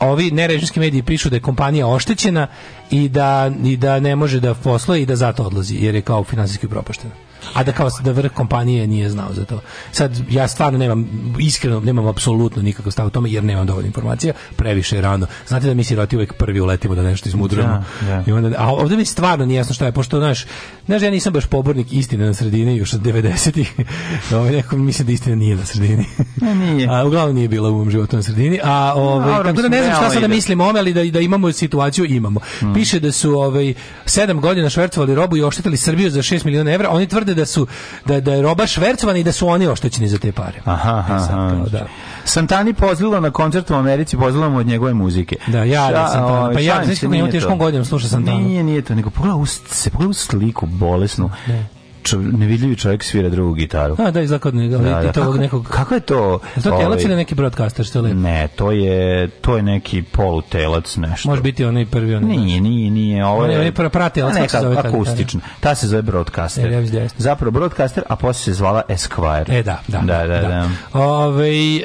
ovi nerežimski mediji pišu da je kompanija oštećena i da, i da ne može da posloje i da zato odlazi, jer je kao finansijski propuštena a da kao da vrh kompanije nije znao za to. Sad ja stvarno nemam iskreno nemam apsolutno nikakav stav o tome jer nemam dovoljno informacija, previše je rano. Znate da mi siroti uvek prvi uletimo da nešto izmudrujemo. Ja, da, ja. Da. I onda a ovde mi stvarno nije jasno šta je pošto znaš, znaš ja nisam baš pobornik istine na sredini još od 90-ih. ovaj neko misli da istina nije na sredini. Ne, nije. A uglavnom nije bila u mom životu na sredini, a ovaj no, tako da ne znam šta sad da mislim o ali da da imamo situaciju imamo. Mm. Piše da su ovaj 7 godina švercovali robu i oštetili Srbiju za 6 miliona evra. Oni tvrde da su da da je roba švercovana i da su oni oštećeni za te pare. Aha, e, aha. Sad, da. Santani pozlilo na koncert u Americi, pozlilo mu od njegove muzike. Da, ja, Ša, Santana, ovaj, pa ja, znači kako teškom godinom sluša Santana. Nije, nije to, nego pogledaj se, pogledaj sliku bolesnu. Ne. Da čo, nevidljivi čovjek svira drugu gitaru. A, da, iz zakodnog, da, da. Kako, nekog... Kako je to? Je to telac ovaj, ili neki broadcaster? Što li? ne, to je, to je neki polutelac nešto. Može biti onaj prvi onaj. Nije, nije, nije. Ovo je, onaj prvi prati, ali kako se zove akustično. Da. Ta se zove broadcaster. ja da Zapravo broadcaster, a posle se zvala Esquire. E, da, da, da. da, da, da. Ove, e,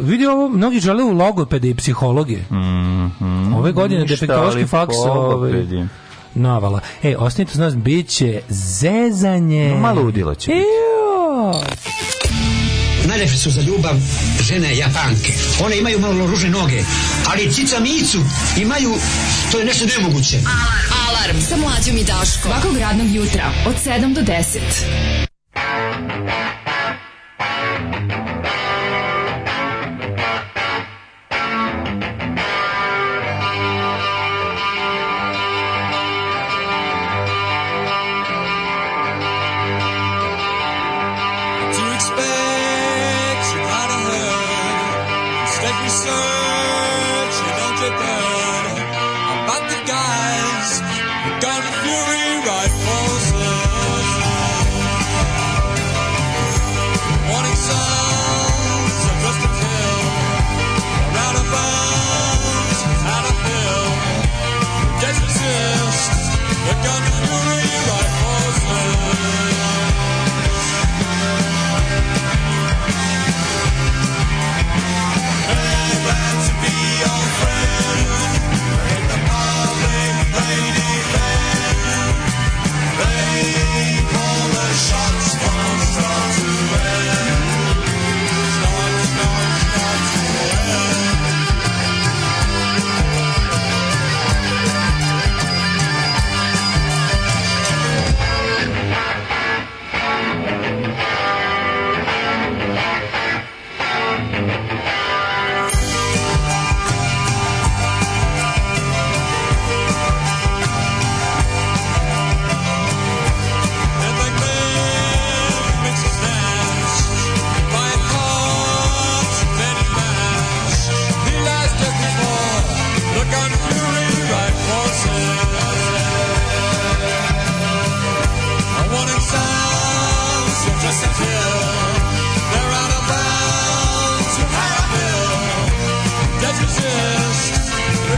vidi ovo, mnogi žele u logopede i psihologe. Mm, mm, Ove godine defektološki faks... Ove, navala. E, ostanite s nas, bit će zezanje. No, malo udilo će biti. Najlepše su za ljubav žene japanke. One imaju malo ružne noge, ali cica micu imaju, to je nešto nemoguće. Alarm, alarm, sa mlađom i Daško. Svakog radnog jutra, od 7 do 10.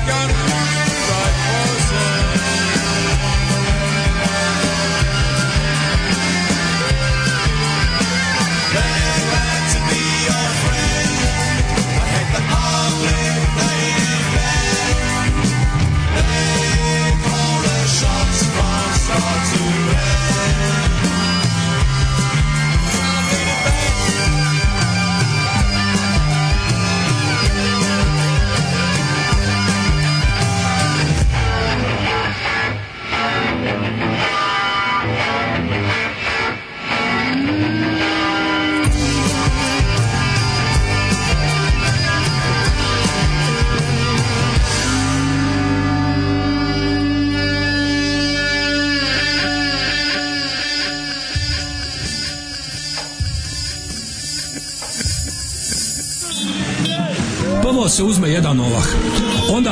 got gun.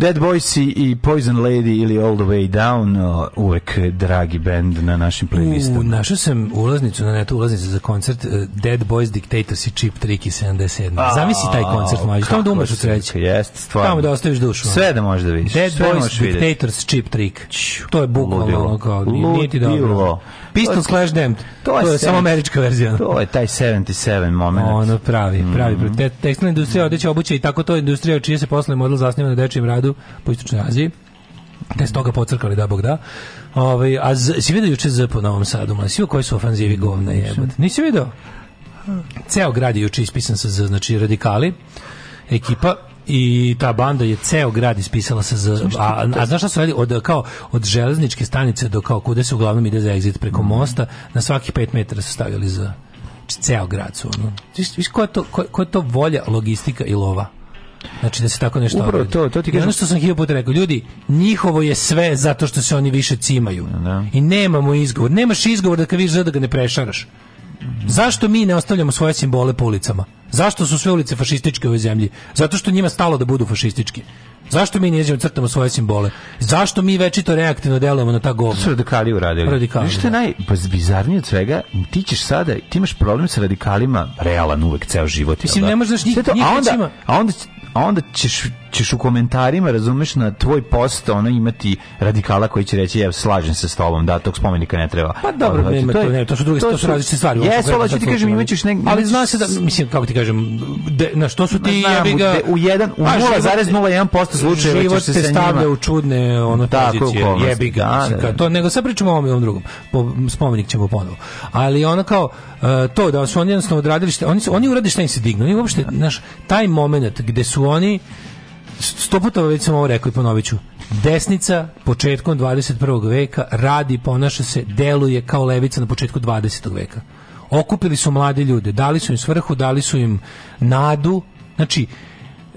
Dead Boys i Poison Lady ili All the Way Down, uvek dragi bend na našim playlistama. U, našao sam ulaznicu na netu, ulaznicu za koncert e, Dead Boys Dictators i Cheap Trick 77. Zamisli taj koncert, mađu. Tamo da umreš u treći stvarno. Tamo da ostaviš dušu. Sve da možeš da vidiš. Dead Boys Dictators Chip Trick. To je bukvalno ono kao, nije ti dobro. Pistols Clash Damned. To je, to je samo američka verzija. To je taj 77 moment. Ono pravi, mhm. pravi. Mm -hmm. Tekstilna industrija mhm. odeća obuća i tako to je industrija čije se poslovni model zasniva na dečijem radu po istočnoj Aziji te su toga pocrkali da bog da. Ove, ovaj, a z, si vidio juče ZP na Novom Sadu, ma svi koji su ofanzivi govna jebote. Nisi vidio? Ceo grad je juče ispisan sa Z, znači radikali, ekipa i ta banda je ceo grad ispisala se za a, a znaš šta su radili od kao od železničke stanice do kao kude se uglavnom ide za exit preko mm. mosta na svakih 5 metara su stavili za znači, ceo grad su ono. Viš ko to ko, ko to volja logistika i lova. Znači da se tako nešto Upravo to, to ti kažem. Ono što sam hiljadu puta rekao, ljudi, njihovo je sve zato što se oni više cimaju. Da. I nemamo izgovor. Nemaš izgovor da kad vidiš da ga ne prešaraš. Zašto mi ne ostavljamo svoje simbole po ulicama? Zašto su sve ulice fašističke u ovoj zemlji? Zato što njima stalo da budu fašistički. Zašto mi neđemo da crtamo svoje simbole? Zašto mi večito reaktivno delujemo na ta govna? To su radikali uradili. Radikali. Što je da. najbizarnije pa od svega? Ti ćeš sada, ti imaš problem sa radikalima realan uvek ceo život. Mislim, da? ne možeš njih, to, njih a, onda, a, onda, a onda ćeš ćeš u komentarima, razumeš, na tvoj post ono imati radikala koji će reći ja slažem se s tobom, da tog spomenika ne treba. Pa dobro, ono, nema to, je, ne, to su druge to su, različite stvari. Jesu, ali ti kažem, imaćeš nek... Ali zna se da, mislim, kako ti kažem, de, na što su ti... Znam, jebi u, jedan, u 0,01% slučajeva ćeš se Život te stavlja u čudne ono, pozicije, jebi ga. Da, da, da. To, nego sad pričamo o ovom i ovom drugom. Spomenik ćemo ponovo. Ali ono kao, e, to da su oni jednostavno odradili, oni, oni urade šta im se dignu. Oni uopšte, znaš, taj moment gde su oni sto puta već sam ovo rekao i ponovit ću. Desnica početkom 21. veka radi, ponaša se, deluje kao levica na početku 20. veka. Okupili su mlade ljude, dali su im svrhu, dali su im nadu. Znači,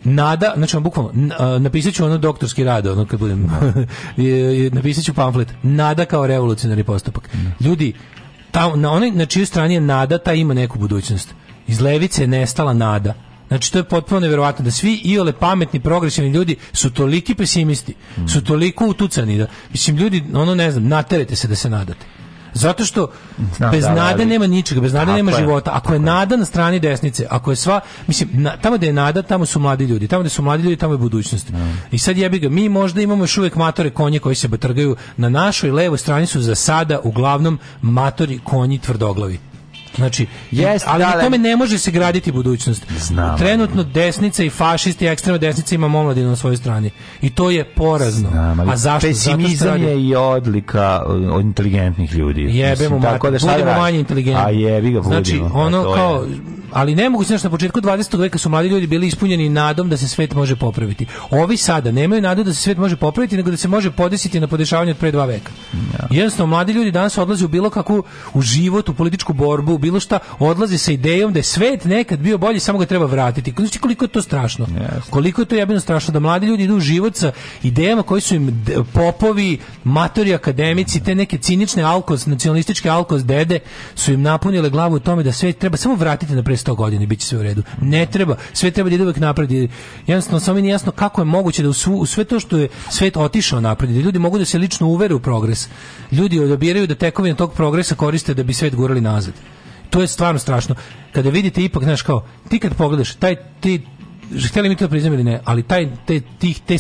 nada, znači on bukvalno, napisat ću ono doktorski rad, ono kad budem, napisat ću pamflet, nada kao revolucionarni postupak. Ljudi, ta, na, onoj, na čiju strani je nada, ta ima neku budućnost. Iz levice je nestala nada Znači to je potpuno neverovatno da svi iole pametni progresivni ljudi su toliki pesimisti, mm. su toliko utucani da mislim ljudi ono ne znam, naterete se da se nadate. Zato što Znam, bez da, da nade nema ničega, bez nade nema je, života. Ako je nada na strani desnice, ako je sva, mislim, na, tamo gde je nada, tamo su mladi ljudi. Tamo gde su mladi ljudi, tamo je budućnost. Mm. I sad jebi ga, mi možda imamo još uvek matore konje koji se batrgaju. Na našoj levoj strani su za sada uglavnom matori konji tvrdoglavi. Znači, yes, ali na tome ne može se graditi budućnost. Znam. Trenutno desnica i fašisti i desnica ima omladinu na svojoj strani. I to je porazno. Znam, ali A zašto? Pesimizam Zato je i odlika uh, od inteligentnih ljudi. Jebemo, Mislim, tako da, da budemo manje inteligentni. A jebi ga budemo. Znači, pa ono kao, je ali ne mogu se znači na početku 20. veka su mladi ljudi bili ispunjeni nadom da se svet može popraviti. Ovi sada nemaju nadu da se svet može popraviti, nego da se može podesiti na podešavanje od pre dva veka. Ja. Jednostavno, mladi ljudi danas odlaze u bilo kakvu u život, u političku borbu, u bilo šta, odlaze sa idejom da je svet nekad bio bolji, samo ga treba vratiti. Znači koliko je to strašno. Yes. Koliko je to jebeno strašno da mladi ljudi idu u život sa idejama koji su im popovi, matori akademici, te neke cinične alkos, nacionalističke alkos dede su im napunile glavu u tome da svet treba samo vratiti na pre 100 godina biće sve u redu. Ne treba, sve treba da ide uvek napred. Jednostavno samo mi nije jasno kako je moguće da u, svu, u sve to što je svet otišao napred, da ljudi mogu da se lično uvere u progres. Ljudi odabiraju da tekovine tog progresa koriste da bi svet gurali nazad. To je stvarno strašno. Kada vidite ipak, znaš kao, ti kad pogledaš, taj, ti, želeli mi to da priznam ili ne, ali taj, te, tih, te,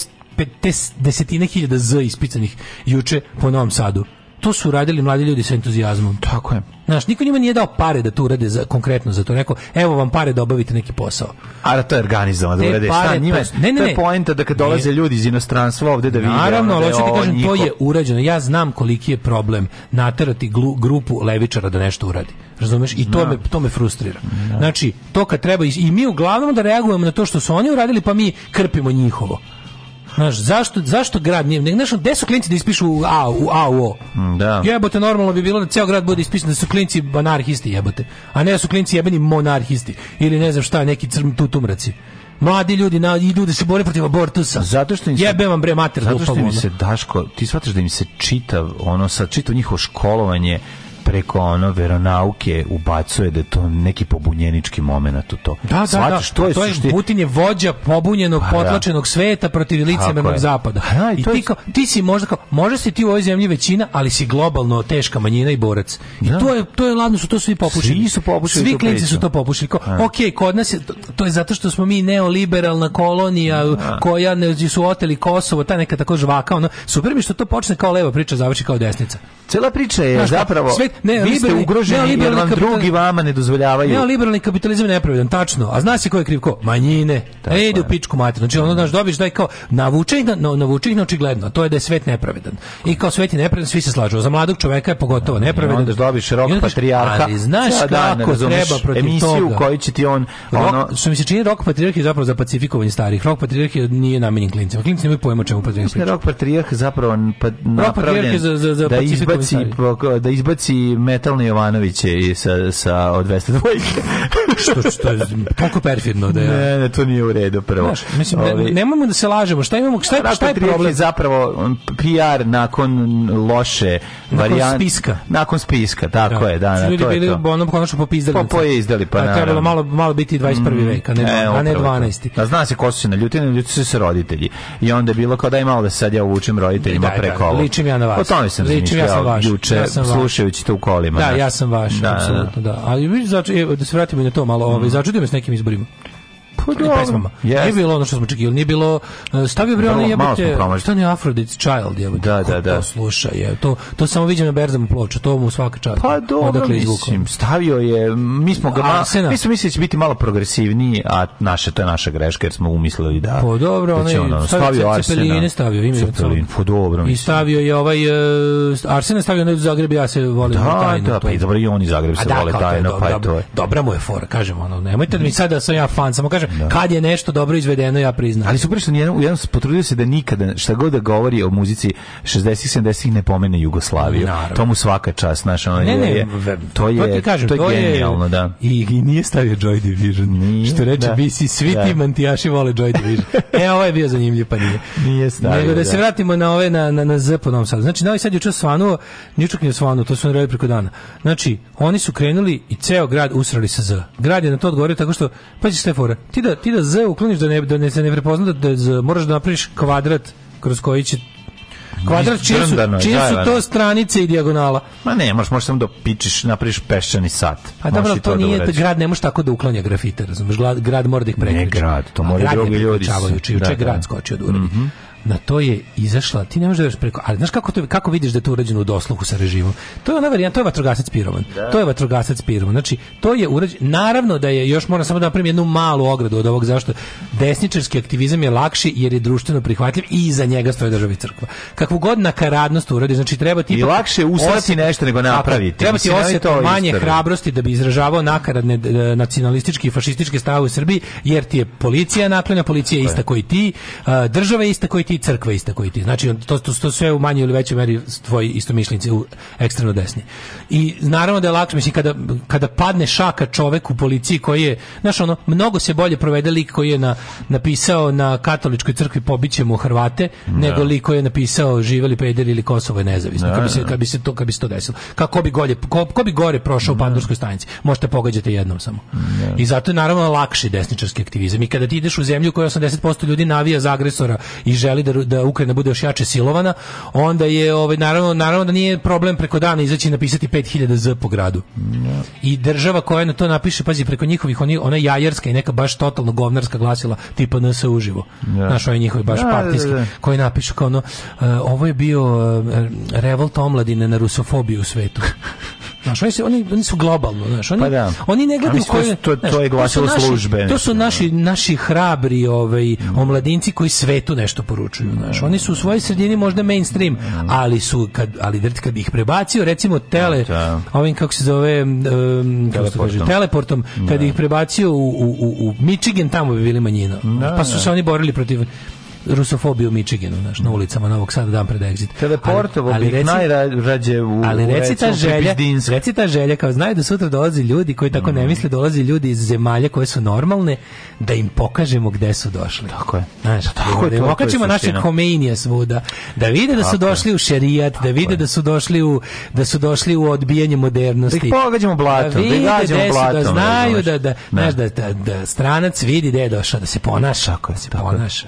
te, desetine hiljada Z ispicanih juče po Novom Sadu, to su radili mladi ljudi sa entuzijazmom. Tako je. Znaš, niko njima nije dao pare da to urade za, konkretno za to. Neko, evo vam pare da obavite neki posao. A da to je organizovano, da urade pare, šta njima? To, ne, ne, to je poenta da kad dolaze ne, ljudi iz inostranstva ovde da vide. Naravno, ali da hoćete kažem, njihov... to je urađeno. Ja znam koliki je problem naterati glu, grupu levičara da nešto uradi. Razumeš? I to, no. me, to me frustrira. No. Da. Znači, to kad treba... I mi uglavnom da reagujemo na to što su oni uradili, pa mi krpimo njihovo. Znaš, zašto, zašto grad nije... Znaš, gde su klinci da ispišu u A, u A, u O? Mm, da. Jebote, normalno bi bilo da ceo grad bude ispisan da su klinci anarhisti jebote, a ne da su klinci jebeni monarhisti ili ne znam šta, neki crm tutumraci. Mladi ljudi na i ljudi se bore protiv abortusa. Zato što im se, jebe vam bre mater da zato što im se Daško, ti shvataš da im se čitav ono sa čitav njihovo školovanje preko ono veronauke ubacuje da to neki pobunjenički momenat u to. Da, da, Svatiš, da, to, je, to je Putin je vođa pobunjenog, pa, da. potlačenog sveta protiv licemernog zapada. A, pa da, I ti, kao, ti si možda kao, možda si ti u ovoj zemlji većina, ali si globalno teška manjina i borac. I da. to je, to je ladno, su to svi popušili. Svi su popušili. Svi klinci su to popušili. Kao, da. ok, kod nas je, to je zato što smo mi neoliberalna kolonija a. koja ne, su oteli Kosovo, ta neka tako žvaka, ono, super mi što to počne kao leva priča, završi kao desnica. Cela priča je Znaš, zapravo... Sve ne, vi ste ugroženi jer vam drugi vama ne dozvoljavaju. Neoliberalni kapitalizam je nepravedan, tačno. A zna se ko je kriv ko? Manjine. E, ide u pičku mater. Znači, ono, daš dobiš daj kao, navuče ih, na, navuče ih na očigledno. To je da je svet nepravedan. I kao svet je nepravedan, svi se slažu. Za mladog čoveka je pogotovo nepravedan. I onda dobiš rok patrijarha. Ali znaš kako treba protiv emisiju toga. koji će ti on... Ono... Rock, što mi se čini, rok patrijarha je zapravo za pacifikovanje starih. Rok patrijarha nije namenjen klincima. Klinci nemaju pojma čemu patrijarha da priča. Rok patrijarha zapravo napravljen pa za, za, za da, da, izbaci, da izbaci i Metalni Jovanović i sa, sa od 202. što, što je toliko perfidno da ja... Ne, ne, to nije u redu prvo. Znaš, mislim, Ovi, ne, nemojmo da se lažemo. Šta imamo, šta je, šta je problem? Je zapravo um, PR nakon loše varijante. Nakon spiska. Nakon spiska, tako da. je, da, da, to je to. Ono konačno popizdali. Pa poizdali, pa, pa naravno. Trebalo malo, malo biti 21. Mm, vek, a ne, e, a ne 12. A zna se ko su se naljutili, naljutili su se roditelji. I onda je bilo kao daj malo da sad ja uvučem roditeljima da, preko da, ovo. Ličim ja na vas. O tome sam ličim, ja juče, ja slušajući tu u kolima. Da, da, ja sam vaš, da, da, apsolutno, da. Ali vi da se vratimo na to malo, ovaj mm. začudio me s nekim izborima. Pa da, pesmama. Yes. Nije bilo ono što smo čekali, nije bilo e, stavio bre one jebote. Šta ne Aphrodite Child jebote. Da, da, da. To sluša je. To to samo viđem na berzama ploča, to mu svaka čast. Pa dobro, Odakle mislim, stavio je, mi smo ga Arsena. mi smo mislili da će biti malo progresivniji, a naše to je naša greška jer smo umislili da. Pa dobro, da onaj ono, stavio Arsena. stavio ime Cepelin, pa dobro. I stavio je ovaj uh, Arsena stavio na Zagreb ja se volim da, tajno. Da, pa i dobro i oni Zagreb se da, vole tajno, pa to je. Dobra mu je fora, kažemo ono, nemojte da mi sad da sam ja fan, samo kažem, da. kad je nešto dobro izvedeno, ja priznam. Ali super što nijedan, jedan potrudio se da nikada, šta god da govori o muzici 60-ih, 70-ih ne pomene Jugoslaviju. Naravno. To mu svaka čast, znaš, ono ne, ne, je, to pa je, to, kažem, to je to genijalno, da. I, I nije stavio Joy Division, nije, što reče da. BC, svi da. ti mantijaši vole Joy Division. e, ovo je bio zanimljiv, pa nije. Nije stavio, Nego da, da, se vratimo na ove, na, na, na Z po Novom Sadu. Znači, Novi Sad je učeo svanuo, ničak nije svanuo, to su naredili preko dana. Znači, oni su krenuli i ceo grad usrali sa Z. Grad je na to odgovorio tako što, pa će Stefora, ti da, ti da Z ukloniš da ne, da ne se ne prepozna da, da Z, moraš da napraviš kvadrat kroz koji će Kvadrat čije su, čije da, su da, to stranice i dijagonala? Ma ne, možeš, možeš samo da pičiš, napraviš peščani sat. A pa dobro, to, to nije, da grad ne može tako da uklanja grafite, razumiješ? Grad, grad mora da ih prekriče. Ne grad, to moraju drugi ljudi. Grad je ljudi. Čavajući, da. grad skoči od uredi. Mm -hmm na to je izašla, ti ne možeš da veš preko, ali znaš kako, to, kako vidiš da je to urađeno u dosluhu sa režimom? To je ona varijanta, to je vatrogasac pirovan. Da. To je vatrogasac piroman. Znači, to je urađeno, naravno da je, još moram samo da napravim jednu malu ogradu od ovog, zašto desničarski aktivizam je lakši jer je društveno prihvatljiv i za njega stoje država crkva. Kakvu god nakaradnost uradiš, znači treba ti... I lakše usati nešto nego napraviti. Treba ti osjeti manje istoriju. hrabrosti da bi izražavao nakaradne nacionalistički i fašistički stave u Srbiji, jer ti je policija napravljena, policija je ista koji ti, država je ista koji ti, i crkva ista koji ti. Znači, to, to, to sve u manjoj ili većoj meri tvoji istomišljenici u ekstremno desni. I naravno da je lakše, mislim, kada, kada padne šaka čovek u policiji koji je, znaš, ono, mnogo se bolje provede lik koji je na, napisao na katoličkoj crkvi pobićemo Hrvate, no. nego da. lik koji je napisao živeli peder ili Kosovo je nezavisno. No, kad, bi se, da, kad, da. bi se to, kad bi se to desilo. Kako bi, golje, ko, ko bi gore prošao no. u Pandurskoj stanici? Možete pogađate jednom samo. I zato je naravno lakši desničarski aktivizam. I kada ti ideš u zemlju koja 80% ljudi navija za agresora i želi da, da Ukrajina bude još jače silovana, onda je ovaj naravno naravno da nije problem preko dana izaći i napisati 5000 z po gradu. Yeah. I država koja na to napiše, pazi preko njihovih oni ona jajerska i neka baš totalno govnarska glasila tipa NS uživo. Yeah. Znaš, oni njihovi baš yeah, da, da, da, partijski yeah, koji napiše kao ono uh, ovo je bio uh, revolt omladine na rusofobiju u svetu. Znaš, oni, se, oni, oni su globalno, znaš, oni, pa da. oni ne gledaju da koje... To, to, je glasilo službe. to su naši, naši hrabri ovaj, omladinci koji svetu nešto poručuju, znaš. Oni su u svojoj sredini možda mainstream, ali su, kad, ali kad bi ih prebacio, recimo tele, da. ovim kako se zove, um, kako se kaže, teleportom, kad da. ih prebacio u, u, u, u Michigan, tamo bi bili manjina. Da, pa su da. se oni borili protiv rusofobiju u Michiganu, znaš, na ulicama Novog Sada dan pred exit. Kada Portovo ali, ali bih najrađe u Ali reci ta, želja, reci ta želja, kao znaju da sutra dolazi ljudi koji tako mm. ne misle, dolazi ljudi iz zemalja koje su normalne, da im pokažemo gde su došli. Tako je. Znaš, tako da im okačimo našeg Homeinija svuda, da vide da su došli u šerijat, da vide da su došli u da su došli u odbijanje modernosti. Da ih pogađamo blatom, da, da gađamo da blatom. Da znaju da, da, da, da, stranac vidi gde je došao, da se ponaša, da se ponaša.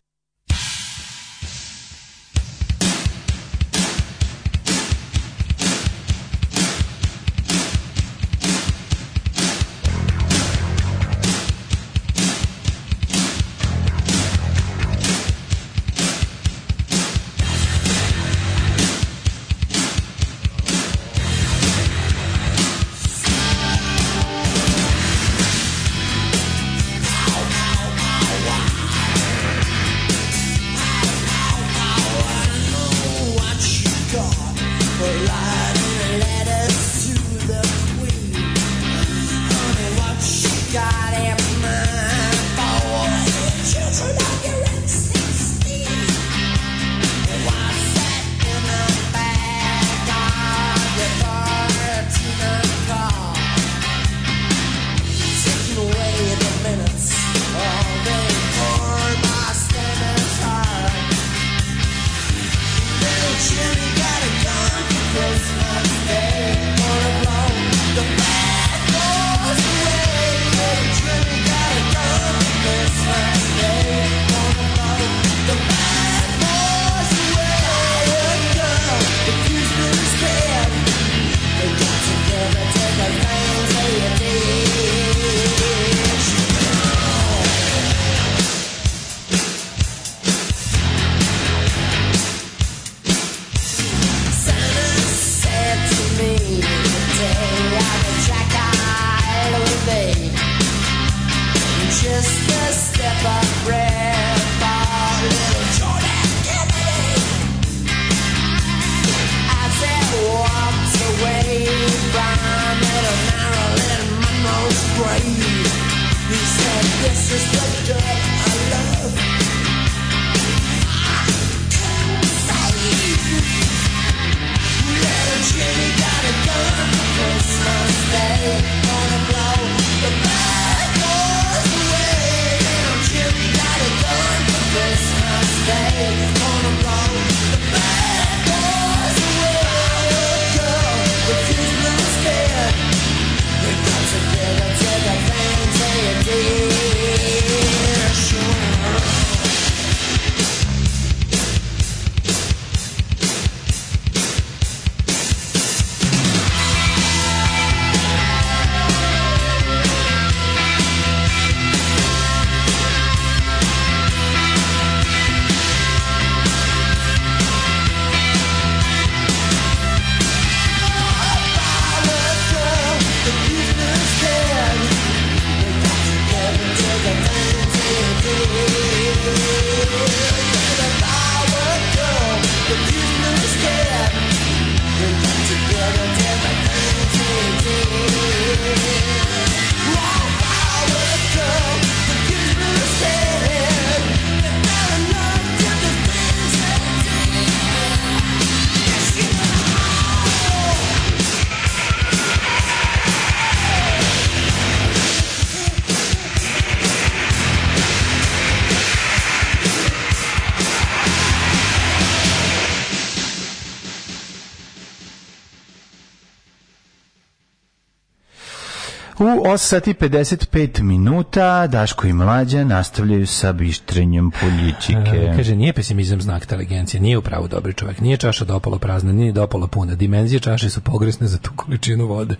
U 8 55 minuta Daško i Mlađa nastavljaju sa bištrenjem poljičike. E, kaže, nije pesimizam znak inteligencije, nije upravo dobri čovjek, nije čaša dopala prazna, nije dopala puna. Dimenzije čaše su pogresne za tu količinu vode.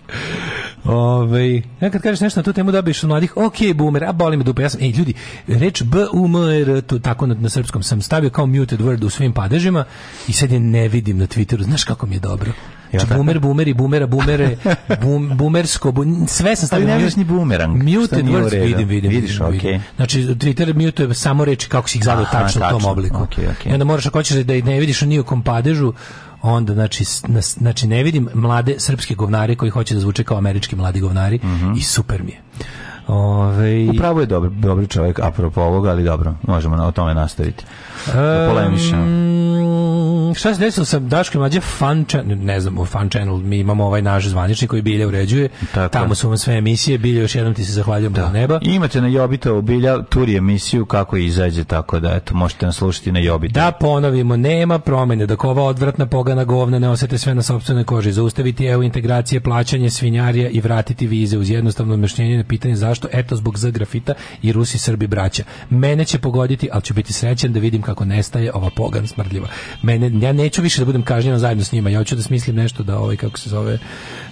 Ove, ja e, kad kažeš nešto na tu temu dobiješ od mladih, ok, boomer, a boli me dupa, ja sam, ej, ljudi, reč B, U, M, R, tu, tako na, na srpskom sam stavio kao muted word u svim padežima i sad je ne vidim na Twitteru, znaš kako mi je dobro. Znači, bumer, bumeri, bumera, bumere, bum, bumersko, bu, sve sam stavio. Ali ne vidiš ni bumerang. Muted words, vidim, vidim. Vidiš, okej. Okay. Znači, Twitter je samo reči kako si ih zadao tačno, tačno u tom obliku. Okay, okay. I onda moraš, ako hoćeš da ih ne vidiš ni u kom padežu, onda znači znači ne vidim mlade srpske govnare koji hoće da zvuče kao američki mladi govnari mm -hmm. i super mi je. Ove... Upravo je dobar, dobri čovjek apropo ovoga, ali dobro, možemo na, o tome nastaviti. Da polemišemo. Um, šta se desilo sa Daško mlađe fan channel, ne znam, fan channel, mi imamo ovaj naš zvanični koji Bilja uređuje, Tako. tamo su vam sve emisije, Bilja još jednom ti se zahvaljujem da. neba. imate na Jobitovu Bilja turi emisiju kako izađe, tako da eto, možete nas slušati na Jobitovu. Da ponovimo, nema promene, dok ova odvratna pogana govna ne osete sve na sopstvenoj koži, zaustaviti EU integracije, plaćanje svinjarija i vratiti vize uz jednostavno objašnjenje na pitanje zašto, eto zbog Z grafita i Rusi Srbi braća. Mene će pogoditi, ali ću biti srećan da vidim kako nestaje ova pogan smrdljiva. Mene ja neću više da budem kažnjen zajedno s njima. Ja hoću da smislim nešto da ovaj kako se zove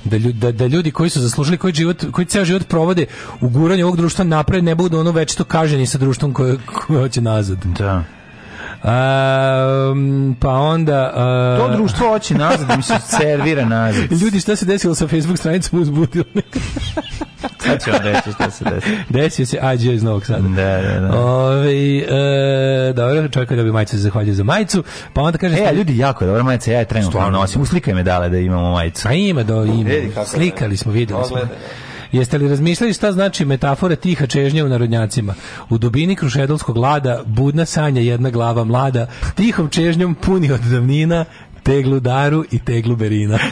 da ljudi, da, da ljudi koji su zaslužili koji život koji ceo život provode u guranju ovog društva napred ne budu ono večito kažnjeni sa društvom koje, koje hoće nazad. Da. Um, pa onda... Uh, to društvo hoće nazad, mi se servira nazad. Ljudi, šta se desilo sa Facebook stranicom uzbudilo? Šta ću vam reći šta se desilo? Desio se Ađe iz Novog Sada. Da, da, da. Ove, ovaj, e, eh, dobro, čovjek da bi majicu se zahvalio za majicu, pa onda kaže... E, a ljudi, jako je dobra majica, ja je trenutno nosim. Uslikaj me dale da imamo majicu. Pa ima, do, ima. Slikali smo, videli smo. Ogledaj. Jeste li razmišljali šta znači metafora tiha čežnja u narodnjacima? U dubini krušedolskog lada budna sanja jedna glava mlada, tihom čežnjom puni od davnina, teglu daru i teglu berina.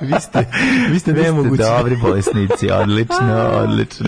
vi ste, vi ste, vi dobri bolesnici, odlično, odlično.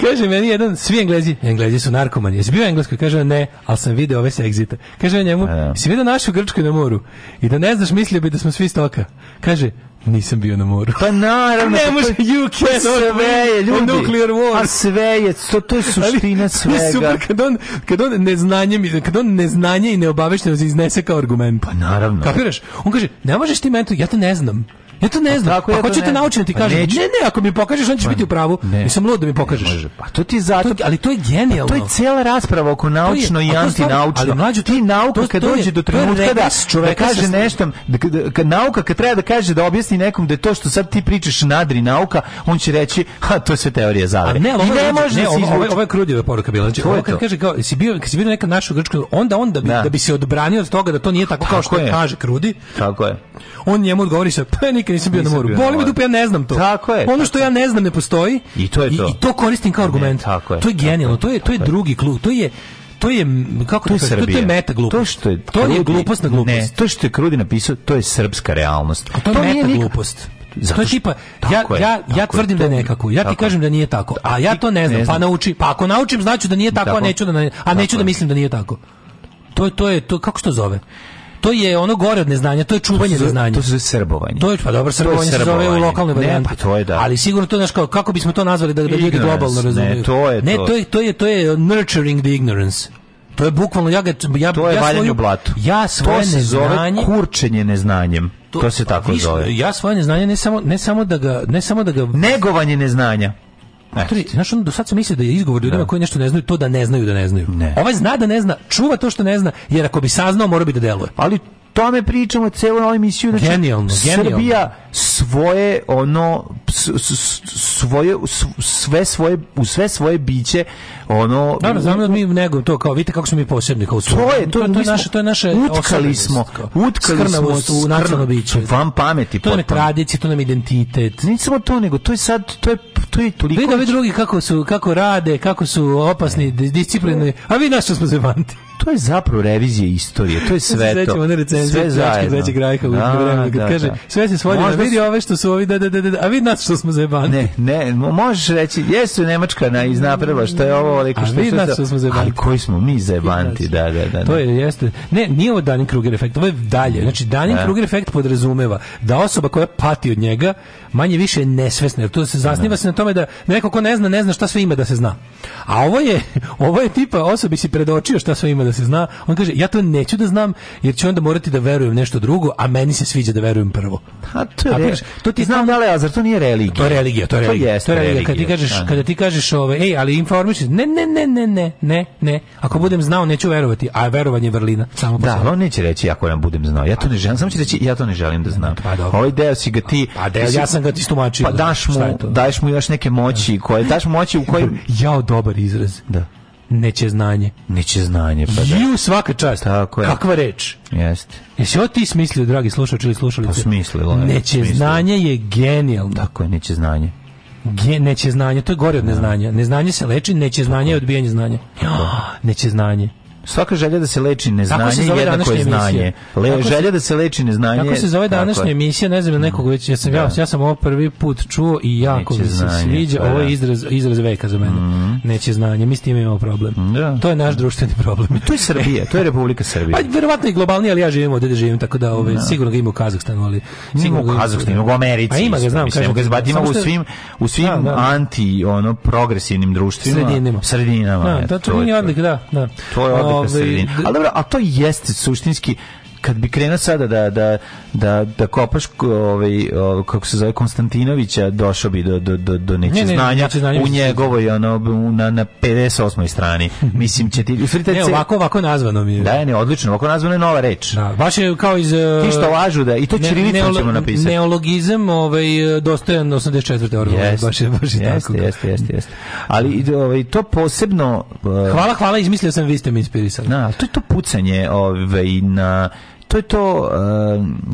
Kaže meni jedan, svi englezi, englezi su narkomani, jesi bio englesko? Kaže, ne, ali sam video ove sa egzita. Kaže njemu, si vidio našu Grčku na moru i da ne znaš, mislio bi da smo svi stoka. Kaže, Nisam bio na moru. Pa naravno. Ne pa može, you can pa sve je, ljudi. Nuclear war. A sve je, to, to je suština Ali, svega. Je super, kad on, kad on neznanje, kad on neznanje i neobaveštenost iznese kao argument. Pa naravno. Kapiraš? On kaže, ne možeš ti mentor, ja te ne znam. Ja to ne pa znam. Tako, pa ja ako naučiti, da ti pa kažem. Neću. Ne, ne, ako mi pokažeš, on će biti u pravu. Ne. Nisam lud da mi pokažeš. Pa to ti zato, to, ali to je genijalno. Pa to je cela rasprava oko naučno je, i antinaučno. Ali mlađu ti nauka kad dođe do trenutka da, da kaže nešto, da- da- kad nauka kad treba da kaže da objasni nekom da je to što sad ti pričaš nadri nauka, on će reći, ha, to je sve teorija zavere. ne, ne može ne, ovo, ovo, je krudjeva poruka bila. Znači, ovo kad kaže kao, si bio, kad si bio neka naša grčka, onda, onda bi, da. bi se odbranio od toga da to nije tako kao što je. kaže Krudi. Tako je on njemu odgovori sa, pa nikad nisam bio nisam na moru. Boli me dupe, ja ne znam to. Tako je. Ono što ja ne znam ne postoji. I to je to. I, i to koristim kao argument. Ne, tako je. To je genijalno, to je, to je drugi klub, to je to je kako to, to, da to je meta glupost. To što je to je glupost na glupost. Ne, to što je Krudi napisao, to je srpska realnost. A to, to je meta glupost. Zato to tipa, ja, je, ja, ja tvrdim je, da je nekako, ja ti kažem da nije tako, a ja to ne znam, ne pa znam. pa nauči, pa ako naučim znaću da nije tako, tako a neću da, a neću da mislim da nije tako. To je, to je, to, kako se to zove? to je ono gore od neznanja, to je čuvanje to neznanja. To se zove srbovanje. To je pa dobro srbovanje, to je srbovanje u lokalnoj pa varijanti. Pa to je da. Ali sigurno to znači kako bismo to nazvali da, da ljudi globalno razumeju. Ne, to je to. Ne, to je to je to je nurturing the ignorance. To je bukvalno ja ga ja to je ja svoju, blatu. Ja svoje to se neznanje, zove kurčenje neznanjem. To, to se pa tako viš, zove. Ja svoje neznanje ne samo ne samo da ga ne samo da ga negovanje neznanja. Znači, znaš, on do sad sam mislio da je izgovor ljudima da. koji nešto ne znaju, to da ne znaju da ne znaju. Ne. Ovaj zna da ne zna, čuva to što ne zna, jer ako bi saznao, mora bi da deluje. Ali tome pričamo celo na ovu emisiju znači genijalno, genijalno. Srbija svoje ono svoje sve svoje u sve svoje biće ono da, da znam da mi nego to kao vidite kako smo mi posebni kao to je to, to, je naše to je naše utkali smo utkali smo u nacionalno biće van pameti to nam je tradicija to nam identitet ne to nego to je sad to je to je toliko... Vidi ovi drugi kako, su, kako rade, kako su opasni, disciplinni, a vi našto smo zemanti. To je zapravo revizija istorije, to je sve to. one recenzije Trećeg rajka u da, vremenu, kad da, kaže, da. sve se svodi, na vidi ove što su ovi, da, da, da, da, a vidi nas što smo zebanti. Ne, ne, možeš reći, jesu Nemačka na, iznapredila, što je ovo, ali što, što, što, što smo zebanti. Ali koji smo mi zebanti, da, da, da. To je, jeste, ne, nije ovo Dunning-Kruger efekt, ovo je dalje, znači Dunning-Kruger efekt podrazumeva da osoba koja pati od njega manje više nesvesna, jer to se zasniva se na tome da neko ko ne zna, ne zna šta sve ima da se zna. A ovo je, ovo je tipa osobi si predočio šta sve ima da se zna. On kaže, ja to neću da znam, jer ću onda morati da verujem nešto drugo, a meni se sviđa da verujem prvo. A to je, a, kažeš, to ti e, znam da li, zar to nije religija? To je religija, to je religija. To, to je religija. Kada ti kažeš, da. kada ti kažeš ove, ej, ali informiš, ne, ne, ne, ne, ne, ne, ne. Ako budem znao, neću verovati, a verovanje je vrlina. Samo po da, posao. on neće reći ako ja budem znao. Ja to ne želim, samo će reći ja to ne želim da znam. Pa, dobro. Ovaj deo si ga ti... Pa, deo, ja sam ga ti stumačio. Pa daš mu, daješ mu još neke moći, koje daš moći u kojim Jao, dobar izraz. Da. Neće znanje. Neće znanje, pa da. Ju, svaka čast. Tako je. Kakva reč. Jeste. Jesi ovo ti smislio, dragi slušač ili slušalice? Pa smislilo je. Neće smislilo. znanje je genijalno. Tako je, neće znanje. Ge, neće znanje, to je gore od neznanja. Neznanje se leči, neće znanje je odbijanje znanja. Ja, neće znanje. Svaka želja da se leči neznanje je jednako znanje. Le, želja da se leči neznanje. Kako se zove današnja emisija? Ne znam nekog već ja sam da. ja, ja sam ovo prvi put čuo i jako mi se sviđa da. ovo je da. izraz izraz veka za mene. Mm. Neće znanje, mi s tim imamo problem. Da. To je naš društveni problem. to je Srbija, to je Republika Srbija. Pa verovatno i globalni, ali ja živim ovde gde živim, tako da ovaj no. Da. sigurno ga ima u Kazahstanu, ali sigurno ima u Kazahstanu, u Americi. A ima ga, znam, kažem, ga zbati, ima u svim u svim da, anti ono progresivnim društvima, sredinama. Sredinama. Da, to je odlika, da, da. To je ove, sredini. Ali dobro, a to jeste suštinski kad bi krenuo sada da, da, da, da kopaš ovaj, ovaj, kako se zove Konstantinovića, došao bi do, do, do, do neće ne, znanja ne, ne, u da- njegovoj ono, na, na 58. strani. Mislim, će ti... Ne, ovako, ovako nazvano mi je. Da, ne, odlično, ovako nazvano je nova reč. Da, baš je kao iz... Uh, ti eh, što lažu da, i to čirinicom ćemo napisati. Neologizam, ovaj, dostojan 84. orgova. Yes, baš je, baš je yes, tako. Jeste, jeste, jeste. Ali ovaj, to posebno... Eh, hvala, hvala, izmislio sam, vi ste me inspirisali. Da, to je to pucanje ovaj, na to je to,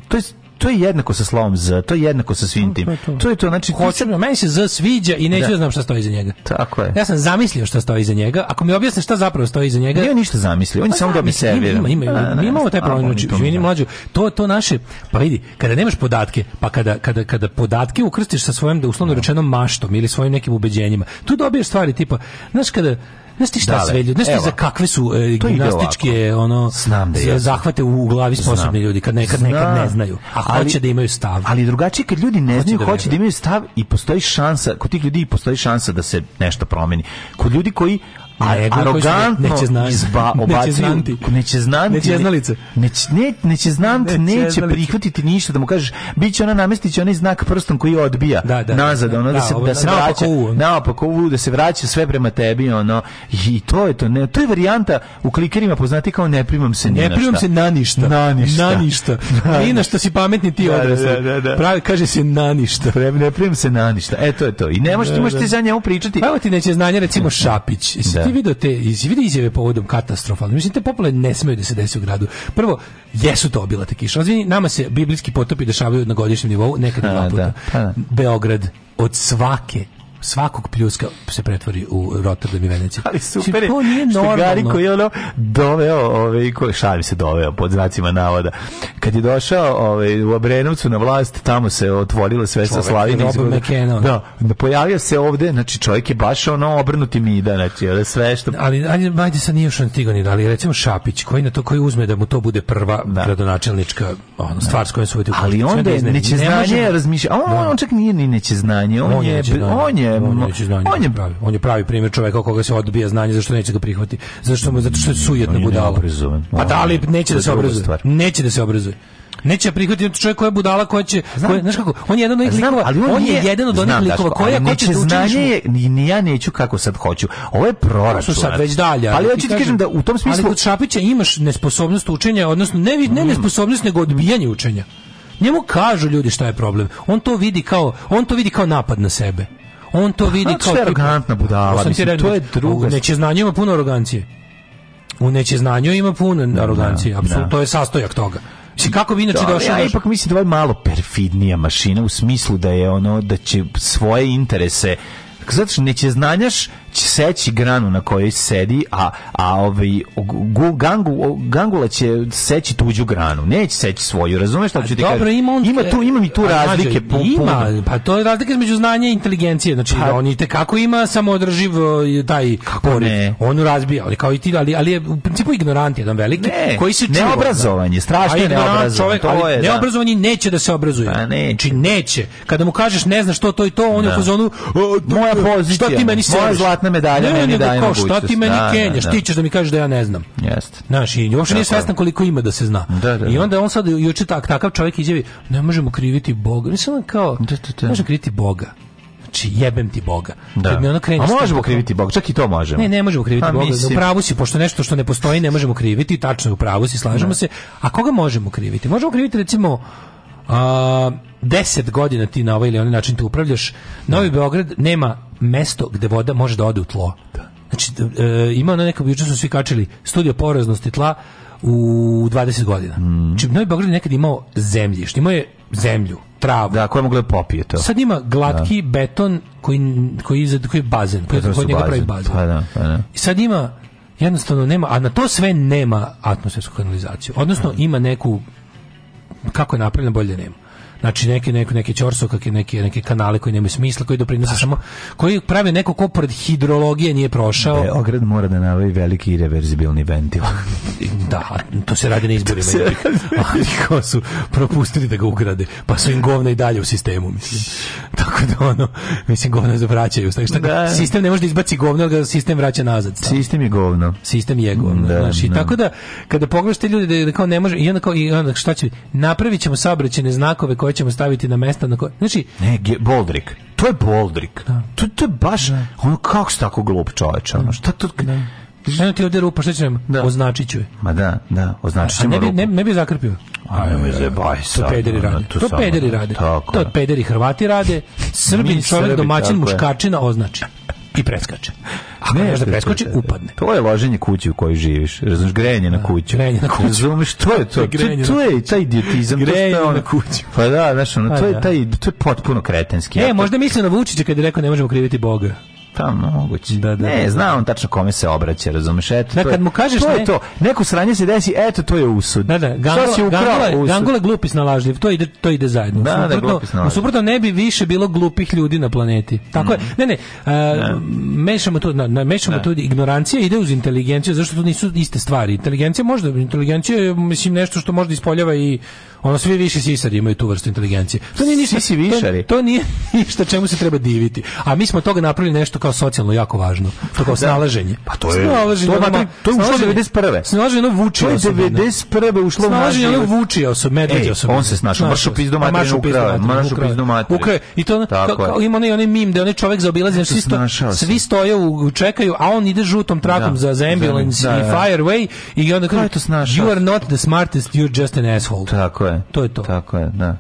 to je to je jednako sa slovom Z, to je jednako sa svim tim. To je to, to, je to znači hoću mi, meni se Z sviđa i neću da. da znam šta stoji iza njega. Tako je. Ja sam zamislio šta stoji iza njega. Ako mi objasniš šta zapravo stoji iza njega, nije ništa zamislio, on je pa samo dobi sebi. Ima, ima, ima, mi da, imamo taj problem, znači mlađu. To to naše, pa vidi, kada nemaš podatke, pa kada kada kada podatke ukrstiš sa svojim da uslovno da. rečeno maštom ili svojim nekim ubeđenjima, tu dobiješ stvari tipa, znaš kada Znaš ti šta sve ljudi, znaš ti za kakve su e, gimnastičke ono, Znam da zahvate u glavi sposobni ljudi, kad nekad, Znam. nekad ne znaju, a ali, hoće da imaju stav. Ali drugačije kad ljudi ne hoće znaju, da hoće da imaju stav i postoji šansa, kod tih ljudi postoji šansa da se nešto promeni. Kod ljudi koji Ne, arogantno neće znati neće znati neće znalice neće, ne, neće znanti neće, neće prihvatiti ništa da mu kažeš biće ona namestiće onaj znak prstom koji odbija da, da, da nazad da. ona da, da se da se vraća naopako u da se vraća sve prema tebi ono i to je to ne to je varijanta u klikerima poznati kao ne primam se ni ne primam se na ništa na ništa na ništa ni na što si pametni ti da, odrasli pravi kaže se na ništa ne primam se na ništa e to je to i ne možeš ti možeš ti za njemu pričati pa ti neće znanje recimo Šapić ti video te izvide izjave povodom katastrofalne? Mislim, te poplave ne smeju da se desi u gradu. Prvo, jesu to obilate kiše. Ozvini, nama se biblijski potopi dešavaju na godišnjem nivou, nekad dva puta. Da, pa da. Beograd od svake svakog pljuska se pretvori u Rotterdam i Veneciju. Ali znači, super je, to nije što Gari koji je ono doveo, ove, ovaj, ko, šalim se doveo pod znacima navoda, kad je došao ovaj, u Obrenovcu na vlast, tamo se otvorilo sve čovjek sa Slavinim. Da, da, pojavio se ovde, znači čovjek je baš ono obrnuti da, znači sve što... Ali, ali majde sad nije još Antigonida, ali recimo Šapić, koji na to koji uzme da mu to bude prva da. gradonačelnička ono, stvar s kojom se uvjeti Ali onda je neće znanje razmišlja, on, on da. čak nije ni neće znanje, on, on je, on je problema. E, on, neće znanje on je pravi, on je pravi primjer čovjeka koga se odbija znanje zašto neće ga prihvati. Zašto mu zato što je sujetno budala. Pa da li da neće da se obrazuje? Neće da se obrazuje neće prihvatiti čovjek koja je budala koja će znam, koja, znaš kako on je jedan od likova ali on, on je, je, jedan od onih likova koja neće da znanje je, ni, ni, ja neću kako sad hoću ovo je proračun sad već dalje ali, ali hoću ti kažem, kažem da u tom smislu ali kod Šapića imaš nesposobnost učenja odnosno ne ne mm. nesposobnost nego odbijanje učenja njemu kažu ljudi šta je problem on to vidi kao on to vidi kao napad na sebe On to pa vidi kao... Znači arogantna budala, mislim, to je znači, druga... Neće znanje ima puno arogancije. U nećeznanju ima puno da, arogancije, da, apsolutno, da. to je sastojak toga. Mislim, kako bi inače da, došao? Ja ipak mislim da je malo perfidnija mašina u smislu da je ono da će svoje interese zato što neće znanjaš seći granu na kojoj sedi, a, a ovaj, gu, gangu, gangula će seći tuđu granu, neće seći svoju, razumeš šta ću ti dobro, kažem? Ima, on, ima, tu, ima mi tu razlike. Mađo, ima, pa to je razlika između znanja i inteligencije, znači pa, on i kako ima samoodrživ taj pored. Ne. On razbija, ali kao i ti, ali, ali je u principu ignorant jedan veliki, ne, koji se čuva. Neobrazovanje, strašno je da. neobrazovanje. Čovjek, neobrazovanje da. neće da se obrazuje. Pa ne. Znači neće. Kada mu kažeš ne znaš što to i to, on da. je u da. fazonu moja pozicija, šta ti meni moja zlatna zlatna medalja ne, meni daje mogućnost. Šta ti meni da, Kenjaš, da, da. ti ćeš da mi kažeš da ja ne znam. Jeste. Znaš, i uopšte nije svestan koliko ima da se zna. Da, da, I da. onda on sad juče tak, takav čovjek izjavi, ne možemo kriviti Boga. Mislim, kao, da, da, da. možemo kriviti Boga znači jebem ti Boga. Da. Kad mi ono krene A možemo kriviti Boga, čak i to možemo. Ne, ne možemo kriviti A, pa Boga. Mislim. U pravu si, pošto nešto što ne postoji ne možemo kriviti, tačno u pravu si, slažemo ne. Da. se. A koga možemo kriviti? Možemo kriviti recimo... A, 10 godina ti na ovaj ili onaj način te upravljaš, Novi Beograd nema mesto gde voda može da ode u tlo. Da. Znači, e, ima ono neko, juče su svi kačili, studija poraznosti tla u 20 godina. Mm. Znači, Novi Beograd je nekad imao zemljište, imao je zemlju, travu. Da, koja da popije to. Sad ima glatki da. beton koji, koji, koji, koji je bazen, koji, koji bazen. njega pravi bazen. Pa da, pa da. I sad ima, jednostavno nema, a na to sve nema atmosfersku kanalizaciju. Odnosno, mm. ima neku, kako je napravljeno, bolje nema. Znači neke neke neke ćorsokake, neke neke kanale koji nemaju smisla, koji doprinose samo koji prave neko ko pored hidrologije nije prošao. Beograd mora da nabavi veliki reverzibilni ventil. da, to se radi na izborima. Ali ko su propustili da ga ugrade, pa su im govna i dalje u sistemu, mislim. Tako da ono, mislim govna zavraćaju. Znači, tako da. sistem ne može da izbaci govno, ali ga sistem vraća nazad. Stav. Sistem je govno. Sistem je govno. Da, znači, da. tako da kada pogledaš te ljude da, da kao ne može i onda kao i onda šta će napravićemo saobraćajne znakove koje ćemo staviti na mesta na koje... Znači... Ne, Boldrik. To je Boldrik. Da. To, to je baš... Da. Ono, kako si tako glup čoveč? Ono, šta to... Da. da. Eno ti ovdje rupa, šta će nam? Da. Označit ću je. Ma da, da, označit ćemo ne bi, rupu. Ne, ne bi zakrpio. A ne mi zebaj sad. To pederi rade. To, to pederi da- rade. Tako, to pederi Hrvati rade. Srbin čovjek domaćin muškačina označi i preskače. A ne, da preskoči, upadne. To je loženje kući u kojoj živiš. Razumeš grejanje na kuću. Grejanje na kuću. Razumeš to je to? Grejanje to, to je taj idiotizam grenje to na kuću. Pa da, znaš, ono, pa to je da. taj to je potpuno kretenski. Ne, možda mislim na Vučića kad je rekao ne možemo kriviti Boga. Pa moguće. Da, da, ne, da. zna on tačno kome se obraća, razumeš? Eto, da, to kad mu kažeš to ne, je to. Neko sranje se desi, eto to je usud. Da, da, Gangula, si Gangula, Gangula glupis snalažljiv, to ide to ide zajedno. Da, da suprotno, da, glupi Suprotno ne bi više bilo glupih ljudi na planeti. Tako mm. je. Mhm. Ne, ne, e, a, da. mešamo to, na, mešamo to ignorancija ide uz inteligenciju, zašto to nisu iste stvari. Inteligencija možda, inteligencija je mislim nešto što možda ispoljava i ono svi više sisari imaju tu vrstu inteligencije. To nije ništa, to, to nije ništa čemu se treba diviti. A mi smo toga napravili nešto kao socijalno jako važno. To kao da. snalaženje. Pa to je snalaženje. To, ono, to je ušlo 91. Snalaženje ono vuči osobe. 91. ušlo snalaženje ono vuči osobe, medveđe osobe. On se snašao, mršu pa pizdu materinu ukrao, mršu pizdu materinu. Ukrao. I to ima onaj onaj mim da onaj čovjek zaobilazi, znači pa isto svi stoje u čekaju, a on ide žutom trakom da. za da, ambulance i fireway i onda kaže to snašao. You are not the smartest, you're just an asshole. Tako je. To je to. Tako je, da.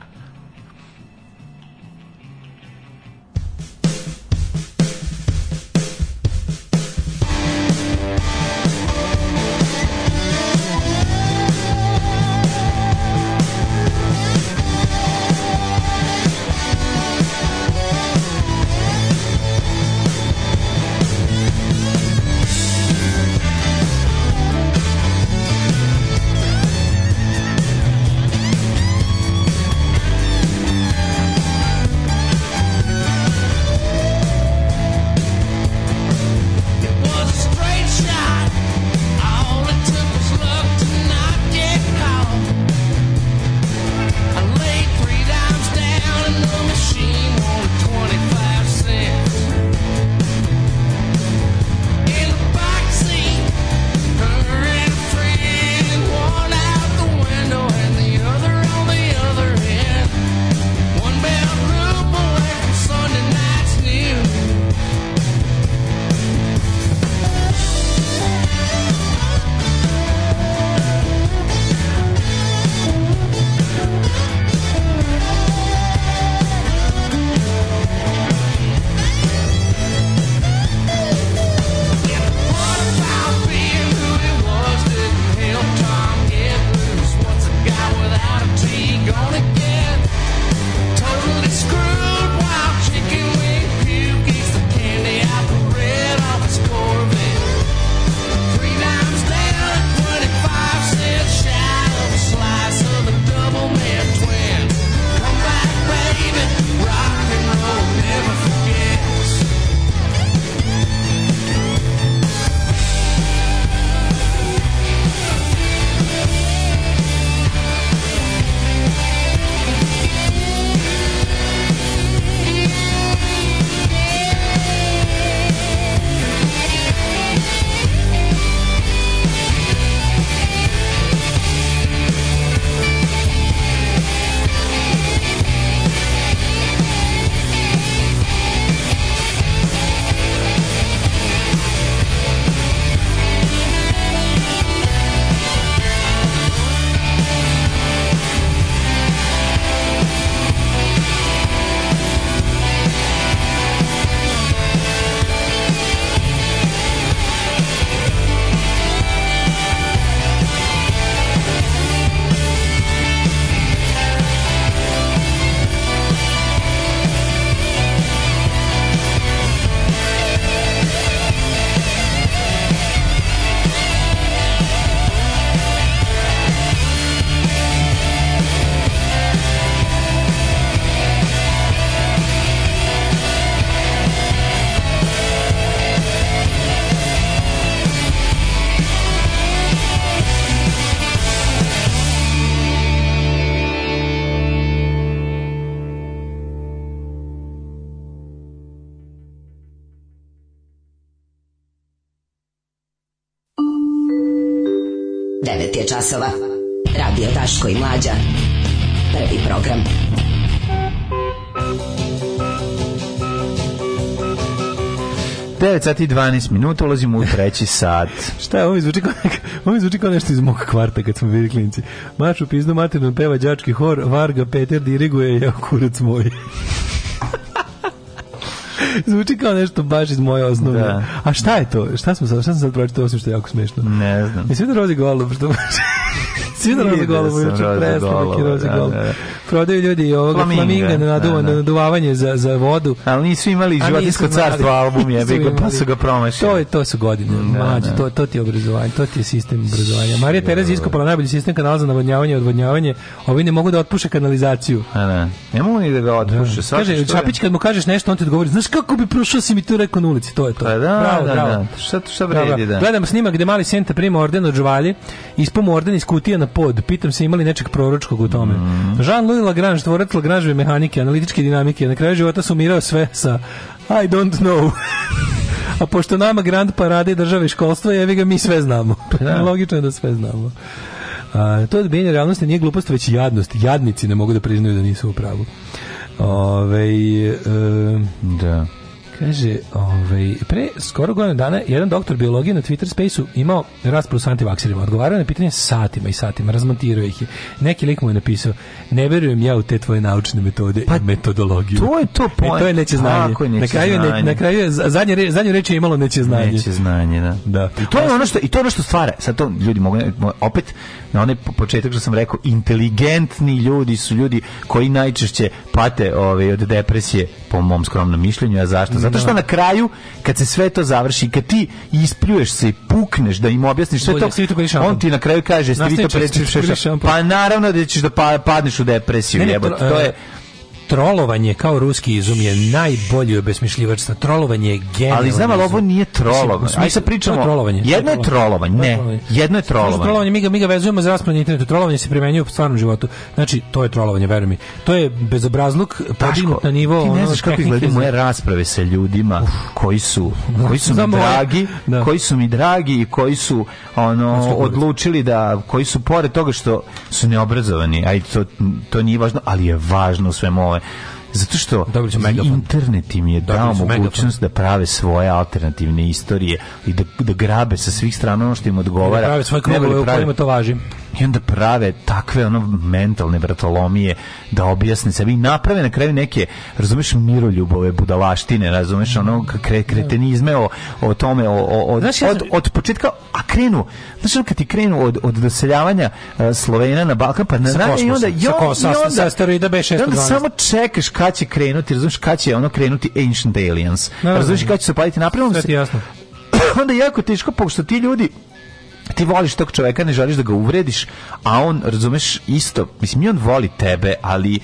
časova. Radio Daško i Mlađa. Prvi program. Devet sati 12 minuta, ulazimo u treći sat. Šta je, ovo zvuči kao, ovo zvuči kao nešto iz mog kvarta kad smo bili klinci. Maču pizdu materinu peva đački hor, Varga Peter diriguje, ja kurac moj. Zvuči kao nešto baš iz moje osnovne. Da. A šta je to? Šta smo sad, šta sam sad pročitao osim što je jako smešno? Ne znam. Mislim da rozi golub, što baš... Svi da rozi golub, juče prestao neki rozi golub prodaju ljudi ovoga flaminga, flaminga da, na, da. na naduvavanje za, za vodu. Ali nisu imali životinsko carstvo album, je, pa su ga promašili. To, je, to su godine, da, da. mlađe, da. To, to ti je obrazovanje, to ti je sistem obrazovanja. Marija Tereza iskopala najbolji sistem kanala za navodnjavanje i odvodnjavanje, ovi ne mogu da otpuše kanalizaciju. A ne, ne mogu ni da ga otpuše. Da. Kaže, Čapić kad mu kažeš nešto, on ti odgovori, znaš kako bi prošao si mi tu rekao na ulici, to je to. Pa da, bravo, da, bravo. da, šta, šta vredi, da. Gledam snimak gde mali Senta prima orden od žvalje, ispomu orden iz kutija na pod, pitam se imali nečeg proročkog u tome. Mm. Jean Colin Lagrange, tvorac Lagrangeove mehanike, analitičke dinamike, na kraju života sumirao sve sa I don't know. A pošto nama grand parade države i školstva, jevi ga mi sve znamo. Da. Logično je da sve znamo. A, to odbijenje realnosti nije glupost, već jadnost. Jadnici ne mogu da priznaju da nisu u pravu. Ove, e, da. Kaže, ovaj, pre skoro godinu dana jedan doktor biologije na Twitter Spaceu imao raspravu s antivakserima. Odgovarao na pitanje satima i satima, razmontirao ih je. Neki lik mu je napisao, ne verujem ja u te tvoje naučne metode pa, i metodologiju. To je to point. E, to je neće znanje. Tako, neće na kraju, znanje. Ne, na kraju je, zadnje, re, zadnje reči je imalo neće znanje. Neće znanje, da. da. I to je ono što, i to je ono što stvara. Sad to ljudi mogu, opet, na onaj početak što sam rekao, inteligentni ljudi su ljudi koji najčešće pate ove, ovaj, od depresije, po mom skromnom mišljenju, a zašto? Zato što da. na kraju, kad se sve to završi, kad ti ispljuješ se i pukneš da im objasniš sve to, da on ti na kraju kaže, jeste vi to Pa naravno da ćeš da pa- padneš u depresiju, jebote. To e, je trolovanje kao ruski izum je najbolji obesmišljivač na trolovanje je genijalno. Ali znam, ali ovo nije trolovanje. Aj se pričamo. Trolovanje. Jedno je trolovanje, ne. Jedno je trolovanje. trolovanje. Mi ga, mi ga vezujemo za raspravu na internetu. Trolovanje se primenjuje u stvarnom životu. Znači, to je trolovanje, veruj mi. To je bezobrazluk podignut na nivo Ti znaš kako izgledaju moje rasprave sa ljudima koji su da. koji su mi dragi, da. koji su mi dragi i koji su ono odlučili da koji su pored toga što su neobrazovani, aj to to nije važno, ali je važno u svemu kanale zato što internet im je dao mogućnost da prave svoje alternativne istorije i da, da grabe sa svih strana ono što im odgovara. Da prave svoje krugove u kojima to važi i onda prave takve ono mentalne vratolomije da objasne sebi i naprave na kraju neke razumeš miroljubove budalaštine razumeš ono kre, kretenizme o, o tome o, o, znaš, od, od, od, početka a krenu znaš ono kad ti krenu od, od doseljavanja e, Slovena na Balkan pa na sa kosmosa, i onda, jo, sa, kosa, i sa asteroida B612 onda samo čekaš kad će krenuti razumeš kad će ono krenuti Ancient Aliens da, da, razumeš da. kad će se paliti ti jasno onda jako teško pošto ti ljudi ti voliš tog čoveka, ne želiš da ga uvrediš, a on, razumeš, isto, mislim, i on voli tebe, ali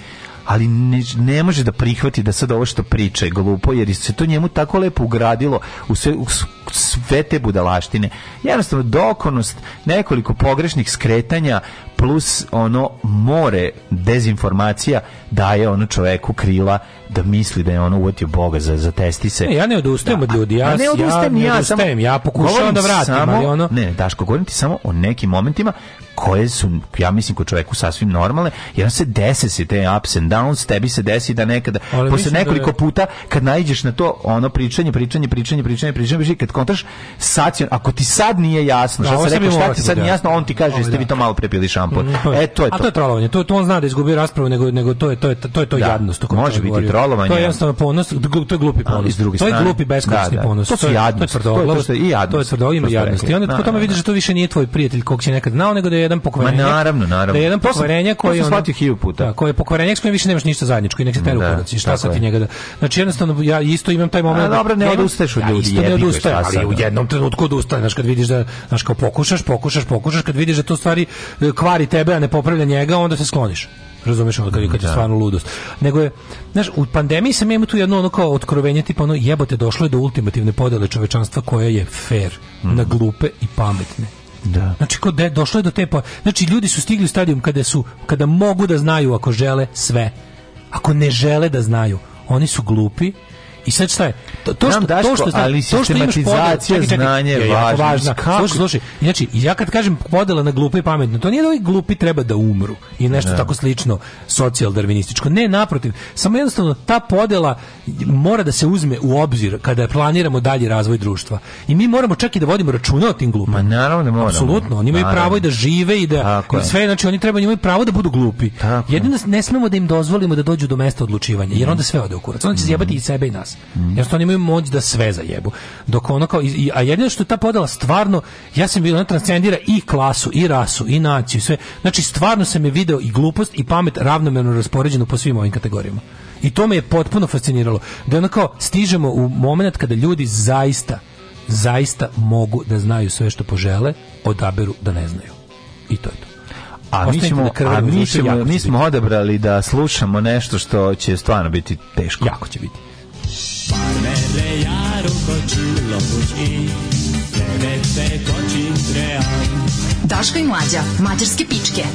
ali ne, ne, može da prihvati da sad ovo što priča je glupo, jer se to njemu tako lepo ugradilo u sve, u sve te budalaštine. Jednostavno, dokonost nekoliko pogrešnih skretanja, plus ono more dezinformacija daje ono čoveku krila da misli da je ono uvotio Boga za, za testi se. Ne, ja ne odustajem da, od ljudi, ja, ne odustajem, ja, ne odustajem, ja, ja pokušavam da vratim, samo, ali ono... Ne, Daško, govorim ti samo o nekim momentima koje su, ja mislim, kod čoveku sasvim normalne, jer se dese se te ups and downs, tebi se desi da nekada, ali posle da- nekoliko da... puta, kad naiđeš na to, ono pričanje, pričanje, pričanje, pričanje, pričanje, pričanje kad kontaš, sad, ako ti sad nije jasno, da, šta sam rekao, šta ti sad da- nije jasno, on ti kaže, jeste vi da. to malo prepili šampu napon. Mm-hmm. E to je to. A to je trolovanje. To, to on zna da izgubio raspravu, nego nego to je to je to je to da, jadnost. To može biti trolovanje. To je jednostavno ponos, to je glupi ponos. A, to je glupi beskorisni da, da. ponos. To, je jadnost. To je to i jadnost. To je tvrdo, ima jadnost. I onda po da, tamo da, vidiš da. da to više nije tvoj prijatelj kog si nekad znao, nego da je jedan pokvarenje. Ma naravno, naravno. Da je jedan pokvarenje koji on shvatio hiljadu puta. Da, koji je pokvarenje s više nemaš ništa zajedničko i nek se teru kurac. Šta sa ti njega da. Znači jednostavno ja isto imam taj moment. Dobro, ne odustaješ od ljudi. Ne odustaješ, ali u jednom trenutku odustaneš kad vidiš da, znaš, kao pokušaš, pokušaš, pokušaš, kad vidiš da to stvari kvar eh, kvari tebe, a ne popravlja njega, onda se skloniš. Razumeš ono kad, kad je da. stvarno ludost. Nego je, znaš, u pandemiji sam imao tu jedno ono kao otkrovenje, tipa ono jebote došlo je do ultimativne podele čovečanstva koja je fair, mm. na glupe i pametne. Da. Znači kod de, došlo je do te pa, znači ljudi su stigli u stadijum kada su kada mogu da znaju ako žele sve. Ako ne žele da znaju, oni su glupi I sad šta je? To, to što, Daško, to što zna, ali to što znanje je jako važno. Slušaj, slušaj, znači, ja kad kažem podela na glupo i pametno, to nije da ovi glupi treba da umru i nešto ne. Da. tako slično socijaldarvinističko. Ne, naprotiv, samo jednostavno ta podela mora da se uzme u obzir kada planiramo dalji razvoj društva. I mi moramo čak i da vodimo računa o tim glupima. Ma naravno da moramo. Apsolutno, oni imaju pravo i da žive i da tako i sve, je. znači oni treba imaju pravo da budu glupi. Tako Jedino ne smemo da im dozvolimo da dođu do mesta odlučivanja, jer mhm. onda sve ode u kurac. Onda će zjebati mhm. i sebe i nas nas. Mm. Jer to oni imaju moć da sve zajebu. Dok ono kao, i, a jedino što je ta podela stvarno, ja sam bio, ona transcendira i klasu, i rasu, i naciju, sve. Znači, stvarno sam je video i glupost i pamet ravnomerno raspoređenu po svim ovim kategorijama. I to me je potpuno fasciniralo. Da ono kao, stižemo u moment kada ljudi zaista, zaista mogu da znaju sve što požele, odaberu da ne znaju. I to je to. A mi, ćemo, a mi, ćemo, mi smo odabrali da slušamo nešto što će stvarno biti teško. Jako će biti. Farmerre járok a csillagos ég, nevette kacsintre ám. Daško i mlađa, mađarske pičke.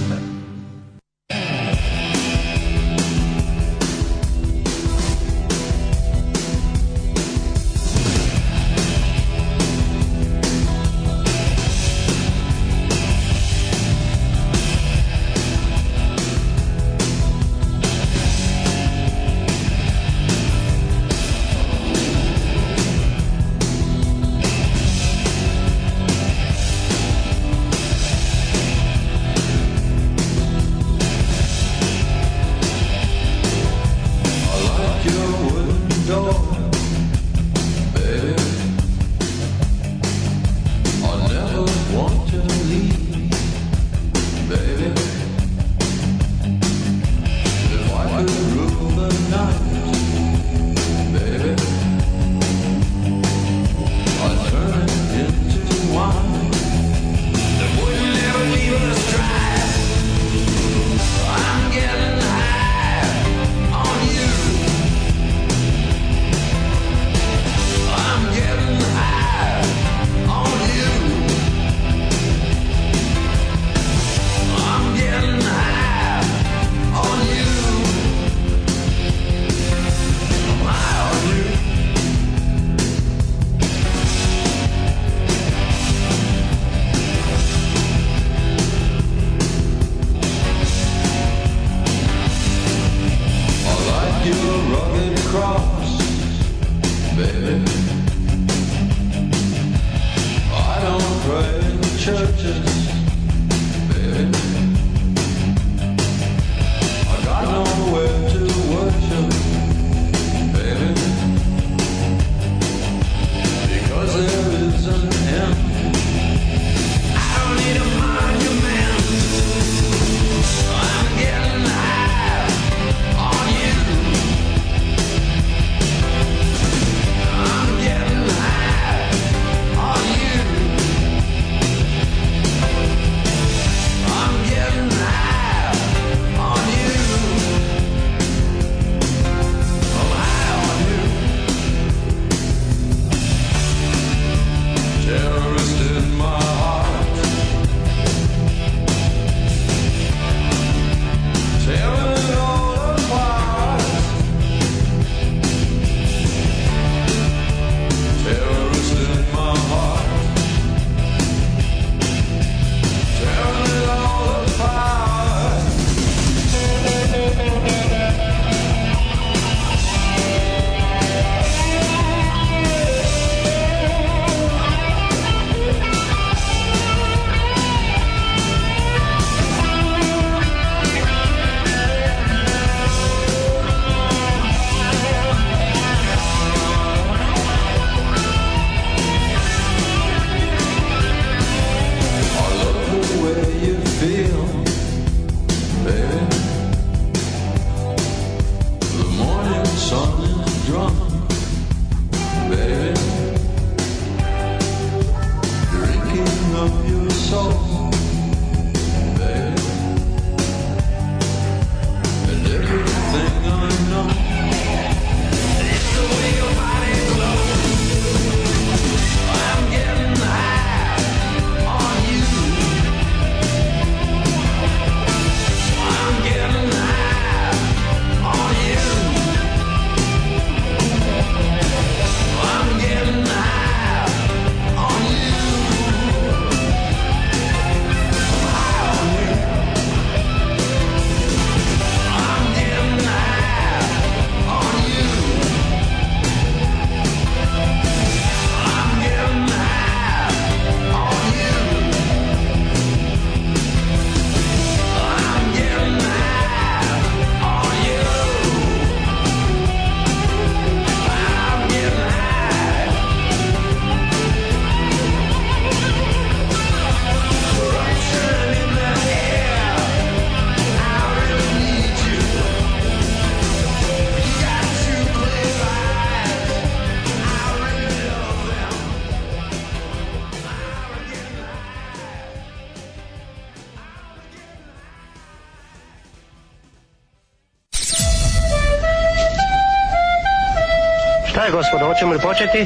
Hoćemo li početi?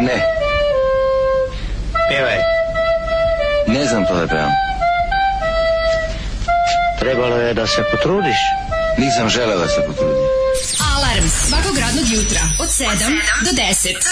Ne. Pevaj. Ne znam to da pevam. Trebalo je da se potrudiš. Nisam želeo da se potrudim. Alarm svakog radnog jutra od 7 do 10. Do 10.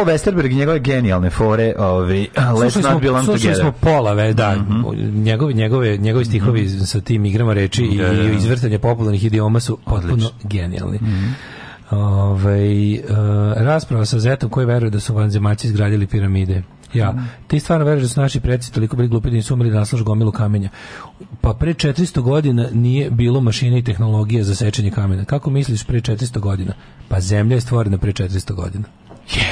Paul Westerberg i njegove genijalne fore, ovi, ovaj, Let's smo, Not Belong Together. smo pola, ve, da, mm -hmm. njegovi, njegove, njegovi stihovi mm -hmm. sa tim igrama reči mm -hmm. i da, da, da. izvrtanje popularnih idioma su potpuno Odlično. genijalni. Mhm. Ove, ovaj, e, eh, rasprava sa Zetom koji veruje da su vanzemaci izgradili piramide. Ja, mhm. ti stvarno veruješ da su naši preci toliko bili glupi da nisu umeli naslaž gomilu kamenja. Pa pre 400 godina nije bilo mašine i tehnologije za sečenje kamena. Kako misliš pre 400 godina? Pa zemlja je stvorena pre 400 godina.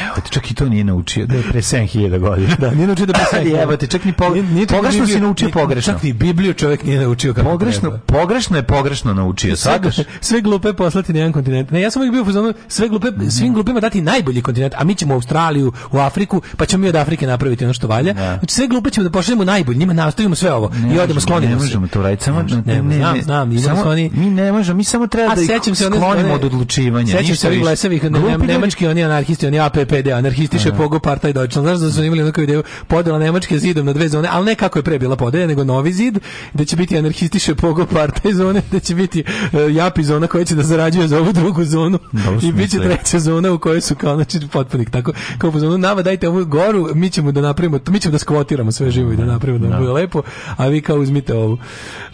Evo ti, čak i to nije naučio, da je pre 7000 godina. Da, nije naučio da pre 7000. Evo te, čak ni pog... nije, nije pogrešno bibliju, si naučio pogrešno. Čak ni Bibliju čovjek nije naučio kako pogrešno, treba. Pogrešno je pogrešno naučio, svagaš? sve glupe poslati na jedan kontinent. Ne, ja sam uvijek bio pozvano, sve glupe, mm. svim glupima dati najbolji kontinent, a mi ćemo u Australiju, u Afriku, pa ćemo mi od Afrike napraviti ono što valja. Da. Znači, sve glupe ćemo da pošaljemo najbolji, njima nastavimo sve ovo ne i odemo sklonimo se. Ne možemo to raditi, samo ne, ne, znam, znam, samo, skloni. mi ne možemo, mi samo treba da ih sklonimo od odlučivanja. Sećam se ovih lesevih, nemački oni anarhisti, oni APPD video, anarhistiše da. pogo partaj Deutschland. Znaš da su imali onako ideju podela Nemačke zidom na dve zone, al ne kako je pre bila podelja, nego novi zid, da će biti anarhistiše pogo partaj zone, da će biti uh, japi zona koja će da zarađuje za ovu drugu zonu i biće treća zona u kojoj su kao znači potpunik. Tako, kao po zonu, nama dajte ovu goru, mi ćemo da napravimo, mi ćemo da skvotiramo sve živo i da, da napravimo da, da. bude lepo, a vi kao uzmite ovu.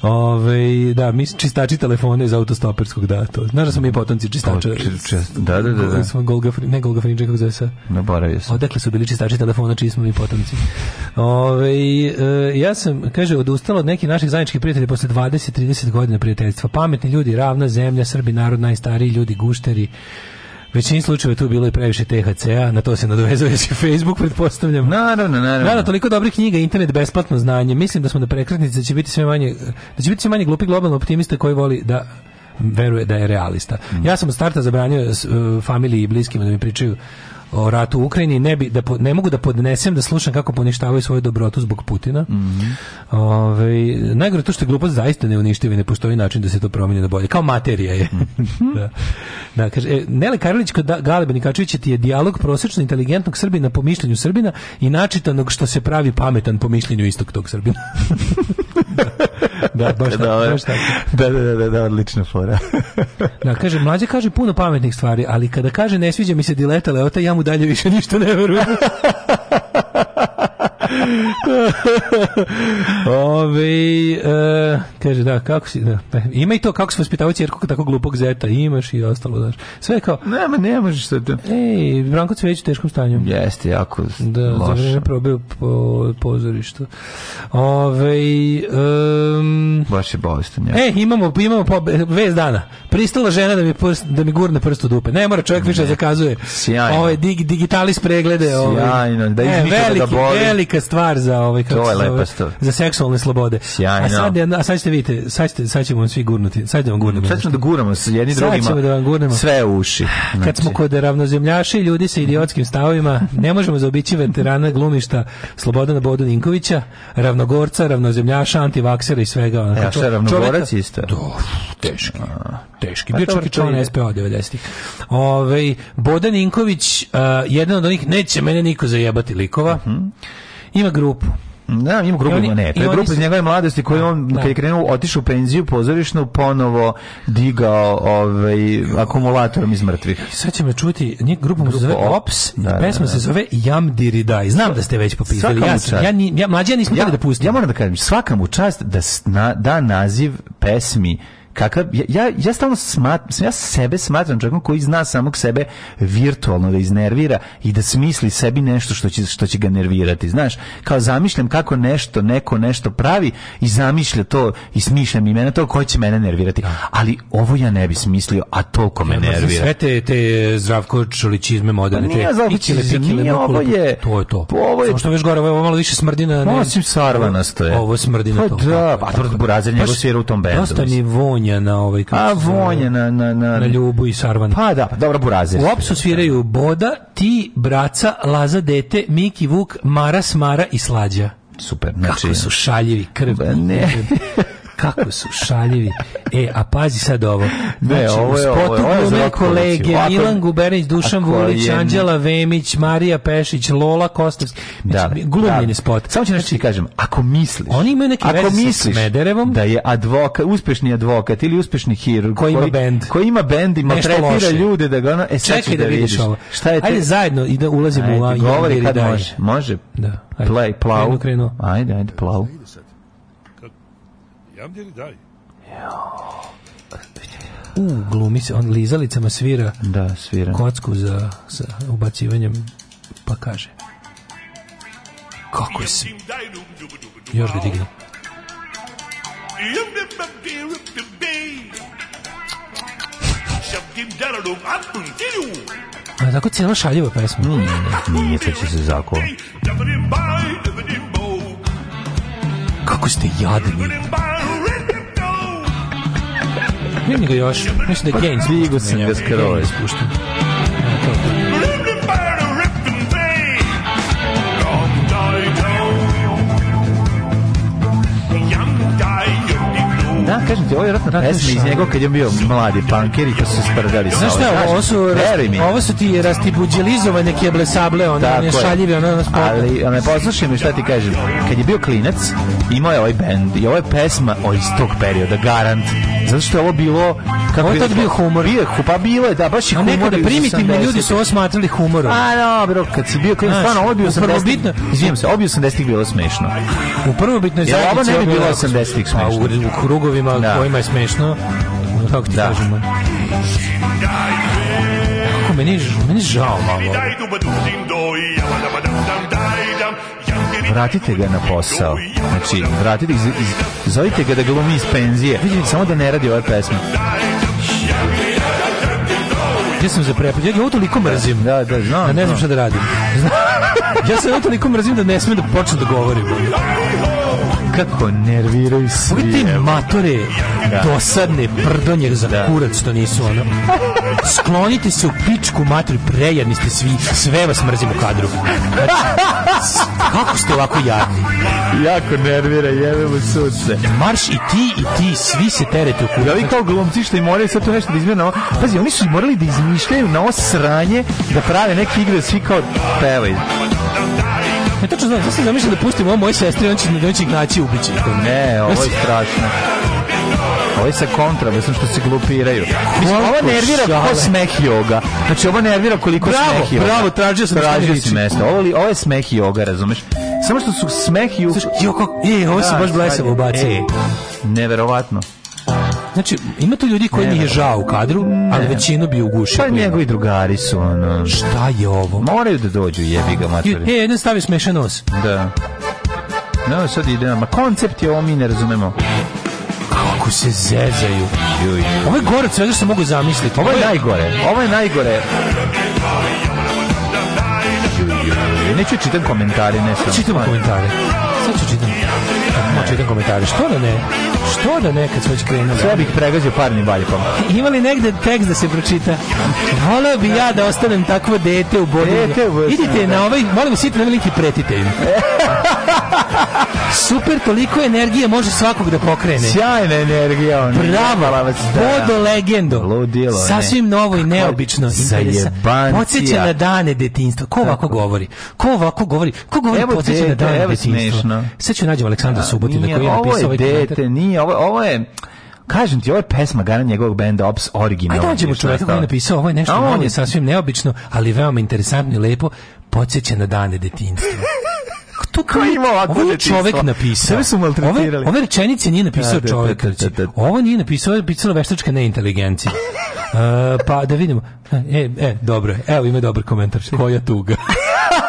Ove, da, mi čistači telefone iz autostoperskog da, to. Znaš da smo mi potomci čistača. Pa, da, da, da. da. Golga, ne Golga Fringe, kako zove se? Naboravio sam. Odakle su bili čistači telefona čiji smo mi potomci. Ove, e, ja sam, kaže, odustala od nekih naših zajedničkih prijatelja posle 20-30 godina prijateljstva. Pametni ljudi, ravna zemlja, Srbi narod, najstariji ljudi, gušteri. Većini slučajeva tu bilo i previše THC-a, na to se nadovezuje nadovezujući Facebook, pretpostavljam. Naravno, naravno. Naravno, da, da, toliko dobrih knjiga, internet, besplatno znanje. Mislim da smo na prekretnici, da će biti sve manje, da će biti sve manje glupi globalno optimista koji voli da veruje da je realista. Mm. Ja sam od starta zabranio uh, familiji i bliskim da mi pričaju o ratu u Ukrajini ne bi da ne mogu da podnesem da slušam kako poništavaju svoju dobrotu zbog Putina. Mm -hmm. Ove, najgore to što je glupost zaista ne uništivi, ne postoji način da se to promijeni na bolje. Kao materija je. Mhm. da. da. kaže, e, Nele Karlić kod da-, Galeba Nikačevića ti je dijalog prosečno inteligentnog Srbina po mišljenju Srbina i načitanog što se pravi pametan po mišljenju istog tog Srbina. da. da, baš tako, da, ovaj, baš tako. Da, da, da, da, odlična fora. da, kaže, mlađe kaže puno pametnih stvari, ali kada kaže ne sviđa mi se dileta leota, ja mu dalje više ništa ne verujem. Ove, e, kaže, da, kako si, da, ima i to kako se vaspitava čerku tako glupog zeta, imaš i ostalo, znaš. Sve kao... Nema, ne možeš sad. Ej, Branko Cveć u teškom stanju. Jeste, jako da, loš. Da, za vreme probe po pozorištu. Ove, um, Baš je bolestan, ja. E, imamo, imamo pobe, vez dana. Pristala žena da mi, prst, da mi gurne prst u dupe. Ne mora, čovjek ne. više da zakazuje. Sjajno. Ove, dig, digitalis preglede. Sjajno, ove. da izmišlja e, da veliki, da boli. Velika stvar stvar za ovaj kako to je lepa stvar. za seksualne slobode. Sjajno. A sad a sad ćete vidite, sad ćete sad ćemo svi gurnuti. Sad ćemo gurnemo. Sad ćemo da guramo s jedni sad drugima. Sad ćemo da vam gurnemo. Sve u uši. Znači. Kad smo kod ravnozemljaša i ljudi sa idiotskim stavovima, ne možemo zaobići veterana glumišta Slobodana Bodu Ninkovića, ravnogorca, ravnozemljaša, antivaksera i svega. Ono, ja, e, šta ravnogorac isto? Do, teški. Teški. Pa Bio čak i član SPO 90-ih. Ovaj Bodan Ninković, uh, jedan od onih neće mene niko zajebati likova. Uh mhm. -huh. Ima grupu. Da, ima grupu, oni, ne, to je grupa iz njegove mladosti koju da, on, da. kad je krenuo, otišao u penziju pozorišnu, ponovo digao ovaj, akumulatorom iz mrtvih. Sad ćemo čuti, njih grupa mu se zove Ops, da, da, pesma da, se zove Jam Diridaj. Znam da ste već popisali, ja, ja, ni, ja, mlađe ja nismo ja, da pustim. Ja moram da kažem, svaka mu čast da, da naziv pesmi kakav, ja, ja ja stalno smatram, ja sebe smatram čovjekom koji zna samog sebe virtualno da iznervira i da smisli sebi nešto što će, što će ga nervirati, znaš, kao zamišljam kako nešto, neko nešto pravi i zamišlja to i smišljam imena to koji će mene nervirati, da. ali ovo ja ne bi smislio, a toliko me da nervira. Sve te, te zdravko čoličizme moderne, pa nije te ikile, pikile, ovo je, to je to. Ovo je, što već gore, ovo je malo više smrdina. Osim sarvanasto je. Ovo smrdina pa to. Da, a pa to burazir njegov svira u tom bendu. Dosta ni vonj vonja na ovaj kako A vonja na na na na Ljubu i Sarvan. Pa da, pa dobro burazir. U opsu sviraju Boda, ti, braca, Laza dete, Miki Vuk, Mara Smara i Slađa. Super, znači kako su šaljivi krv. Ne. kako su šaljivi. E, a pazi sad ovo. Znači, ovo je, ovo je, ovo je kolege, Ako, Milan Guberić, Dušan Vulić, je... Anđela Vemić, Marija Pešić, Lola Kostovski. Da, znači, glumljeni da. spot. Samo ću nešto ti znači, kažem, ako misliš, oni imaju neke ako veze sa Smederevom, da je advokat, uspešni advokat ili uspešni hirur... koji, koji ima bend, koji ima bend ima maltretira ljude da ga ona, e, sad Čekaj da, da vidiš ovo. Šta je te... Ajde zajedno i da ulazimo ajde, u govori kad može. Može. Da. Ajde. Play, plav. Ajde, ajde, plav. Jamde ili dalje? U, glumi se, on lizalicama svira da, svira. kocku za, sa ubacivanjem, pa kaže. Kako je se? Još ga dignu. A tako cijela šaljiva pesma. Mm, nije, sad će se zakova. Kako ste jadni. Vidim ga još. Mislim da je Gain. Digo sam ga da skroz. Gain kažem ti, ovo je vjerojatno ovaj pesma iz njega kad je bio mladi punker i kad su se sprdali sa Znaš šta, ovo su, ovo su ti rastibuđelizovane keble sable, one, one šaljive, one, ono Ali, me poslušaj mi šta ti kažem, kad je bio klinac, imao je ovaj band i ovo je pesma o iz tog perioda, garant. Zato što je ovo bilo... Kako ovo je tad bio humor. Bio, pa bilo je, da, baš i humor. Nekada primitivni ljudi su ovo smatrali humorom. A, pa dobro, kad si bio klinac, stvarno, ovo bio 80 Izvijem se, ovo bio 80-ih bilo smešno. U prvobitnoj zajednici ovo ne bi bilo 80-ih smešno. Pa u krugovima ljudima da. kojima je smešno. Kako ti da. kažemo? Kako meni, meni žao malo. Vratite ga na posao. Znači, vratite ga, zovite ga da glumi iz penzije. Vidite, samo da ne radi ove pesme. Ja sam za zaprepađen, ja ga toliko da, mrzim. Da, da, znam. Da ne znam šta da radim. ja se ovo toliko mrzim da ne smem da počnem da govorim kako nerviraju svi. Ovi te matore, da. dosadne, prdonje za da. kurac, to nisu ono. Sklonite se u pičku matri, prejedni ste svi, sve vas mrzim u kadru. Znači, kako ste ovako jadni? Jako nervira, jevemo sunce. Marš i ti i ti, svi se terete u kurac. Ovi da kao glumci što im moraju sad to nešto da izmjena. Pazi, oni su morali da izmišljaju na osranje, da prave neke igre, svi kao pevaju. Ne tačno znam, sad zamišljam da pustim ovo moje sestri, on će, on da će ih naći ubići. Ne, ovo je strašno. Ovo je sa kontra, mislim što se glupiraju. Mislim, ovo nervira ko smeh joga. Znači, ovo nervira koliko bravo, smeh joga. Bravo, bravo, tražio sam da tražio si mesto. Ovo, ovo je smeh joga, razumeš? Samo što su smeh i... jo, kako, je, ovo da, se baš blesavo ubacio. E, neverovatno. Znači, ima tu ljudi koji mi je žao u kadru, ali većinu bi ugušio. Pa njegovi drugari su, ono... Šta je ovo? Moraju da dođu, jebi ga, matori. E, jedan stavi smešan nos. Da. No, sad ide, ma koncept je ovo, mi ne razumemo kako se zezaju. Ovo je gore sve što mogu zamisliti. Ovo je najgore. Ovo je najgore. Neću čitam komentare, ne sam. Čitam komentare. Sad ću čitam. Čitam komentare. Što da ne? Što da nekad su već krenuli? Sve bih pregazio parnim valjpom. Pa. Ima li negde tekst da se pročita? Voleo bi ja da ostanem takvo dete u bodu. Idite da. na ovaj, molim vas, idite na veliki ovaj pretite im. Super, toliko energije može svakog da pokrene. Sjajna energija. On. Bravo, da. bodo legendo. Ludilo, Sasvim novo i neobično. Podsjeća na dane detinstva. Ko ovako govori? Ko ovako govori? Ko govori podsjeća na dane detinstva? Sad ću nađem Aleksandra Subotina da koji je napisao ovaj dete, nije ovo, ovo je kažem ti, ovo je pesma Gana njegovog benda Ops original. Ajde, nađemo čovjeka koji je napisao, ovo je nešto on je sasvim neobično, ali veoma interesantno i lepo, podsjeća na dane detinjstva. to kao ima ovako ovo je čovjek napisao. Sve su maltretirali. Ove, ove rečenice nije napisao da, da čovjek. Da, da, da, da. Ovo nije napisao, ovo je pisala veštačka neinteligencija. uh, pa da vidimo. E, e, dobro, je. evo ima dobar komentar. Koja tuga.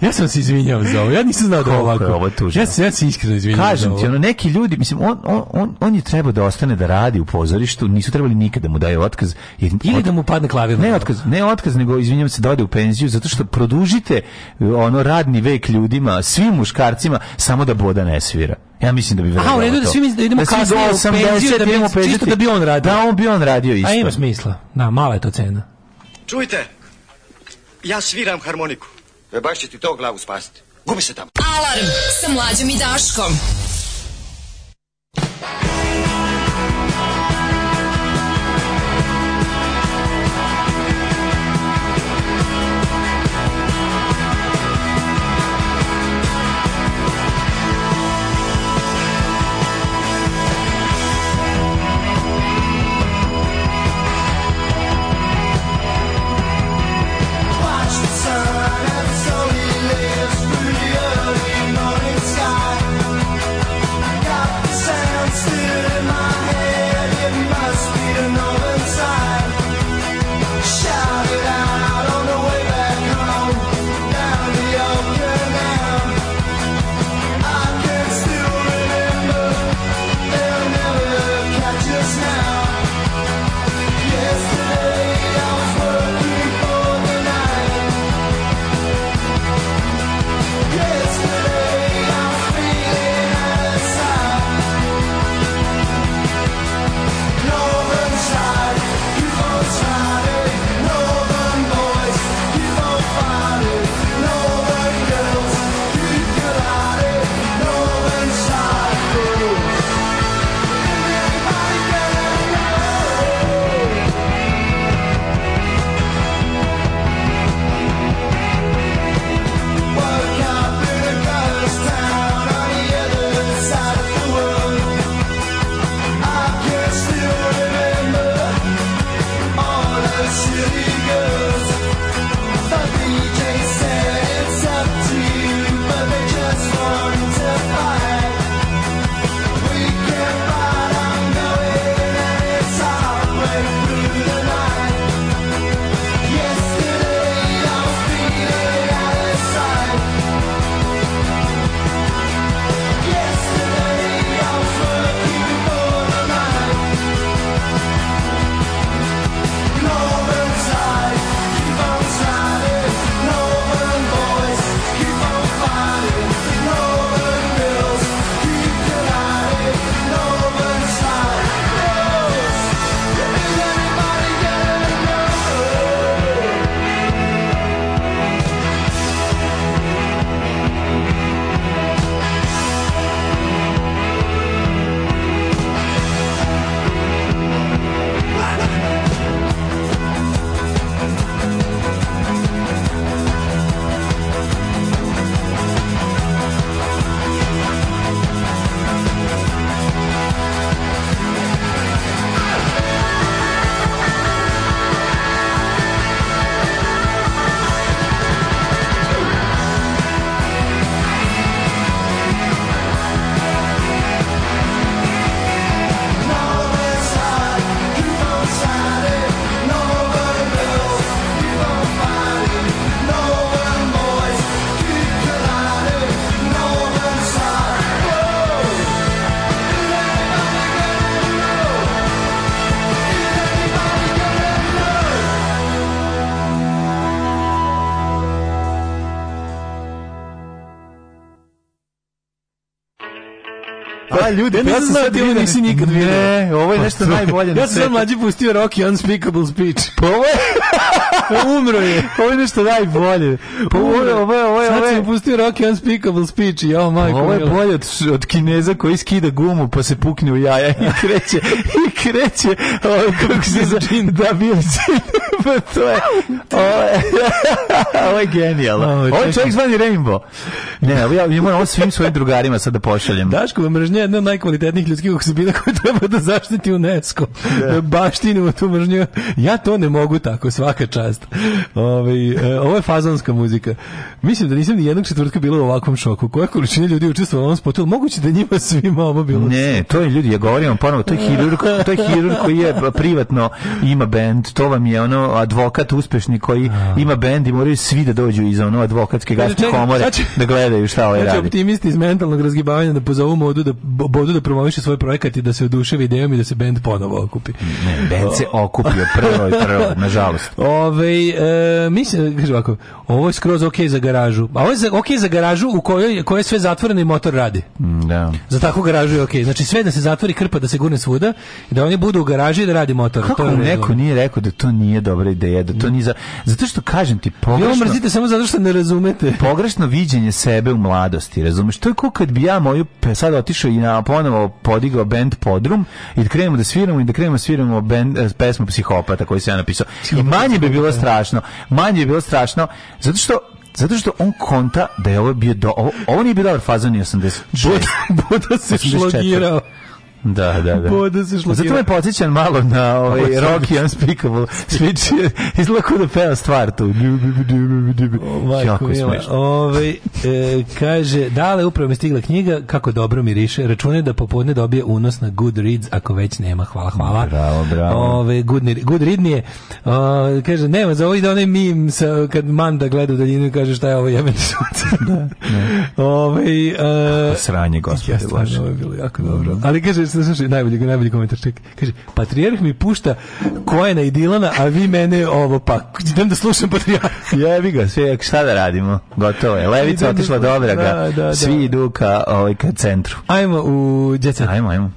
Ja sam se izvinjao za ovo. Ja nisam znao da je ovako. Ovo tužno. Ja se ja se iskreno izvinjavam. Kažem ti, ono neki ljudi, mislim on, on, on, on je trebao da ostane da radi u pozorištu, nisu trebali nikad da mu daju otkaz jer, ili da mu padne klavir. Ne otkaz, ne otkaz, nego izvinjavam se da ode u penziju zato što produžite ono radni vek ljudima, svim muškarcima samo da boda ne svira. Ja mislim da bi verovao. A u redu da svi mi da idemo da kasnije u penziju, da bi, da idemo čisto da bi on radio. Da, on bi on radio isto. A ima smisla. Da, mala je to cena. Čujte, ja sviram harmoniku. E, baš će ti to glavu spasiti. Gubi se tamo. Alarm sa mlađom i Daškom. ljudi, ja nisam znao da ti ovo nisi nikad vidio. Ne, ovo je pa nešto najbolje. Ja sam sad mlađi pustio Rocky Unspeakable Speech. Pa ovo je... Pa umro je. Ovo je nešto najbolje. Pa ovo je, ovo je, ovo je... Sad sam pustio Rocky Unspeakable Speech i jao majko. Ovo je bolje od, od kineza koji skida gumu pa se pukne u jaja i kreće, i kreće, ovo, ovaj, kako se za... Da, bio to je... Ovo je genijalno. Ovo je čovjek zvani Rainbow. Ne, ja, ja moram ovo svim svojim drugarima sad da pošaljem. Daškova mržnja je jedna od najkvalitetnijih ljudskih osobina koju treba da zaštiti UNESCO. Da. da Baštinimo tu mržnju. Ja to ne mogu tako, svaka čast. Ove, ovaj, ovo je fazonska muzika. Mislim da nisam ni jednog četvrtka bilo u ovakvom šoku. Koja količina ljudi učestvovala u ovom spotu? Moguće da njima svima ovo bilo. Ne, to je ljudi, ja govorim ponovo, to je hirurg, to je hirurg koji je privatno ima band, to vam je ono advokat uspešni koji ima bend i moraju svi da dođu iz ono advokatske gasne komore će, da gledaju šta ovaj znači, radi. optimisti iz mentalnog razgibavanja da pozovu modu da bodu da promoviše svoj projekat i da se oduševi idejom i da se bend ponovo okupi. Ne, bend se okupio prvo i prvo, nažalost. Ove, e, mislim, kaže ovako, ovo je skroz ok za garažu. A ovo je za, ok za garažu u kojoj, kojoj sve zatvoreno i motor radi. Mm, da. Za takvu garažu je ok. Znači sve da se zatvori krpa, da se gurne svuda i da oni budu u garaži da radi motor. Kako to neko nije rekao da to nije dobro dobra ideja, da to mm. ni za zato što kažem ti pogrešno. Vi mrzite samo zato što ne razumete. Pogrešno viđenje sebe u mladosti, razumeš? To je kao kad bi ja moju sad otišao i na ponovo podigao bend Podrum i da krenemo da sviramo i da krenemo da sviramo bend e, pesmu psihopata koju sam ja napisao. I manje bi bilo strašno. Manje bi bilo strašno zato što zato što on konta da je ovo bio do, ovo, ovo nije bio dobar fazan fazon 86. Buda, Buda se šlogirao. Da, da, da. Boda se šlokira. Zato me podsjećam malo na ovaj Rocky Unspeakable speech. Izgleda kao da peva stvar tu. Jako smešno. Ovaj, e, kaže, dale, upravo mi stigla knjiga Kako dobro miriše. Računaj da popodne dobije unos na Goodreads ako već nema. Hvala, hvala. Bravo, bravo. Ove, ovaj, good, good je. O, kaže, nema, za ovaj da onaj mim sa, kad Manda gleda u daljinu i kaže šta je ovo jebeni sunce. da. Ne. Da. Ove, ovaj, e, sranje, gospode. Ja, stvarno, ovo je bilo jako dobro. Ali kaže, slušaj, najbolji, najbolji komentar, čekaj. Kaže, patrijarh mi pušta Kojena i Dilana, a vi mene ovo pa, idem da slušam patrijarh. Jebi ga, sve, šta da radimo? Gotovo je. Levica da otišla do obraga. da, da, da. svi idu ka, ovaj, ka centru. Ajmo u djeca. Ajmo, ajmo.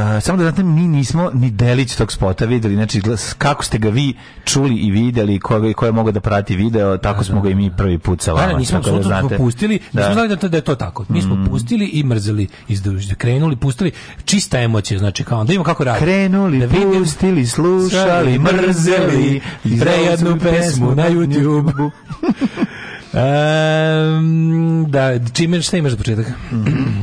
Eh, samo da znate, mi nismo ni delić tog spota videli, znači kako ste ga vi čuli i videli, ko, ko je mogao da prati video, tako smo ga i mi prvi put sa da, da, vama. Da, nismo da znate. pustili, da. znali da, da je to tako. Mi smo mm. pustili i mrzeli, izdužili, krenuli, pustili, čista emocija, znači kao, da imamo kako radi. Krenuli, da vidim, pustili, slušali, mrzeli, prejednu pesmu na YouTube. um, da, čime, šta imaš za početak? Mm.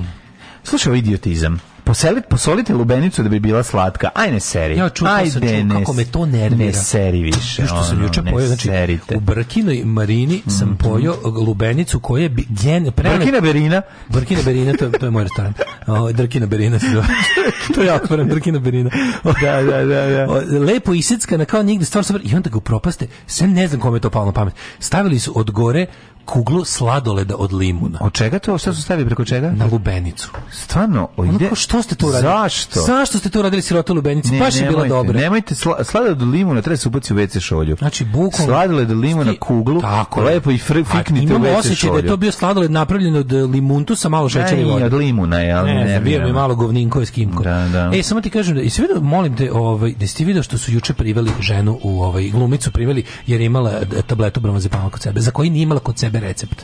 Slušaj idiotizam. Poselite, posolite lubenicu da bi bila slatka. Aj ne seri. Ja čuo pa Ajde, sam čuo kako me to nervira. Ne seri više. Ono, što sam juče pojeo, znači serite. u Brkinoj marini mm. sam mhm. pojeo lubenicu koja je gen Pre... Brkina berina. Brkina berina, to, to je moj restoran. O, Drkina berina se zove. to ja otvaram Drkina berina. O, da, da, da, da. O, lepo isecka na kao nigde stvar super i onda ga upropaste. Sve ne znam kome je to palo na pamet. Stavili su od gore kuglu sladoleda od limuna. Od čega to? Šta su stavili preko čega? Na lubenicu. Stvarno, ide. Onako, što ste to uradili? Zašto? Zašto ste to uradili sirotu lubenici? Ne, Baš je nemojte, bila dobra. Nemojte sladoled od limuna, treba se ubaci u WC šolju. Znači, bukom... sladoled od limuna sti, kuglu, tako lepo i fr, fiknite u WC šolju. Imamo osjećaj da je to bio sladoled napravljen od e, sa malo šećera i vode. od limuna, je, ali ne, ne, ne bio mi malo govninko iz kimko. Da, da. E, samo ti kažem, da, jesi vidio, molim te, ovaj, da ste vidio što su juče priveli ženu u ovaj glumicu priveli jer imala e, tabletu bromazepama kod sebe, za koji nije imala kod sebe izda recept.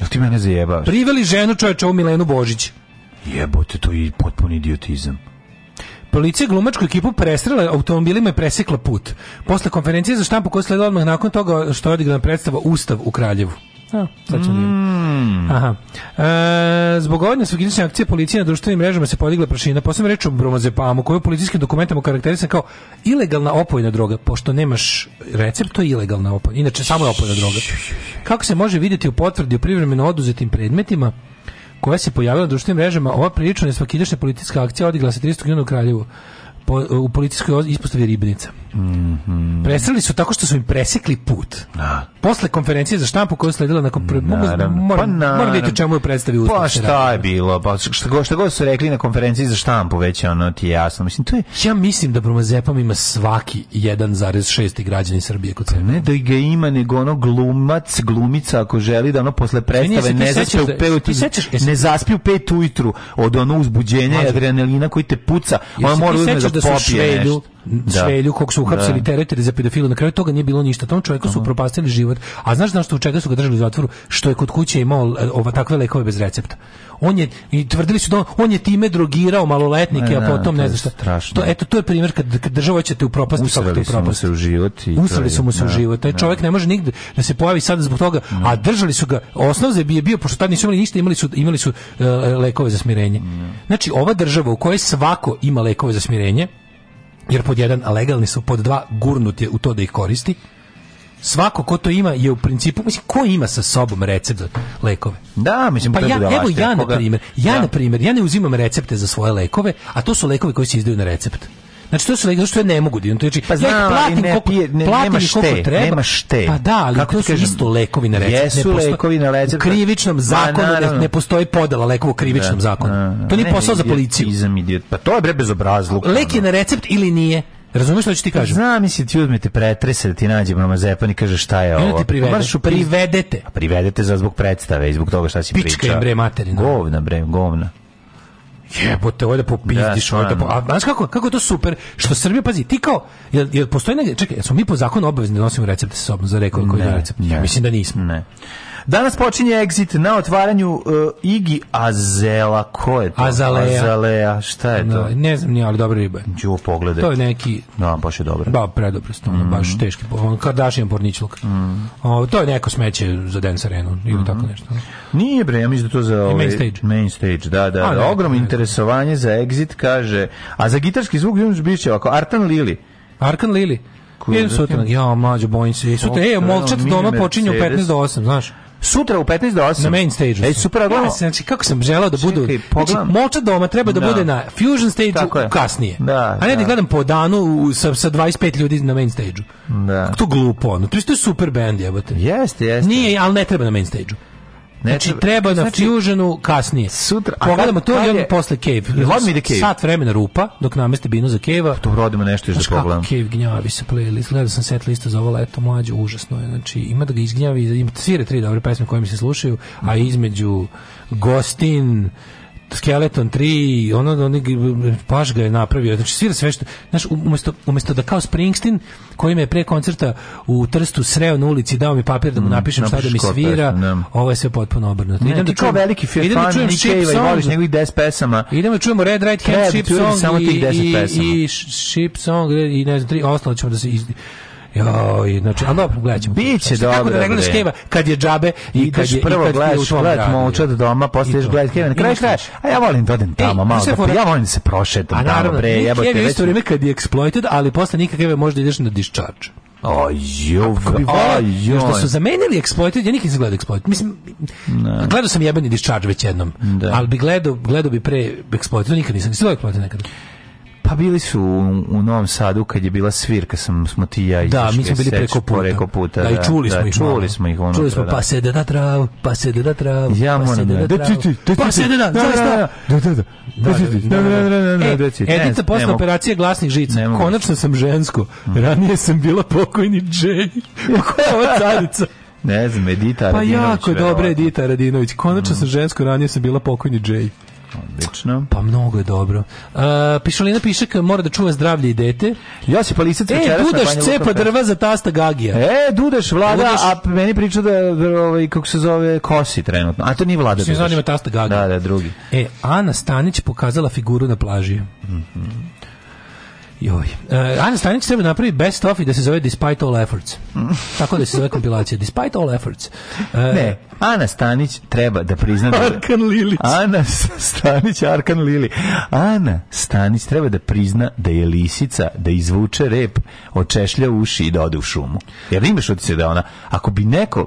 Jel ti mene zajebavaš? Priveli ženu čovječa u Milenu Božić. Jebote, to je potpuni idiotizam. Policija glumačku ekipu presrela automobilima i presekla put. Posle konferencije za štampu koja sledila odmah nakon toga što je odigrana predstava Ustav u Kraljevu. A, sad ću mm. Aha. E, zbog ove nesvakične akcije policije na društvenim mrežama se podigla prašina, posebno reču o bromazepamu, koju je policijskim dokumentom okarakterisan kao ilegalna opojna droga, pošto nemaš recept, to je ilegalna opojna, inače samo je opojna droga. Kako se može vidjeti u potvrdi o privremeno oduzetim predmetima, koja se pojavila na društvenim mrežama, ova prilično nesvakidašnja politička akcija odigla se 30. juna u Kraljevu po, u policijskoj ispostavi Ribnica. Mm -hmm. Presreli su tako što su im presekli put. A. Da. Posle konferencije za štampu koja je sledila nakon pre... moram, pa moram vidjeti čemu je predstavio Pa šta je bilo? Pa šta god, šta god su rekli na konferenciji za štampu, već ono ti jasno. Mislim, to je... Ja mislim da Bromazepam ima svaki 1,6 građani Srbije kod sebe. Pa ne da ga ima, nego ono glumac, glumica, ako želi da ono posle predstave ne zaspe, da, pet, ti sećaš, ne zaspi u pet ujutru od ono uzbuđenja i adrenalina koji te puca. Ona mora da uzme da da se espelho. Svelju da. kog su uhapsili da. teretili za pedofiliju. Na kraju toga nije bilo ništa. Tom čovjeku su upropastili život. A znaš zašto u čega su ga držali u zatvoru? Što je kod kuće imao e, ova takve lekove bez recepta. On je i tvrdili su da on, on je time drogirao maloletnike, a potom ne znam šta. Strašno. To eto to je primjer kad kad država će te upropasti kako Usrali su mu se u život i Usrali su mu se u život. Taj da. čovjek ne može nigde da se pojavi sad zbog toga, a držali su ga. Osnov za je bio pošto tad nisu imali ništa, imali su imali su uh, lekove za smirenje. Znači ova država u kojoj svako ima lekove za smirenje, jer pod jedan, legalni su, pod dva, gurnut je u to da ih koristi. Svako ko to ima je u principu, mislim, ko ima sa sobom recept za lekove? Da, mislim, pa ja, evo ja, na primjer, ja, da. na primjer, ja ne uzimam recepte za svoje lekove, a to su lekovi koji se izdaju na recept. Znači to su leglo što ja ne mogu da znači, pa znam, ja platim ne, koliko, pije, ne, platim nema šte, koliko treba. Nema šte. Pa da, ali Kako to su kažem, isto lekovi na recept. Jesu ne posto... lekovi na recept. U krivičnom zakonu na, ne, postoji podela lekova u krivičnom da, zakonu. Da, to nije posao za policiju. Idiot. Pa to je bre bezobrazluk. Lek je na recept ili nije? Razumeš što ti pa kažem? Znam, misli ti uzmete pretrese da ti nađemo na mazepan i kaže šta je ovo. Ti privedete. privedete. A privedete za zbog predstave i zbog toga šta si Pička pričao. Pička je bre materina. Govna bre, govna. Jebote, ovdje popizdiš, da, ovdje po... A znaš kako, kako je to super, što Srbija, pazi, ti kao, jel, jel postoji negdje, čekaj, smo mi po zakonu obavezni da nosimo recept sa sobom za rekao koji je recept? Ne. Mislim da nismo. Ne. Danas počinje exit na otvaranju uh, e, Igi Azela. Ko je to? Azalea. Azalea. Šta je to? No, ne znam ni, ali dobra riba je. Đu, pogledaj. To je neki... Da, baš je dobro. Da, predobro stvarno, mm -hmm. baš mhm. teški. Kardashian porničluk. Mm. O, to je neko smeće za Dance Arenu ili mm -hmm. tako nešto. Nije bre, ja mislim da to za... Ovaj, main stage. Main stage, da, da. A, da, da, da ogrom da. interesovanje za exit, kaže... A za gitarski zvuk Junž Bišće ovako, Artan Lili. Arkan Lili. Idem sutra, ja, mlađo, bojim se. Sutra, e, Molčet doma počinje u 15 do 8, znaš. Sutra u 15 do 8. Na main stage. Ej, super, ja, gledam. znači kako sam želeo da budu. Čekaj, znači, moča doma treba da, da. bude na Fusion stage kasnije. Da, a ne da. da gledam po danu u, sa, sa 25 ljudi na main stageu. Da. Kako to glupo, ono. To je super band, jebote. Jeste, jeste. Nije, al ne treba na main stageu. Ne, znači, znači treba na znači, Fusionu kasnije. Sutra. A Pogledamo to i posle Cave. Love me the Cave. Sat vremena rupa dok nameste binu za Cave-a. To pa rodimo nešto još problema. Da pogledam. Cave gnjavi se playlist. Gledao sam set listu za ovo leto mlađe, užasno je. Znači ima da ga izgnjavi, ima svire tri dobre pesme koje mi se slušaju, a između Gostin, Skeleton 3, ono, da ono, paš ga je napravio, znači svira sve što, znaš, umesto, umesto da kao Springsteen, koji me je pre koncerta u Trstu sreo na ulici, dao mi papir da mu mm, napišem mm, šta da mi svira, pesma, da. ovo je sve potpuno obrnuto. Ne, idem da čujem, veliki da fan, idem da čujem Ship i voliš njegovih 10 pesama. Idem da čujemo Red Right Hand, Ship Song i, i, i Ship Song i ne znam, tri, ostalo ćemo da se iz, Joj, znači, ali dobro, gledat Biće znači, dobro. Kako da gledaš Keva kad je džabe i kad je prvo gledaš, da gledat momčad doma, posle ideš gledat Keva. Na kraju a ja volim da odem e, tamo, malo, da, ja volim da se prošetam tamo, bre, jebote. Keva je isto vreme kad je exploited, ali posle nikakve možda ideš na discharge. Ajo, ajo. Još da su zamenili Exploited, ja nikad izgleda exploit. Mislim, ne. gledao sam jebeni Discharge već jednom, da. ali bi gledao, gledao bi pre Exploited, nikad nisam. Nisi gledao Exploited nekada? Pa bili su u, u Novom Sadu kad je bila svirka, sam smo ti ja i Da, mi smo bili preko puta. Preko puta da, da, i čuli smo da, ih. Čuli smo ih ono. Čuli smo da. pa sede na trav, pa sede na trav. Ja moram. Da-, da ti ti, pa sede na, da, zaista. Da, da, da. Da, da, da. Edita posle operacije glasnih žica. Konačno sam žensko. Mhm. Ranije sam bila pokojni Džej. Koja je ova carica? Ne znam, Edita Radinović. Pa jako dobra Edita Radinović. Konačno sam žensko, ranije sam bila pokojni Jay. Odlično. Pa mnogo je dobro. Uh, Pišolina Pišek mora da čuva zdravlje i dete. se Josip Alisac E, Dudaš cepa drva za tasta Gagija. E, Dudaš vlada, Dudaš... a meni priča da, da ovaj, kako se zove, kosi trenutno. A to nije vlada Dudaš. zanima tasta Gagija. Da, da, drugi. E, Ana Stanić pokazala figuru na plaži. Mhm. Mm Joj. Uh, e, Ana Stanić treba napraviti best of i da se zove Despite All Efforts. Tako da se zove kompilacija. Despite All Efforts. Uh, ne, Ana Stanić treba da prizna... Da... Arkan Lilić. Ana Stanić, Arkan Lili. Ana Stanić treba da prizna da je lisica, da izvuče rep, očešlja uši i da ode u šumu. Jer imaš od se da ona... Ako bi neko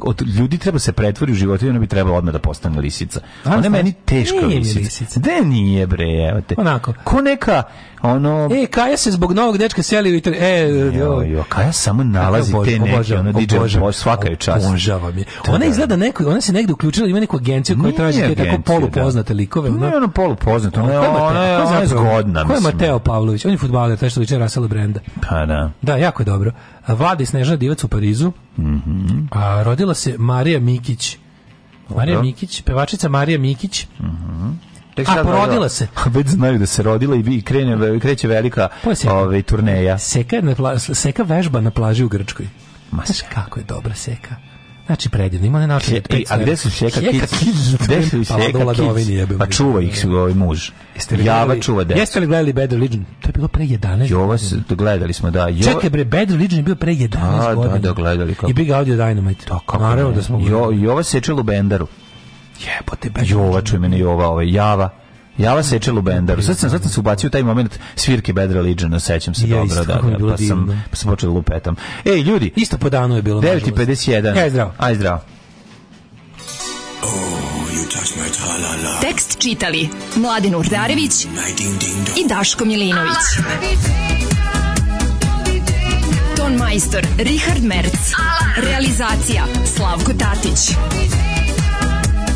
od ljudi treba se pretvori u životu i ona bi trebala odmah da postane lisica. Ana ona je meni teška lisica. lisica. Da nije bre, evo te. Onako. Ko neka ono E, Kaja se zbog novog dečka seli u Italiju. E, jo, jo, Kaja samo nalazi te neke, ono DJ Bož, svaka je čast. Obožavam je. Da, ona da, izgleda da. neko, ona se negde uključila, ima neku agenciju koja traži te tako polupoznate likove, pa ona. Ne, ona polupoznata, ona je ona je zgodna, Ko je Mateo Pavlović? On je fudbaler, taj što liči Rasela Brenda. Pa da. Da, jako je dobro. Vlada i Snežana Divac u Parizu. Mhm. A rodila se Marija Mikić. Marija Mikić, pevačica Marija Mikić. Mhm. Tek A porodila se. Već znaju da se rodila i bi krene kreće velika pa ovaj turneja. Seka na pla, seka vežba na plaži u Grčkoj. Ma Znaš kako je dobra seka. Znači predivno, ima ne način. Kje, e, a gde su šeka kids? Gde su šeka da kids? Pa čuva ih su ovaj muž. Jeste li Java čuva decu. Jeste li gledali Bad Religion? To je bilo pre 11 Jova se, gledali smo, da. Jo... Čekaj bre, Bad Religion je bio pre 11 da, da, da, godina. Da, da, gledali. Kako... I Big Audio Dynamite. Da, kako Naravno da smo gledali. Jo, Jova sečela u Bendaru. Jebote, be. Jova, čuj mene Jova, ovaj, Java. Java seče Lubendaru. Sad sam, sad sam se ubacio taj moment svirke Bedra Lidžana, sećam se ja, dobro, da, da, pa, sam, pa sam počeo da lupetam. Ej, ljudi! Isto po danu je bilo. 9.51. Aj, zdravo. Aj, zdravo. Oh, Tekst čitali Mladin Urdarević mm, i Daško Milinović. Ton majstor Richard Merc. Realizacija Slavko Tatić